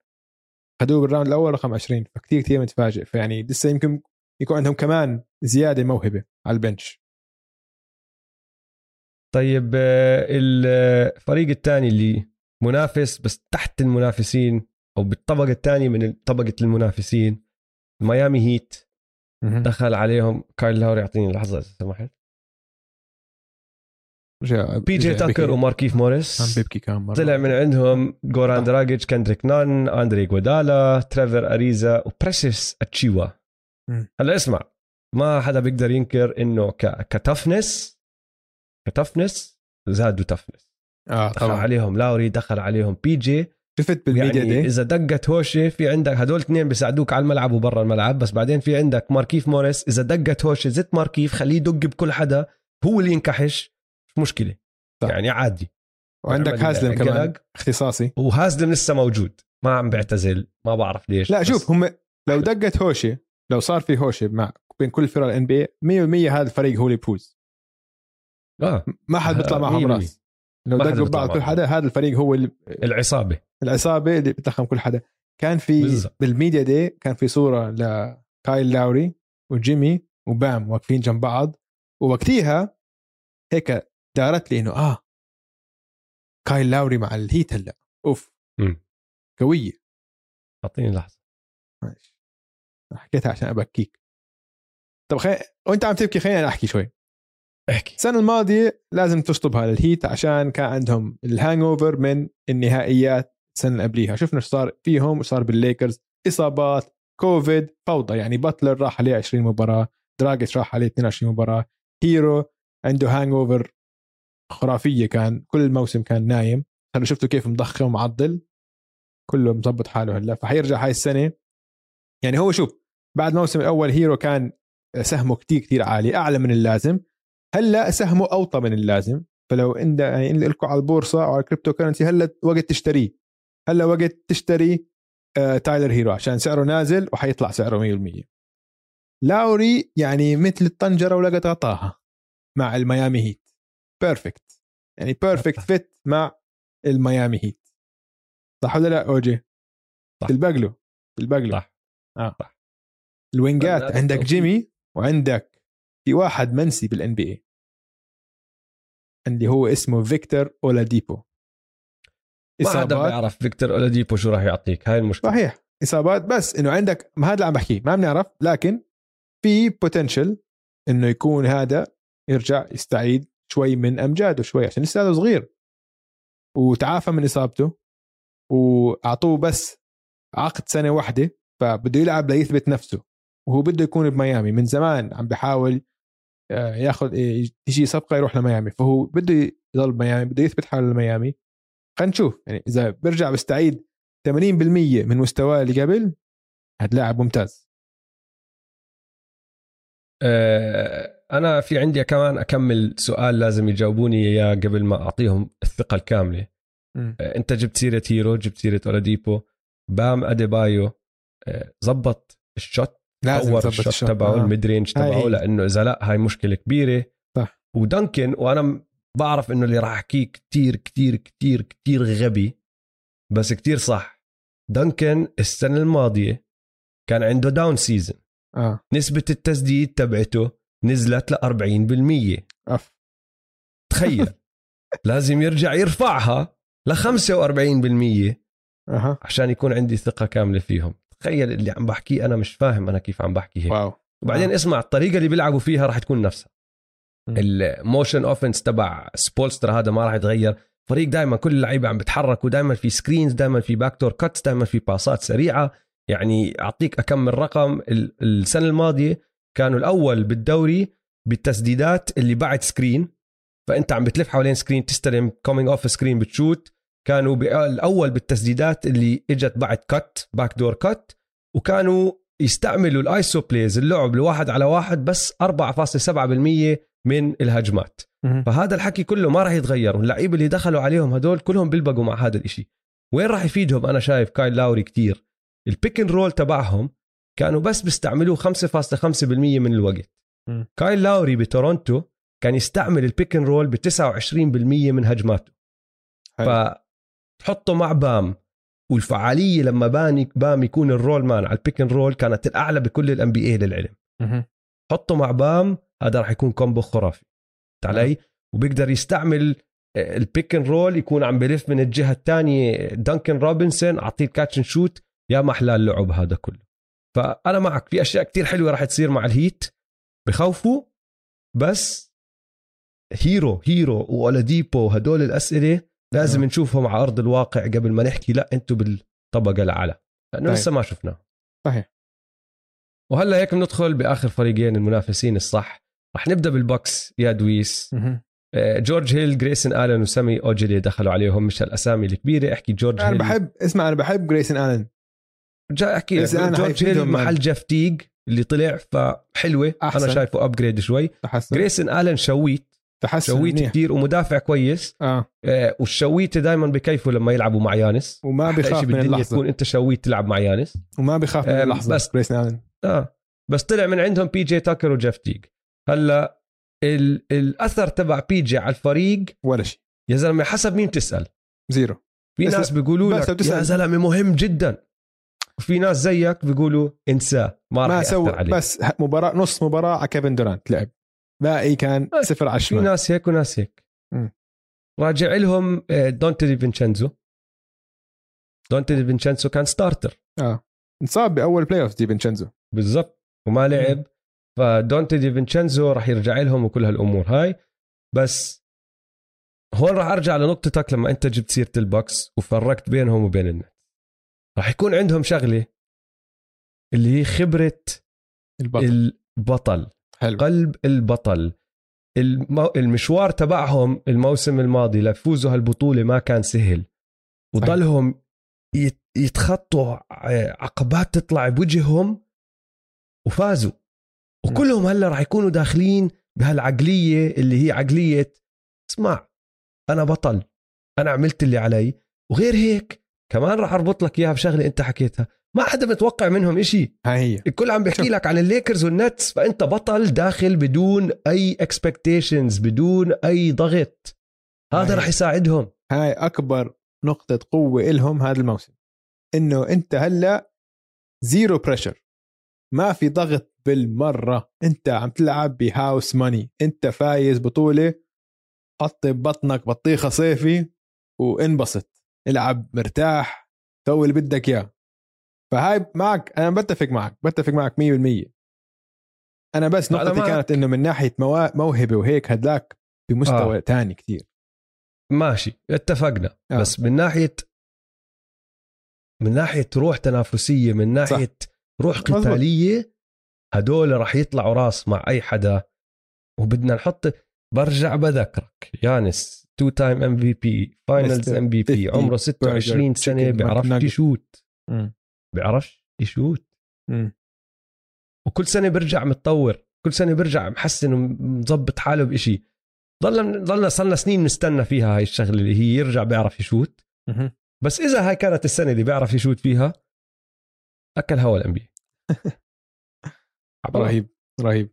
خدوه بال round الأول رقم 20 فكتير كثير متفاجئ. فيعني لسه يمكن يكون عندهم كمان زيادة موهبة على ال bench طيب آه، الفريق الثاني اللي منافس بس تحت المنافسين أو بالطبقة الثانية من طبقة المنافسين ميامي هيت دخل عليهم كايل لاوري يعطيني لحظة إذا سمحت بي جي تاكر. وماركيف موريس طلع من عندهم جوران آه. دراجيتش كندريك نان آندري جودالا تريفر أريزا وبريسيس أتشيوا. هلا اسمع ما حدا بيقدر ينكر إنه ك... ك toughness ك toughness زادوا toughness. آه دخل طبعا. عليهم لاوري دخل عليهم بي جي. شفت بالميديا يعني دي؟ إذا دقت هوشة في عندك هدول اثنين بيساعدوك على الملعب وبرا الملعب بس بعدين في عندك ماركيف موريس. إذا دقت هوشة زت ماركيف خليه يدق بكل حدا هو اللي ينكحش. مش مشكلة. صح. يعني عادي. وعندك يعمل هازلم كمان. اختصاصي. وهازلم لسه موجود. ما عم بيعتزل ما بعرف ليش لا شوف هم لو دقت هوشة لو صار في هوشة مع بين كل فرق الان بي 100% هذا الفريق هو اللي يفوز آه. ما حد بيطلع معهم 100%. راس. لو دقوا بعض كل. حدا هذا الفريق هو اللي العصابة. العصابة اللي بتضخم كل حدا. كان في بالضبط. بال media day كان في صورة لكايل لاوري وجيمي وبام واقفين جنب بعض. ووقتيها هيك دارت لي إنه آه. كايل لاوري مع الهيت هلأ. أوف. مم. قوية. أعطيني لحظة. ماشي. حكيتها عشان أبكيك. طب خي... وأنت عم تبكي خليني أنا أحكي شوي. احكي. السنة الماضية لازم تشطبها للهيت عشان كان عندهم ال hangover من النهائيات السنة اللي قبليها. شفنا شو صار فيهم وصار صار بالليكرز. إصابات كوفيد فوضى. يعني باتلر راح عليه 20 مباراة دراجيتش راح عليه 22 مباراة. هيرو عنده hangover خرافية كان كل الموسم كان نايم. هلا شفتوا كيف مضخم ومعضل؟ كله مظبط حاله هلا. فحيرجع هاي السنة. يعني هو شوف بعد الموسم الأول هيرو كان سهمه كتير كتير عالي أعلى من اللازم. هلأ سهمه أوطى من اللازم. فلو عند يعني لكم على البورصة أو على ال cryptocurrency هلأ وقت تشتريه. هلأ وقت تشتري آه تايلر هيرو عشان سعره نازل وحيطلع سعره 100% لاوري يعني مثل الطنجرة ولقت غطاها مع الميامي هيت. perfect يعني perfect fit مع الميامي هيت. صح ولا لا أوجي؟ صح. البقلو البقلو صح. آه. صح. الوينجات عندك. جيمي وعندك في واحد منسي بال NBA اللي هو اسمه فيكتور أولاديبو. ما حدا بيعرف فيكتور أولاديبو شو راح يعطيك هاي المشكلة. صحيح. إصابات بس إنه عندك ما هذا اللي عم بحكيه ما بنعرف لكن في potential إنه يكون هذا يرجع يستعيد شوي من أمجاده شوي عشان لسه هذا صغير. وتعافى من إصابته وأعطوه بس عقد سنة واحدة فبده يلعب ليثبت نفسه. وهو بده يكون بميامي. من زمان عم بحاول آه، ياخذ إيه، تجي صفقه يروح لميامي. فهو بده يضل بميامي بده يثبت حاله لميامي. خلينا نشوف يعني إذا بيرجع بيستعيد 80% من مستواه اللي قبل هاد لاعب ممتاز. آه، أنا في عندي كمان أكمل سؤال لازم يجاوبوني إياه قبل ما أعطيهم الثقة الكاملة. م. آه، أنت جبت سيرة هيرو جبت سيرة أولاديبو. بام أديبايو زبط ال shot لازم طور ال shot. تبعه آه. ال mid-range تبعه. لأنه إذا لا هاي مشكلة كبيرة. صح. ودنكن وأنا بعرف إنه اللي راح أحكيه كتير كتير كتير كتير غبي بس كتير صح. دنكن السنة الماضية كان عنده down season آه. نسبة التسديد تبعته نزلت ل 40% أف. تخيل. [LAUGHS] لازم يرجع يرفعها ل 45% أها. عشان يكون عندي ثقة كاملة فيهم. تخيل اللي عم بحكيه أنا مش فاهم أنا كيف عم بحكي هيك. wow. وبعدين آه. اسمع الطريقة اللي بيلعبوا فيها راح تكون نفسها. ال motion offense تبع سبولسترا هذا ما راح يتغير. فريق دائما كل اللعيبة عم بتحركوا دائما في screens دائما في back door cuts دائما في باسات سريعة. يعني أعطيك أكمل رقم ال- السنة الماضية كانوا الأول بالدوري بالتسديدات اللي بعد screen فأنت عم بتلف حوالين screen تستلم coming off screen بتشوت. كانوا الأول بالتسديدات اللي إجت بعد cut back door cut وكانوا يستعملوا ال iso plays اللعب الواحد على واحد بس 4.7% من الهجمات. فهذا الحكي كله ما راح يتغير. واللعيبه اللي دخلوا عليهم هدول كلهم بيلبقوا مع هذا الإشي. وين راح يفيدهم؟ أنا شايف كايل لاوري كتير. ال pick and roll تبعهم كانوا بس بيستعملوه 5.5% من الوقت. كايل لاوري بتورونتو كان يستعمل ال pick and roll ب 29% من هجماته. حلو. فتحطه مع بام. والفعالية لما بام يكون ال roll man على ال pick roll كانت الأعلى بكل ال NBA للعلم. حطه مع بام هذا راح يكون combo خرافي. فهمت علي وبيقدر يستعمل ال pick roll يكون عم بلف من الجهة الثانية دانكن روبنسون أعطيه catch and shoot يا محلى اللعب هذا كله. فأنا معك في أشياء كتير حلوة راح تصير مع الهيت. بخوفوا بس هيرو هيرو وأولاديبو هدول الأسئلة لازم آه. نشوفهم على أرض الواقع قبل ما نحكي لا أنتم بالطبقة الأعلى. لأنه طيب. لسه ما شفناه. صحيح. وهلا هيك بندخل بآخر فريقين المنافسين الصح. رح نبدأ بالبوكس يا دويس. آه، جورج هيل جريسون آلن وسامي أوجيلي دخلوا عليهم مش الاسامي الكبيرة. احكي جورج أنا هيل. بحب اسمع أنا بحب جريسون آلن. جاي أحكي جورج هيل محل. جيف تيج اللي طلع فحلوة. أحسن. أنا شايفه upgrade شوي. تحسن جريسون آلن شويت. تحسن شويت منيح. كثير ومدافع كويس. آه. آه، والشويته دائما بكيفوا لما يلعبوا مع يانس. وما إشي من اللحظة. تكون أنت شويت تلعب مع يانس. وما بيخاف من آه، اللحظة بس- الن آه. بس طلع من عندهم بي جي تاكر وجيف تيج هلأ ال- الأثر تبع بي جي على الفريق ولا شيء. يا زلمة حسب مين تسأل. zero. في ناس بيقولوا لك يا زلمة مهم جدا. وفي ناس زيك بيقولوا انساه ما راح ما سوى بس مباراة نص مباراة على كيفن دورانت لعب. باقي كان بس صفر على في الشمال. ناس هيك وناس هيك. راجع لهم آه، دونتي دي فينشينزو دونتي دي فينشينزو كان starter آه. انصاب بأول playoff دي فينشينزو بالضبط. وما لعب. فدونتي دي فينشينزو راح يرجع لهم وكل هالأمور هاي. بس هون راح أرجع لنقطتك لما أنت جبت سيرة البوكس وفرقت بينهم وبين النت. راح يكون عندهم شغلة اللي هي خبرة البطل. البطل. حلو. قلب البطل. المشوار تبعهم الموسم الماضي ليفوزوا هالبطولة ما كان سهل. وضلهم يت... يتخطوا عقبات تطلع بوجههم وفازوا. وكلهم هلا راح يكونوا داخلين بهالعقلية اللي هي عقلية اسمع أنا بطل أنا عملت اللي علي. وغير هيك كمان راح أربط لك إياها بشغلة أنت حكيتها. ما حدا متوقع منهم إشي. هي. الكل عم بيحكي. لك عن الليكرز والنتس فأنت بطل داخل بدون أي expectations بدون أي ضغط. هذا. رح يساعدهم. هاي أكبر نقطة قوة إلهم هذا الموسم. إنه أنت هلأ zero pressure ما في ضغط بالمرة. أنت عم تلعب ب house money أنت فايز بطولة حط ببطنك بطيخة صيفي وانبسط. العب مرتاح. سوي اللي بدك إياه. فهاي معك أنا بتفق معك بتفق معك 100% أنا بس نقطتي معك. كانت إنه من ناحية موهبة وهيك هدلاك بمستوى آه. تاني كتير ماشي اتفقنا آه. بس من ناحية من ناحية روح تنافسية من ناحية صح. روح. قتالية هدول رح يطلعوا راس مع أي حدا وبدنا نحط برجع بذكرك يانس تو تايم ام في بي فاينلز ام في بي 50 عمره 26 برجر سنة ما كان يشوت. بيعرفش يشوت. وكل سنة بيرجع متطور كل سنة بيرجع محسن ومظبط حاله بإشي. ضلنا ضلنا صلنا سنين نستنى فيها هاي الشغلة اللي هي يرجع بيعرف يشوت. بس إذا هاي كانت السنة اللي بيعرف يشوت فيها أكل هوا ال NBA [LAUGHS] رهيب رهيب.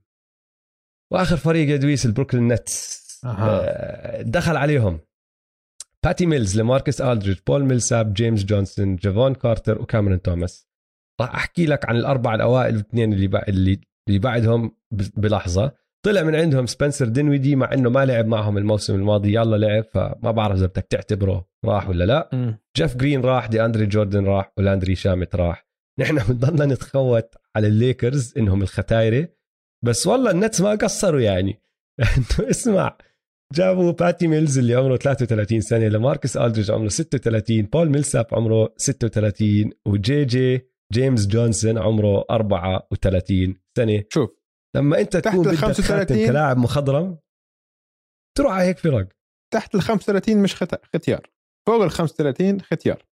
وآخر فريق يا دويس البروكلين نتس. آه، دخل عليهم. باتي ميلز لماركس الدريج بول ميلساب جيمس جونسون جيفون كارتر وكاميرون توماس راح أحكي لك عن الأربع الأوائل والاثنين اللي اللي اللي بعدهم بلحظة. طلع من عندهم سبنسر دينويدي مع إنه ما لعب معهم الموسم الماضي. يلا لعب فما بعرف إذا بدك تعتبره راح ولا لا. مم. جيف جرين راح دي اندري جوردن راح ولاندري شامت راح. نحن [LAUGHS] بنضلنا نتخوت على الليكرز إنهم الختايرة. بس والله النتس ما قصروا يعني. [LAUGHS] اسمع جابوا باتي ميلز اللي عمره 33 سنة لماركس الدريج عمره 36 بول ميلساب عمره 36 وجي جي جيمس جونسون عمره 34 سنة. شوف لما أنت تحت تكون ال بدك 35 خاتم كلاعب مخضرم تروح على هيك فرق. تحت ال 35 مش خت... ختيار. فوق ال 35 ختيار.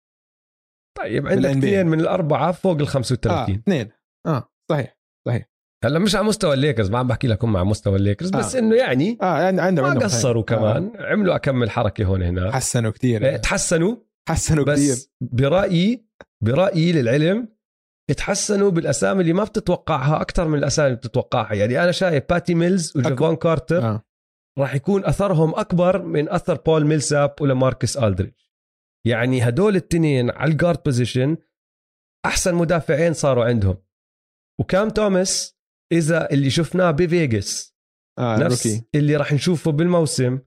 طيب عندك. اثنين من الأربعة فوق ال آه 35 اثنين. آه صحيح. هلا مش على مستوى الليكرز ما عم بحكي لكم على مستوى الليكرز بس آه. إنه يعني آه يعني عندهم ما قصروا خير. كمان عملوا اكم حركه هون آه. هنا حسنوا كثير تحسنوا حسنوا كثير بس برايي برأيي للعلم تحسنوا بالأسامي اللي ما بتتوقعها أكثر من الأسامي اللي بتتوقعها يعني أنا شايف باتي ميلز وجيفون كارتر آه. راح يكون أثرهم أكبر من أثر بول ميلساب ولا ماركس الدريج يعني هدول التنين على ال guard position أحسن مدافعين صاروا عندهم وكام توماس إذا اللي شفناه بفيغاس آه نفس rookie اللي راح نشوفه بالموسم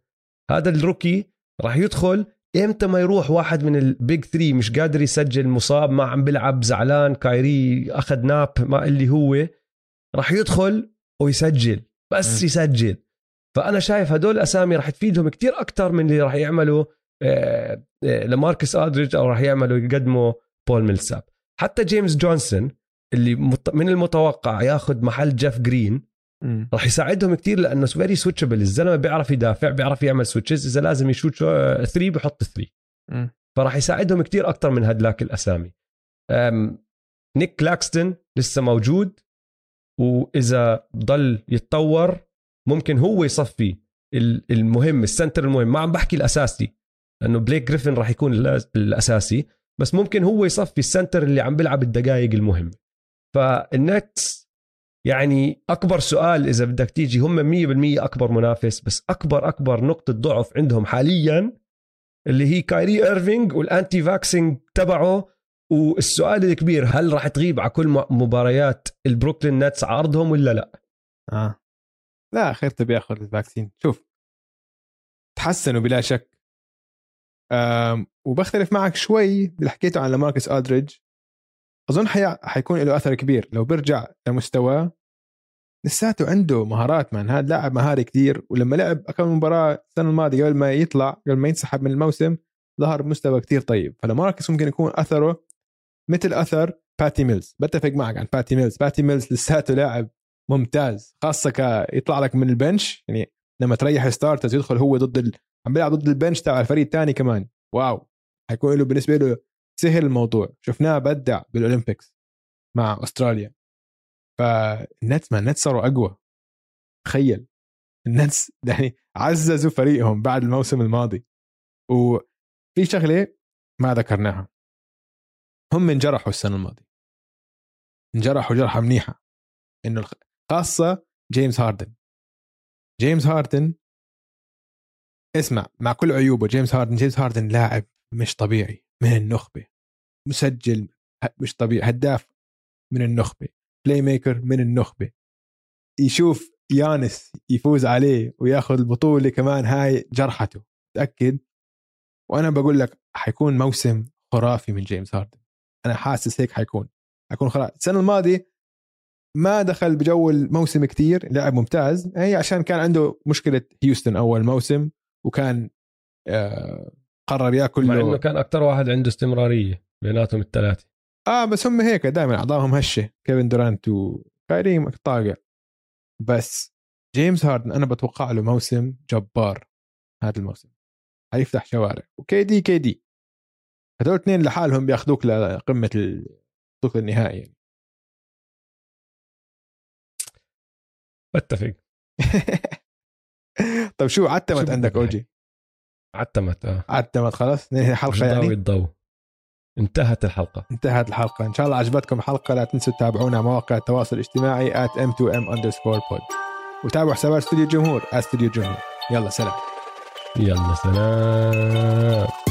هذا ال rookie راح يدخل إمتى ما يروح واحد من ال Big Three مش قادر يسجل مصاب ما عم بيلعب زعلان كايري أخذ nap ما اللي هو راح يدخل ويسجل بس م. يسجل. فأنا شايف هدول الاسامي راح تفيدهم كتير أكثر من اللي راح يعملوا آه، آه، لماركس ادريج أو راح يعملوا يقدموا بول ميلساب. حتى جيمس جونسون اللي من المتوقع ياخذ محل جيف جرين. راح يساعدهم كتير لأنه very switchable الزلمة بيعرف يدافع بيعرف يعمل switches إذا لازم يشوت 3 بحط 3 مم. فراح يساعدهم كتير أكثر من هدلاك الأسامي. نيك كلاكستون لسه موجود. وإذا ضل يتطور ممكن هو يصفي ال- المهم ال center المهم. ما عم بحكي الأساسي لأنه بليك جريفن راح يكون الأساسي. بس ممكن هو يصفي ال center اللي عم بيلعب الدقائق المهمه فالنتس يعني أكبر سؤال إذا بدك تيجي هم 100% أكبر منافس بس أكبر أكبر نقطة ضعف عندهم حاليا اللي هي كايري ايرفينج وال anti-vaxxing تبعه. والسؤال الكبير هل راح تغيب على كل مباريات البروكلين نتس على أرضهم ولا لا؟ آه. لاخرته بياخذ ال vaccine. شوف. تحسنوا بلا شك. وبختلف معك شوي باللي حكيته عن لماركس ادريج أظن حي... حيكون له أثر كبير. لو بيرجع لمستواه لساته عنده مهارات man هذا لاعب مهاري كثير ولما لعب كم مباراة السنة الماضية قبل ما يطلع قبل ما ينسحب من الموسم ظهر بمستوى كثير طيب. فلماركس ممكن يكون أثره مثل أثر باتي ميلز. بتفق معك عن باتي ميلز. باتي ميلز لساته لاعب ممتاز خاصة ك يطلع لك من ال bench. يعني لما تريح starters يدخل هو ضد ال... عم بيلعب ضد ال bench تبع الفريق الثاني كمان. wow! حيكون له بالنسبة له سهل الموضوع. شفناه بدع بال Olympics مع أستراليا. فالنتس ما النتس صاروا أقوى. تخيل. النتس [LAUGHS] يعني عززوا فريقهم بعد الموسم الماضي. وفي شغلة ما ذكرناها. هم انجرحوا السنة الماضية. انجرحوا جرحة منيحة. إنه خاصة جيمس هاردن. جيمس هاردن اسمع مع كل عيوبه جيمس هاردن جيمس هاردن لاعب مش طبيعي. من النخبة. مسجل مش طبيعي هداف من النخبة. playmaker من النخبة. يشوف يانس يفوز عليه وياخذ البطولة كمان هاي جرحته. تأكد؟ وأنا بقول لك حيكون موسم خرافي من جيمس هاردن أنا حاسس هيك حيكون. حيكون خرافي السنة الماضية ما دخل بجو الموسم كتير لعب ممتاز. هي عشان كان عنده مشكلة هيوستن أول موسم وكان آه قرر ياكل مع إنه كان أكثر واحد عنده استمرارية بيناتهم الثلاثة. آه بس هم هيك دائما أعضائهم هشة كيفن دورانت وكايري طاقق بس جيمس هاردن أنا بتوقع له موسم جبار هذا الموسم. حيفتح شوارع. و KD KD هدول اثنين لحالهم بياخذوك لقمة ياخذوك للنهائي يعني. بتفق. [LAUGHS] طيب شو عتمت عندك OG؟ عتمت آه. عتمت خلاص. ننهي الحلقة ضوي يعني الضوء. انتهت الحلقة. انتهت الحلقة. إن شاء الله عجبتكم الحلقة لا تنسوا تتابعونا على مواقع التواصل الاجتماعي at m2m underscore pod. وتابعوا حسابات استوديو الجمهور استوديو الجمهور. يلا سلام. يلا سلام.